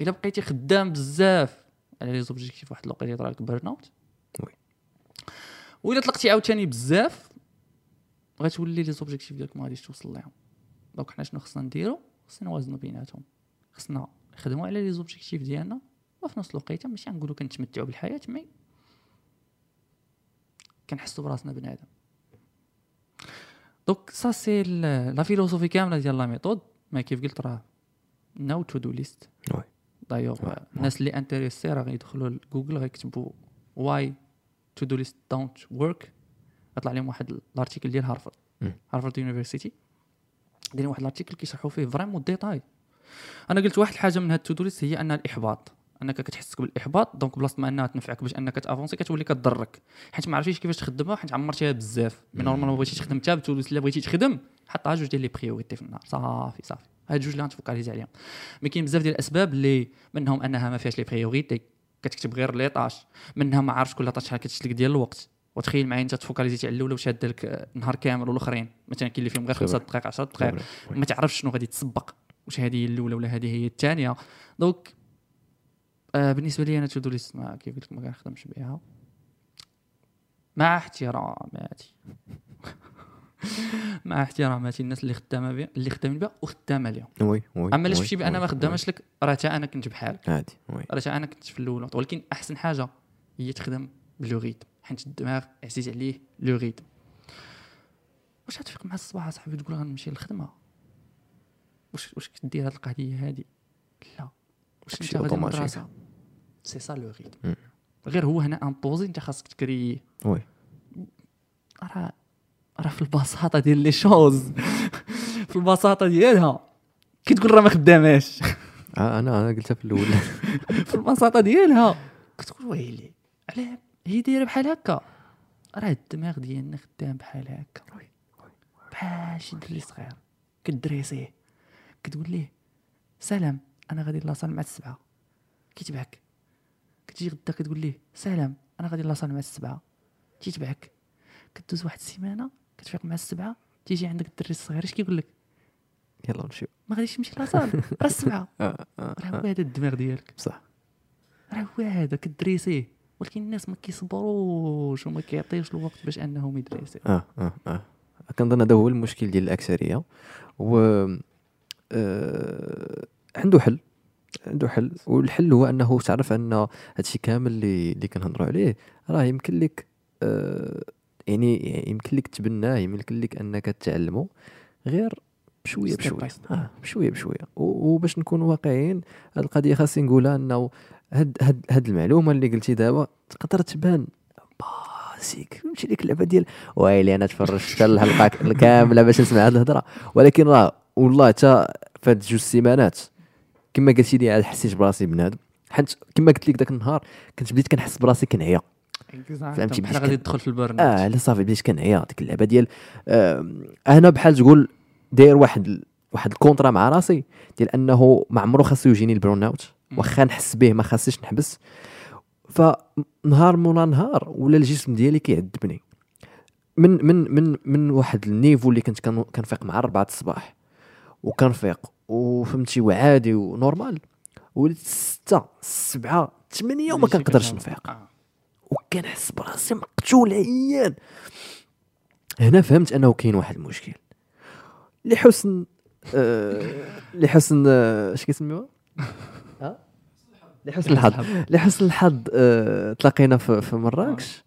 Speaker 2: إلا بقيتي خدام بزاف على les objectifs واحد الوقت يطرى لك burn out
Speaker 3: oui.
Speaker 2: وإلا طلقتي عاوتاني بزاف غتولي les objectifs ديالك ما غاديش توصل لهم donc حنا شنو خصنا نديرو؟ خصنا نوازنو بيناتهم. خصنا نخدمو على les objectifs ديالنا وفي نفس الوقيتة ماشي غنقولو كنتمتعوا بالحياة mais كنحسوا براسنا بنادم donc ça c'est la philosophie كاملة ديال la méthode ما كيف قلت راه no to do
Speaker 3: list.
Speaker 2: d'ailleurs الناس اللي intéressés راه غيدخلوا لجوجل غيكتبوا why to do list don't work غيطلع لهم واحد ال article ديال هارفارد.
Speaker 3: مم.
Speaker 2: Harvard University. دايرين واحد ال article كيشرحوا فيه vraiment détaillé. أنا قلت واحد الحاجة من هاد ال to list هي انها الإحباط. أنك كتحسك بالإحباط donc بلاصة ما أنها تنفعك باش أنك ت avancer كتولي كضرك حيت ما عرفتيش كيفاش تخدمها حيت عمرتيها بزاف. من normal ما بغيتيش تخدم حتى ب to do list إلا بغيتي تخدم حطها جوج ديال les priorités في النهار. صافي صافي. هاد جوج اللي غنت focaliser عليهم. mais كاين بزاف ديال الأسباب اللي منهم أنها ما فيهاش les priorités كتكتب غير les tâches. منها ما عارفش كل tâche شحال كتشد لك ديال الوقت. وتخيل معايا أنت تفوكاليزيتي على الاولى واش شاد لك نهار كامل والأخرين. مثلا كاين اللي فيهم غير
Speaker 3: خبر.
Speaker 2: خمسة دقائق 10 دقائق. ما تعرفش شنو غادي تسبق. واش هذه هي الاولى ولا هذه هي الثانية donc بالنسبة لي أنا to do list ما كيف قلت لك ما كنخدمش بها. مع احتراماتي. <laughs> مع احتراماتي الناس اللي خدامة بها اللي خدامين بها وخدامة لهم
Speaker 3: oui
Speaker 2: oui أما
Speaker 3: oui،
Speaker 2: شفتي بان ما خداماش لك راه حتى أنا كنت بحالك.
Speaker 3: عادي oui.
Speaker 2: راه حتى أنا كنت في الأول. ولكن أحسن حاجة هي تخدم ب le rythme حيت الدماغ عزيز عليه le rythme واش غتفيق مع الصباح اصاحبي تقول غنمشي للخدمة؟ واش واش كدير هاد القضية هادي؟ لا. واش
Speaker 3: أنت
Speaker 2: غادي. للمدرسه c'est ça le
Speaker 3: rythme.
Speaker 2: غير هو هنا imposé أنت خاصك تكري
Speaker 3: oui.
Speaker 2: راه راه في البساطة ديال les choses. <laughs> في البساطة ديالها. كي تقول راه ما خداماش. <laughs>
Speaker 3: آه، أنا أنا قلتها في الأول. <laughs>
Speaker 2: في البساطة ديالها. كتقول ويلي علاه هي دايرة بحال هكا. راه الدماغ ديالنا خدام بحال هكا. بحال شي دري صغير. كدريسيه. كتقول ليه سلام أنا غادي لاصال مع السبعة. كيتبعك. كتجي غدا كتقول ليه سلام أنا غادي لاصال مع السبعة تيتبعك كدوز واحد السيمانة كتفيق مع السبعة تيجي عندك الدري الصغير اش كيقول لك
Speaker 3: يلا نمشيو
Speaker 2: ما غاديش تمشي لاصال راه <laughs> السبعة.
Speaker 3: آه، آه،
Speaker 2: راه هو هذا الدماغ ديالك.
Speaker 3: بصح.
Speaker 2: راه هو هذا كدريسيه ولكن الناس ما كيصبروش وما كيعطيوش الوقت باش أنهم يدريسيو.
Speaker 3: آه آه آه. كنظن هذا هو المشكل ديال الأكثرية و آه عنده حل. عنده حل. والحل هو أنه تعرف أن هادشي كامل اللي اللي كنهضروا عليه راه يمكن لك آه يعني يمكن لك تبناه يمكن لك أنك تعلمه غير بشوية
Speaker 2: بشوية.
Speaker 3: آه بشوية بشوية. وباش نكون واقعيين هاد القضية خاصني نقولها أنه هاد هاد هاد المعلومة اللي قلتي دابا تقدر تبان basique فهمتي؟ ديك اللعبة ديال ويلي أنا تفرجت حتى الحلقة الكاملة باش نسمع هاد الهضرة. ولكن راه والله حتى فهاد جوج سيمانات كما قلتي لي عاد حسيت براسي بنادم. حيت كما قلت لك ذاك النهار كنت بديت كنحس براسي كنعيا. فهمتي؟
Speaker 2: بحال غادي تدخل في ال
Speaker 3: burn آه لا صافي بديت كنعيا ديك اللعبة ديال آه أنا بحال تقول داير واحد واحد ال contrat مع راسي ديال أنه ما عمرو خاصو يجيني ال en burn out واخا نحس به ما خاصنيش نحبس. فنهار مولا نهار ولا الجسم ديالي كيعذبني. من من من من واحد ال niveau اللي كنت كن- كنفيق مع 4 الصباح وكنفيق وفهمتي وعادي و normal. وليت 6 7 8 وما كنقدرش نفيق.
Speaker 2: آه.
Speaker 3: وكنحس براسي مقتول عيان. هنا فهمت أنه كاين واحد المشكل. لحسن آه لحسن آه، اش كيسميوها؟ <laughs> ها؟ لحسن الحظ. لحسن الحظ آه تلاقينا في, في مراكش.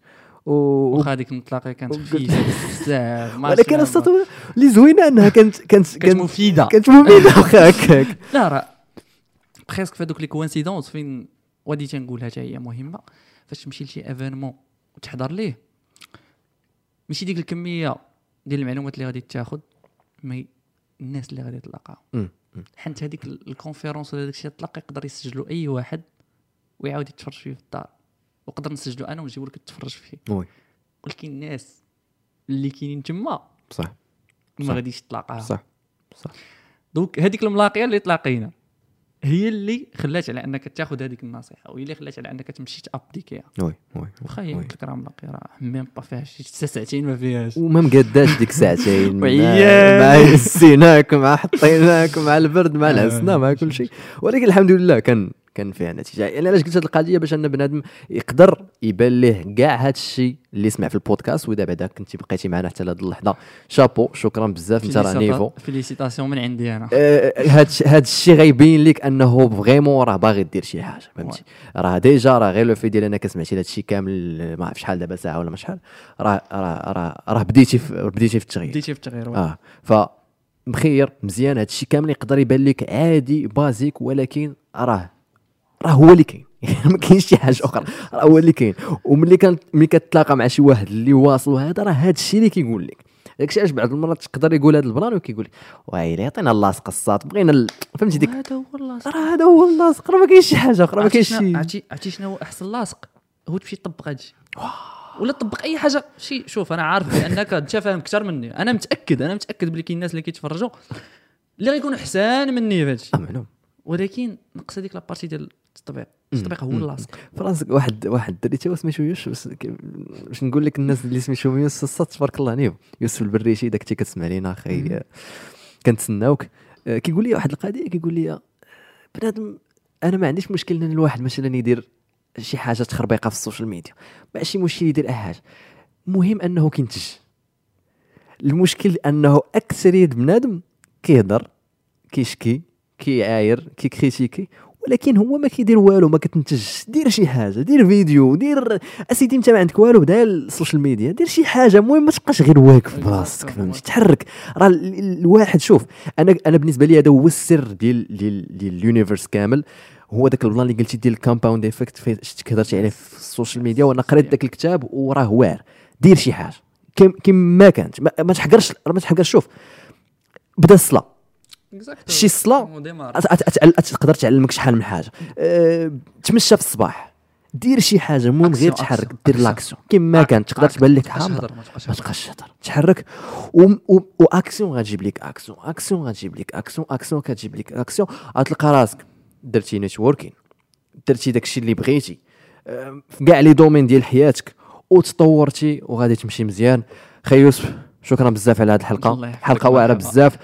Speaker 2: واخا هذيك الملاقية كانت خفيفة بزاف. <laughs>
Speaker 3: ولكن الساط اللي زوينة أنها كانت كانت
Speaker 2: كانت مفيدة.
Speaker 3: كانت مفيدة. <laughs> واخا هكاك.
Speaker 2: لا راه presque في هذوك les coïncidences فين ودي تنقولها حتى هي مهمة. فاش تمشي لشي événement وتحضر ليه ماشي ديك الكمية ديال المعلومات اللي غادي تاخذ mais الناس اللي غادي.
Speaker 3: مم.
Speaker 2: حيت هذيك ال- ال conférence ولا داك الشيء تلقى يقدر يسجلوا أي واحد ويعاود يتفرج فيه في الدار. وقدر نسجلوا أنا ونجيبوا لك تتفرج فيه.
Speaker 3: oui.
Speaker 2: ولكن الناس اللي كاينين تما
Speaker 3: صح.
Speaker 2: ما. غاديش تلاقاهم
Speaker 3: صح. صح.
Speaker 2: donc هذيك الملاقية اللي تلاقينا هي اللي خلات على أنك تاخذ هذيك النصيحة وهي اللي خلات على أنك تمشي ت
Speaker 3: appliquer ها oui oui
Speaker 2: واخا هي. قلت لك راه ملاقية راه même pas فيها شي ساعتين ما فيهاش.
Speaker 3: وما مقداش ديك ساعتين. <laughs> مع-
Speaker 2: وعيال.
Speaker 3: مع حطيناك مع البرد مع العسنه مع كل شيء. ولكن الحمد لله كان كان فيها نتيجة. يعني علاش قلت هذه القضية؟ باش أن بنادم يقدر يبان ليه كاع هذا الشيء اللي سمع في البودكاست وإذا بعدا كنتي بقيتي معنا حتى لهذ اللحظة. شابو شكرا بزاف. أنت راه niveau.
Speaker 2: félicitations من عندي أنا.
Speaker 3: آه، هاد هاد الشيء كيبين لك أنه vraiment راه باغي دير شي حاجة فهمتي؟ راه déjà راه غير لو في ديال أنك سمعتي هاد الشيء كامل ما عرف شحال دابا ساعة ولا ما شحال. راه راه راه راه بديتي في بديتي في التغيير.
Speaker 2: بديتي في التغيير.
Speaker 3: آه. ف مخير مزيان. هاد الشيء كامل يقدر يبان لك عادي basique ولكن راه راه هو اللي كاين. <laughs> ما كاينش شي حاجة أخرى. راه هو اللي كاين. وملي كان ملي كتلاقى مع شي واحد اللي واصل وهذا راه هاد الشيء اللي كيقول لك. داكشي علاش بعض المرات تقدر يقول هذا ال plan وكيقول لك ويلي عطينا ال la sauce الساط بغينا ال... فهمتي ديك
Speaker 2: هذا هو ال la sauce.
Speaker 3: راه هذا هو ال la sauce. راه ما كاينش شي حاجة أخرى ما كاينش شي
Speaker 2: عرفتي عرفتي شنو هو أحسن la sauce؟ هو تمشي تطبق هادشي ولا تطبق أي حاجة. شي شوف أنا عارف بأنك أنت فاهم أكثر مني. أنا متاكد أنا متأكد بلي كاين الناس اللي كيتفرجوا اللي غيكونوا احسن مني في هادشي ولكن نقص هذيك la partie ديال التطبيق التطبيق هو ال la sauce.
Speaker 3: فراسك واحد واحد الدري تا سميتو يوسف؟ بس باش نقول لك الناس اللي سميتهم يوسف تبارك الله عليهم. يوسف البريشي داك الشيء كتسمع لينا أخي آه، كنتسناوك. آه، كيقول لي واحد القضية كيقول لي آه، بنادم أنا ما عنديش مشكل إن الواحد مثلا يدير شي حاجة تخربيقة في ال social media. ماشي مشكل يدير أي حاجة. المهم أنه كينتج. المشكل أنه أكثرية بنادم كيهضر كيشكي كيعاير كي critiquer ولكن هو ما كيدير والو ما كتنتجش. دير شي حاجة دير فيديو دير اسيدي انت ما عندك والو بدا ال social media دير شي حاجة المهم ما تبقاش غير واقف بلاصتك فهمتي تحرك. راه ال- ال- الواحد شوف أنا أنا بالنسبة لي هذا هو السر ديال ديال ديال ال univers كامل. هو داك ال plan اللي قلتي ديال ال compound effect شتك هضرتي عليه في ال social media وأنا قريت داك الكتاب وراه واعر. دير شي حاجة. كم كما كانت. ما, ما تحقرش ما تحقرش. شوف بدا الصلاة. شي أت- تقدر تعلمك شحال من حاجة. أه، تمشى في الصباح. دير شي حاجة المهم غير تحرك. دير. l'action كما كان تقدر تبان لك
Speaker 2: ما تبقاش
Speaker 3: حامضه
Speaker 2: تهضر، ما تبقاش تهضر.
Speaker 3: تحرك. واكسيون غتجيب لك action action غتجيب لك action action كتجيب لك اكسيون غتلقى راسك. درتي networking درتي داكشي اللي بغيتي. أه، في كاع les domaines ديال حياتك. وتطورتي. وغادي تمشي مزيان. خي يوسف. شكرا بزاف على هذه الحلقة. حلقة
Speaker 2: واعرة.
Speaker 3: بزاف.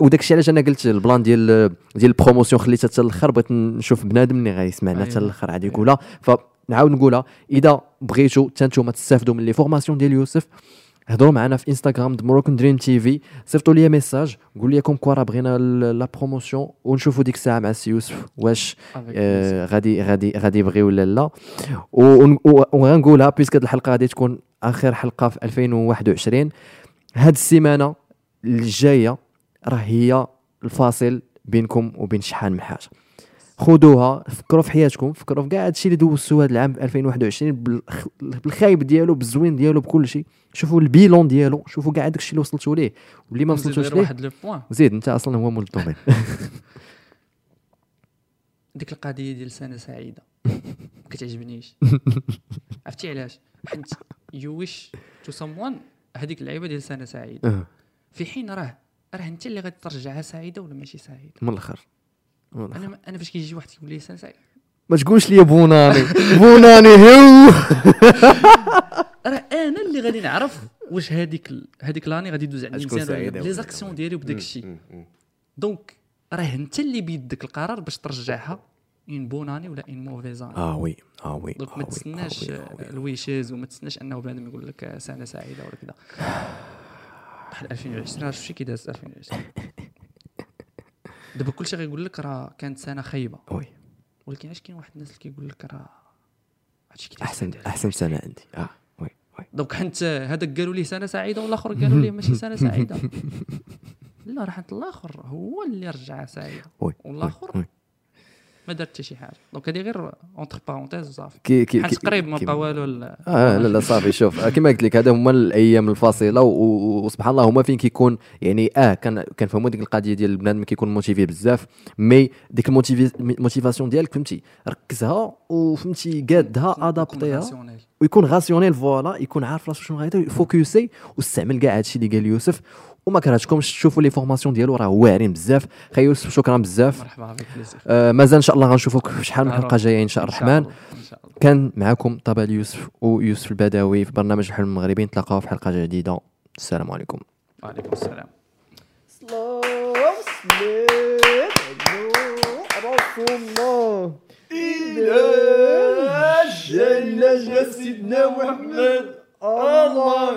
Speaker 3: وداك الشيء علاش أنا قلت ال plan ديال ديال ال promotion خليتها حتى الأخر بغيت نشوف بنادم اللي غيسمعنا حتى
Speaker 2: أيوة.
Speaker 3: الأخر غادي يقولها. فنعاود نقولها إذا بغيتوا حتى نتوما تستافدوا من les formations ديال يوسف هضروا معنا في انستغرام Moroccan Dream TV صيفطوا les messages قول لي comme quoi راه بغينا la promotion ونشوفوا ديك الساعة مع السي يوسف واش آه غادي غادي غادي يبغي ولا لا. وغنقولها puisque هاد الحلقة غادي تكون آخر حلقة في 2021 هاد السيمانة اللي جاية راه هي الفاصل بينكم وبين شحال من حاجة. خذوها فكروا في حياتكم فكروا في كاع هادشي اللي دوزتوا هذا العام 2021 بالخ- بالخايب ديالو بالزوين ديالو بكل شيء شوفوا ال bilan ديالو شوفوا كاع داكشي اللي وصلتوا ليه. واللي ما وصلتوش ليه. زيد انت أصلا هو مول ال domaine. <laughs>
Speaker 2: ديك القضية ديال سنة سعيدة. ما كتعجبنيش. <laughs> عرفتي علاش؟ حيت you wish to someone هذيك اللعيبة ديال سنة
Speaker 3: سعيدة.
Speaker 2: في حين راه راه انت اللي غادي ترجعها سعيدة ولا ماشي سعيدة؟
Speaker 3: من الآخر.
Speaker 2: أنا أنا فاش كيجي واحد كيقول لي سعيده
Speaker 3: ما تقولش لي bonne année bonne année هو
Speaker 2: راه أنا اللي غادي نعرف واش هذيك هذيك لاني غادي يدوز عندي مزيان.
Speaker 3: les
Speaker 2: actions ديالي وبداك الشيء donc راه انت اللي بيدك القرار باش ترجعها une bonne
Speaker 3: année ولا une mauvaise
Speaker 2: année
Speaker 3: آه
Speaker 2: oui
Speaker 3: آه
Speaker 2: oui
Speaker 3: donc mais oui. ال
Speaker 2: wishes وما تستناش انه بنادم يقول لك سنه سعيده ولا كذا بحال 2020 راه شفتي كي داز 2020 دابا كلشي غيقول لك راه كانت سنة خايبة.
Speaker 3: oui
Speaker 2: ولكن علاش كاين واحد الناس اللي كيقول لك راه هادشي
Speaker 3: احسن أحسن سنة عندي آه وي وي.
Speaker 2: دونك حنت هذاك قالوا ليه سنة سعيدة والآخر قالوا ليه ماشي سنة سعيدة. <laughs> لا راه حنت الآخر هو اللي رجعها سعيده
Speaker 3: oui
Speaker 2: والآخر
Speaker 3: oui.
Speaker 2: ما دار حتى شي حاجة donc هذه غير entre parenthèses وصافي
Speaker 3: كي كي
Speaker 2: حيت قريب ما بقى والو
Speaker 3: آه لا لا صافي شوف آه، كما قلت لك هذا هما الأيام الفاصلة وسبحان الله هما فين كيكون يعني آه كان كنفهموا ديك القضية ديال البنادم كيكون motivé بزاف mais ديك ال motivation ديالك فهمتي ركزها وفهمتي قادها adapt
Speaker 2: يها.
Speaker 3: ويكون rationnel voilà يكون عارف راسو شنو غايدير focusé واستعمل كاع هادشي اللي قال يوسف وما كرهتكمش تشوفوا les formations ديالو راه واعرين بزاف. خي يوسف شكرا بزاف.
Speaker 2: مرحبا بك
Speaker 3: آه مازال إن شاء الله غنشوفوك في شحال من. حلقة جاية
Speaker 2: إن شاء
Speaker 3: الرحمن.
Speaker 2: الله، الله.
Speaker 3: كان معكم طبال يوسف ويوسف البداوي في برنامج الحلم المغربي. نتلاقاو في حلقة جديدة. السلام عليكم.
Speaker 2: وعليكم السلام.
Speaker 3: سيدنا محمد. الله